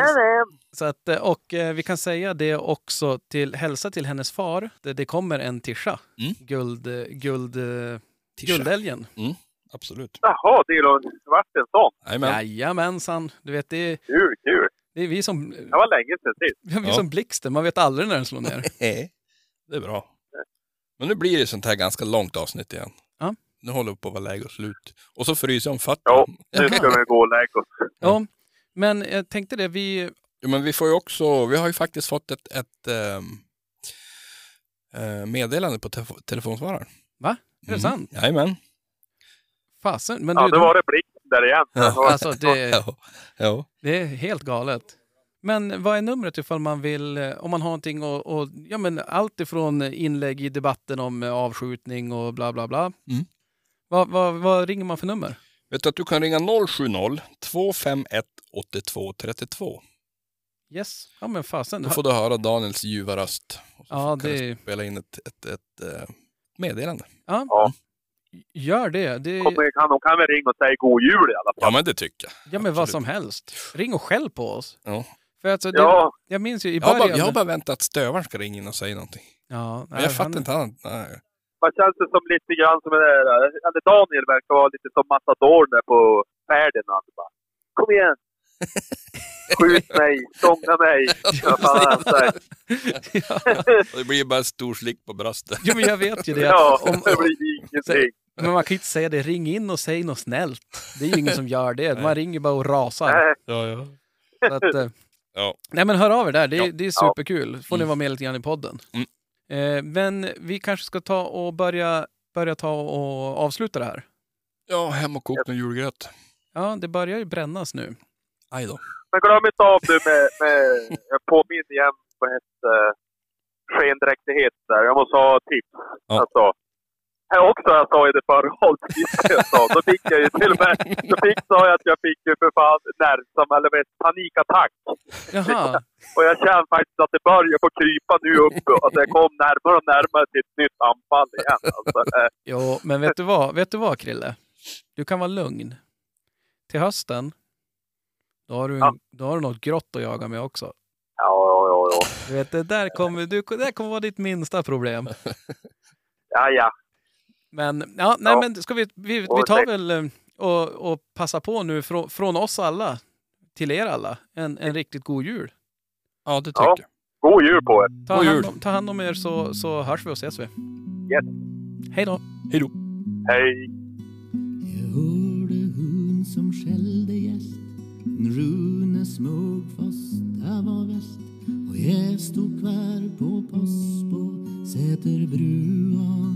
Så att, eh, och eh, vi kan säga det också till hälsa till hennes far. Det, det kommer en tischa. Mm. Guld, eh, guld, eh, guldälgen. Absolut. Jaha, det är en sån. Jajamän. Jajamensan. Du vet, det är, Kul, kul. det är vi som, Det var länge sedan sist. vi Ja. som blixten. Man vet aldrig när den slår ner. Det är bra. Men nu blir det sånt här ganska långt avsnitt igen. Ja. Nu håller det på att vara läge och slut. Och så fryser jag om fötterna. Ja, nu ska vi gå och lägga oss. Ja, men jag tänkte det, vi... Ja, men vi får ju också, vi har ju faktiskt fått ett, ett eh, meddelande på telefo- telefonsvararen. Va? Är det sant? Jajamän. Fasen. Men Ja, du, då var det blixten där igen. Ja. alltså, det, Ja. det är helt galet. Men vad är numret ifall man vill, eh, om man har någonting och, och ja men allt ifrån inlägg i debatten om eh, avskjutning och bla bla bla. Mm. Vad, vad, vad ringer man för nummer? Vet du att du kan ringa 070-251 8232. Yes, ja men fasen. Då får du höra Daniels ljuva röst. Och så Ja, kan det- du spela in ett, ett, ett, eh, meddelande. Ja, Ja. Gör det. det Kommer, kan, de kan väl ringa och säga god jul i alla Ja, fall. men det tycker jag. ja men vad absolut. som helst. Ring och skäll på oss. Ja. För alltså, det, Ja, jag minns ju i Jag har, början... bara, jag har bara väntat att stövaren ska ringa in och säga någonting. ja, Men nej, jag fattar han- inte han. Nej. man känns det som lite grann som det där, eller Daniel verkar vara lite som matador där på Ferdinand bara, kom igen! Skjut mig, stånga mig! Vad fan han säger. ja. Det blir bara en stor slick på bröstet. Jo, men jag vet ju det. Ja, Om, det blir ingenting. men man kan ju inte säga det. Ring in och säg något snällt. Det är ju ingen som gör det. Man ringer bara och rasar. Nej, Ja, ja. Så att, eh, Ja. Nej men hör av er där, det, är- Ja. det är superkul. får ni Mm. vara med lite grann i podden. Mm. Eh, men vi kanske ska ta och börja, börja ta och avsluta det här. Ja, hem och koka en julgröt. Ja, det börjar ju brännas nu. Aj då. men glöm inte av du med, med jag påminner igen på ett uh, skendräktighet där. Jag måste ha tips. Ja. Alltså, här också jag sa i det förra avsnittet jag då fick jag ju till och med, då fick, sa jag att jag fick ju för fan nervsam, eller vet, panikattack. Jaha, Och jag känner faktiskt att det börjar på krypa nu upp och att jag kom närmare och närmare till ett nytt anfall igen. Alltså, eh, jo, men vet du vad, vet du vad Krille? Du kan vara lugn. Till hösten, då har du, en, Ja. då har du något grått att jaga med också. ja, ja, ja, ja. Du vet, det där kommer, du, det där kommer vara ditt minsta problem. ja, ja. Men, ja, nej Ja. men ska vi, vi, vi tar väl eh, och, och passa på nu från, från oss alla till er alla, en, en riktigt god jul. Ja, det tycker Ja. jag. God jul på er! Ta, God hand jul. om, ta hand om er så, så hörs vi och ses vi. Yes. Hej då! Hej då. Hej! Jag hörde hon som skällde gäst Rune smög fast det var väst Och jag stod kvar på post på Säterbrua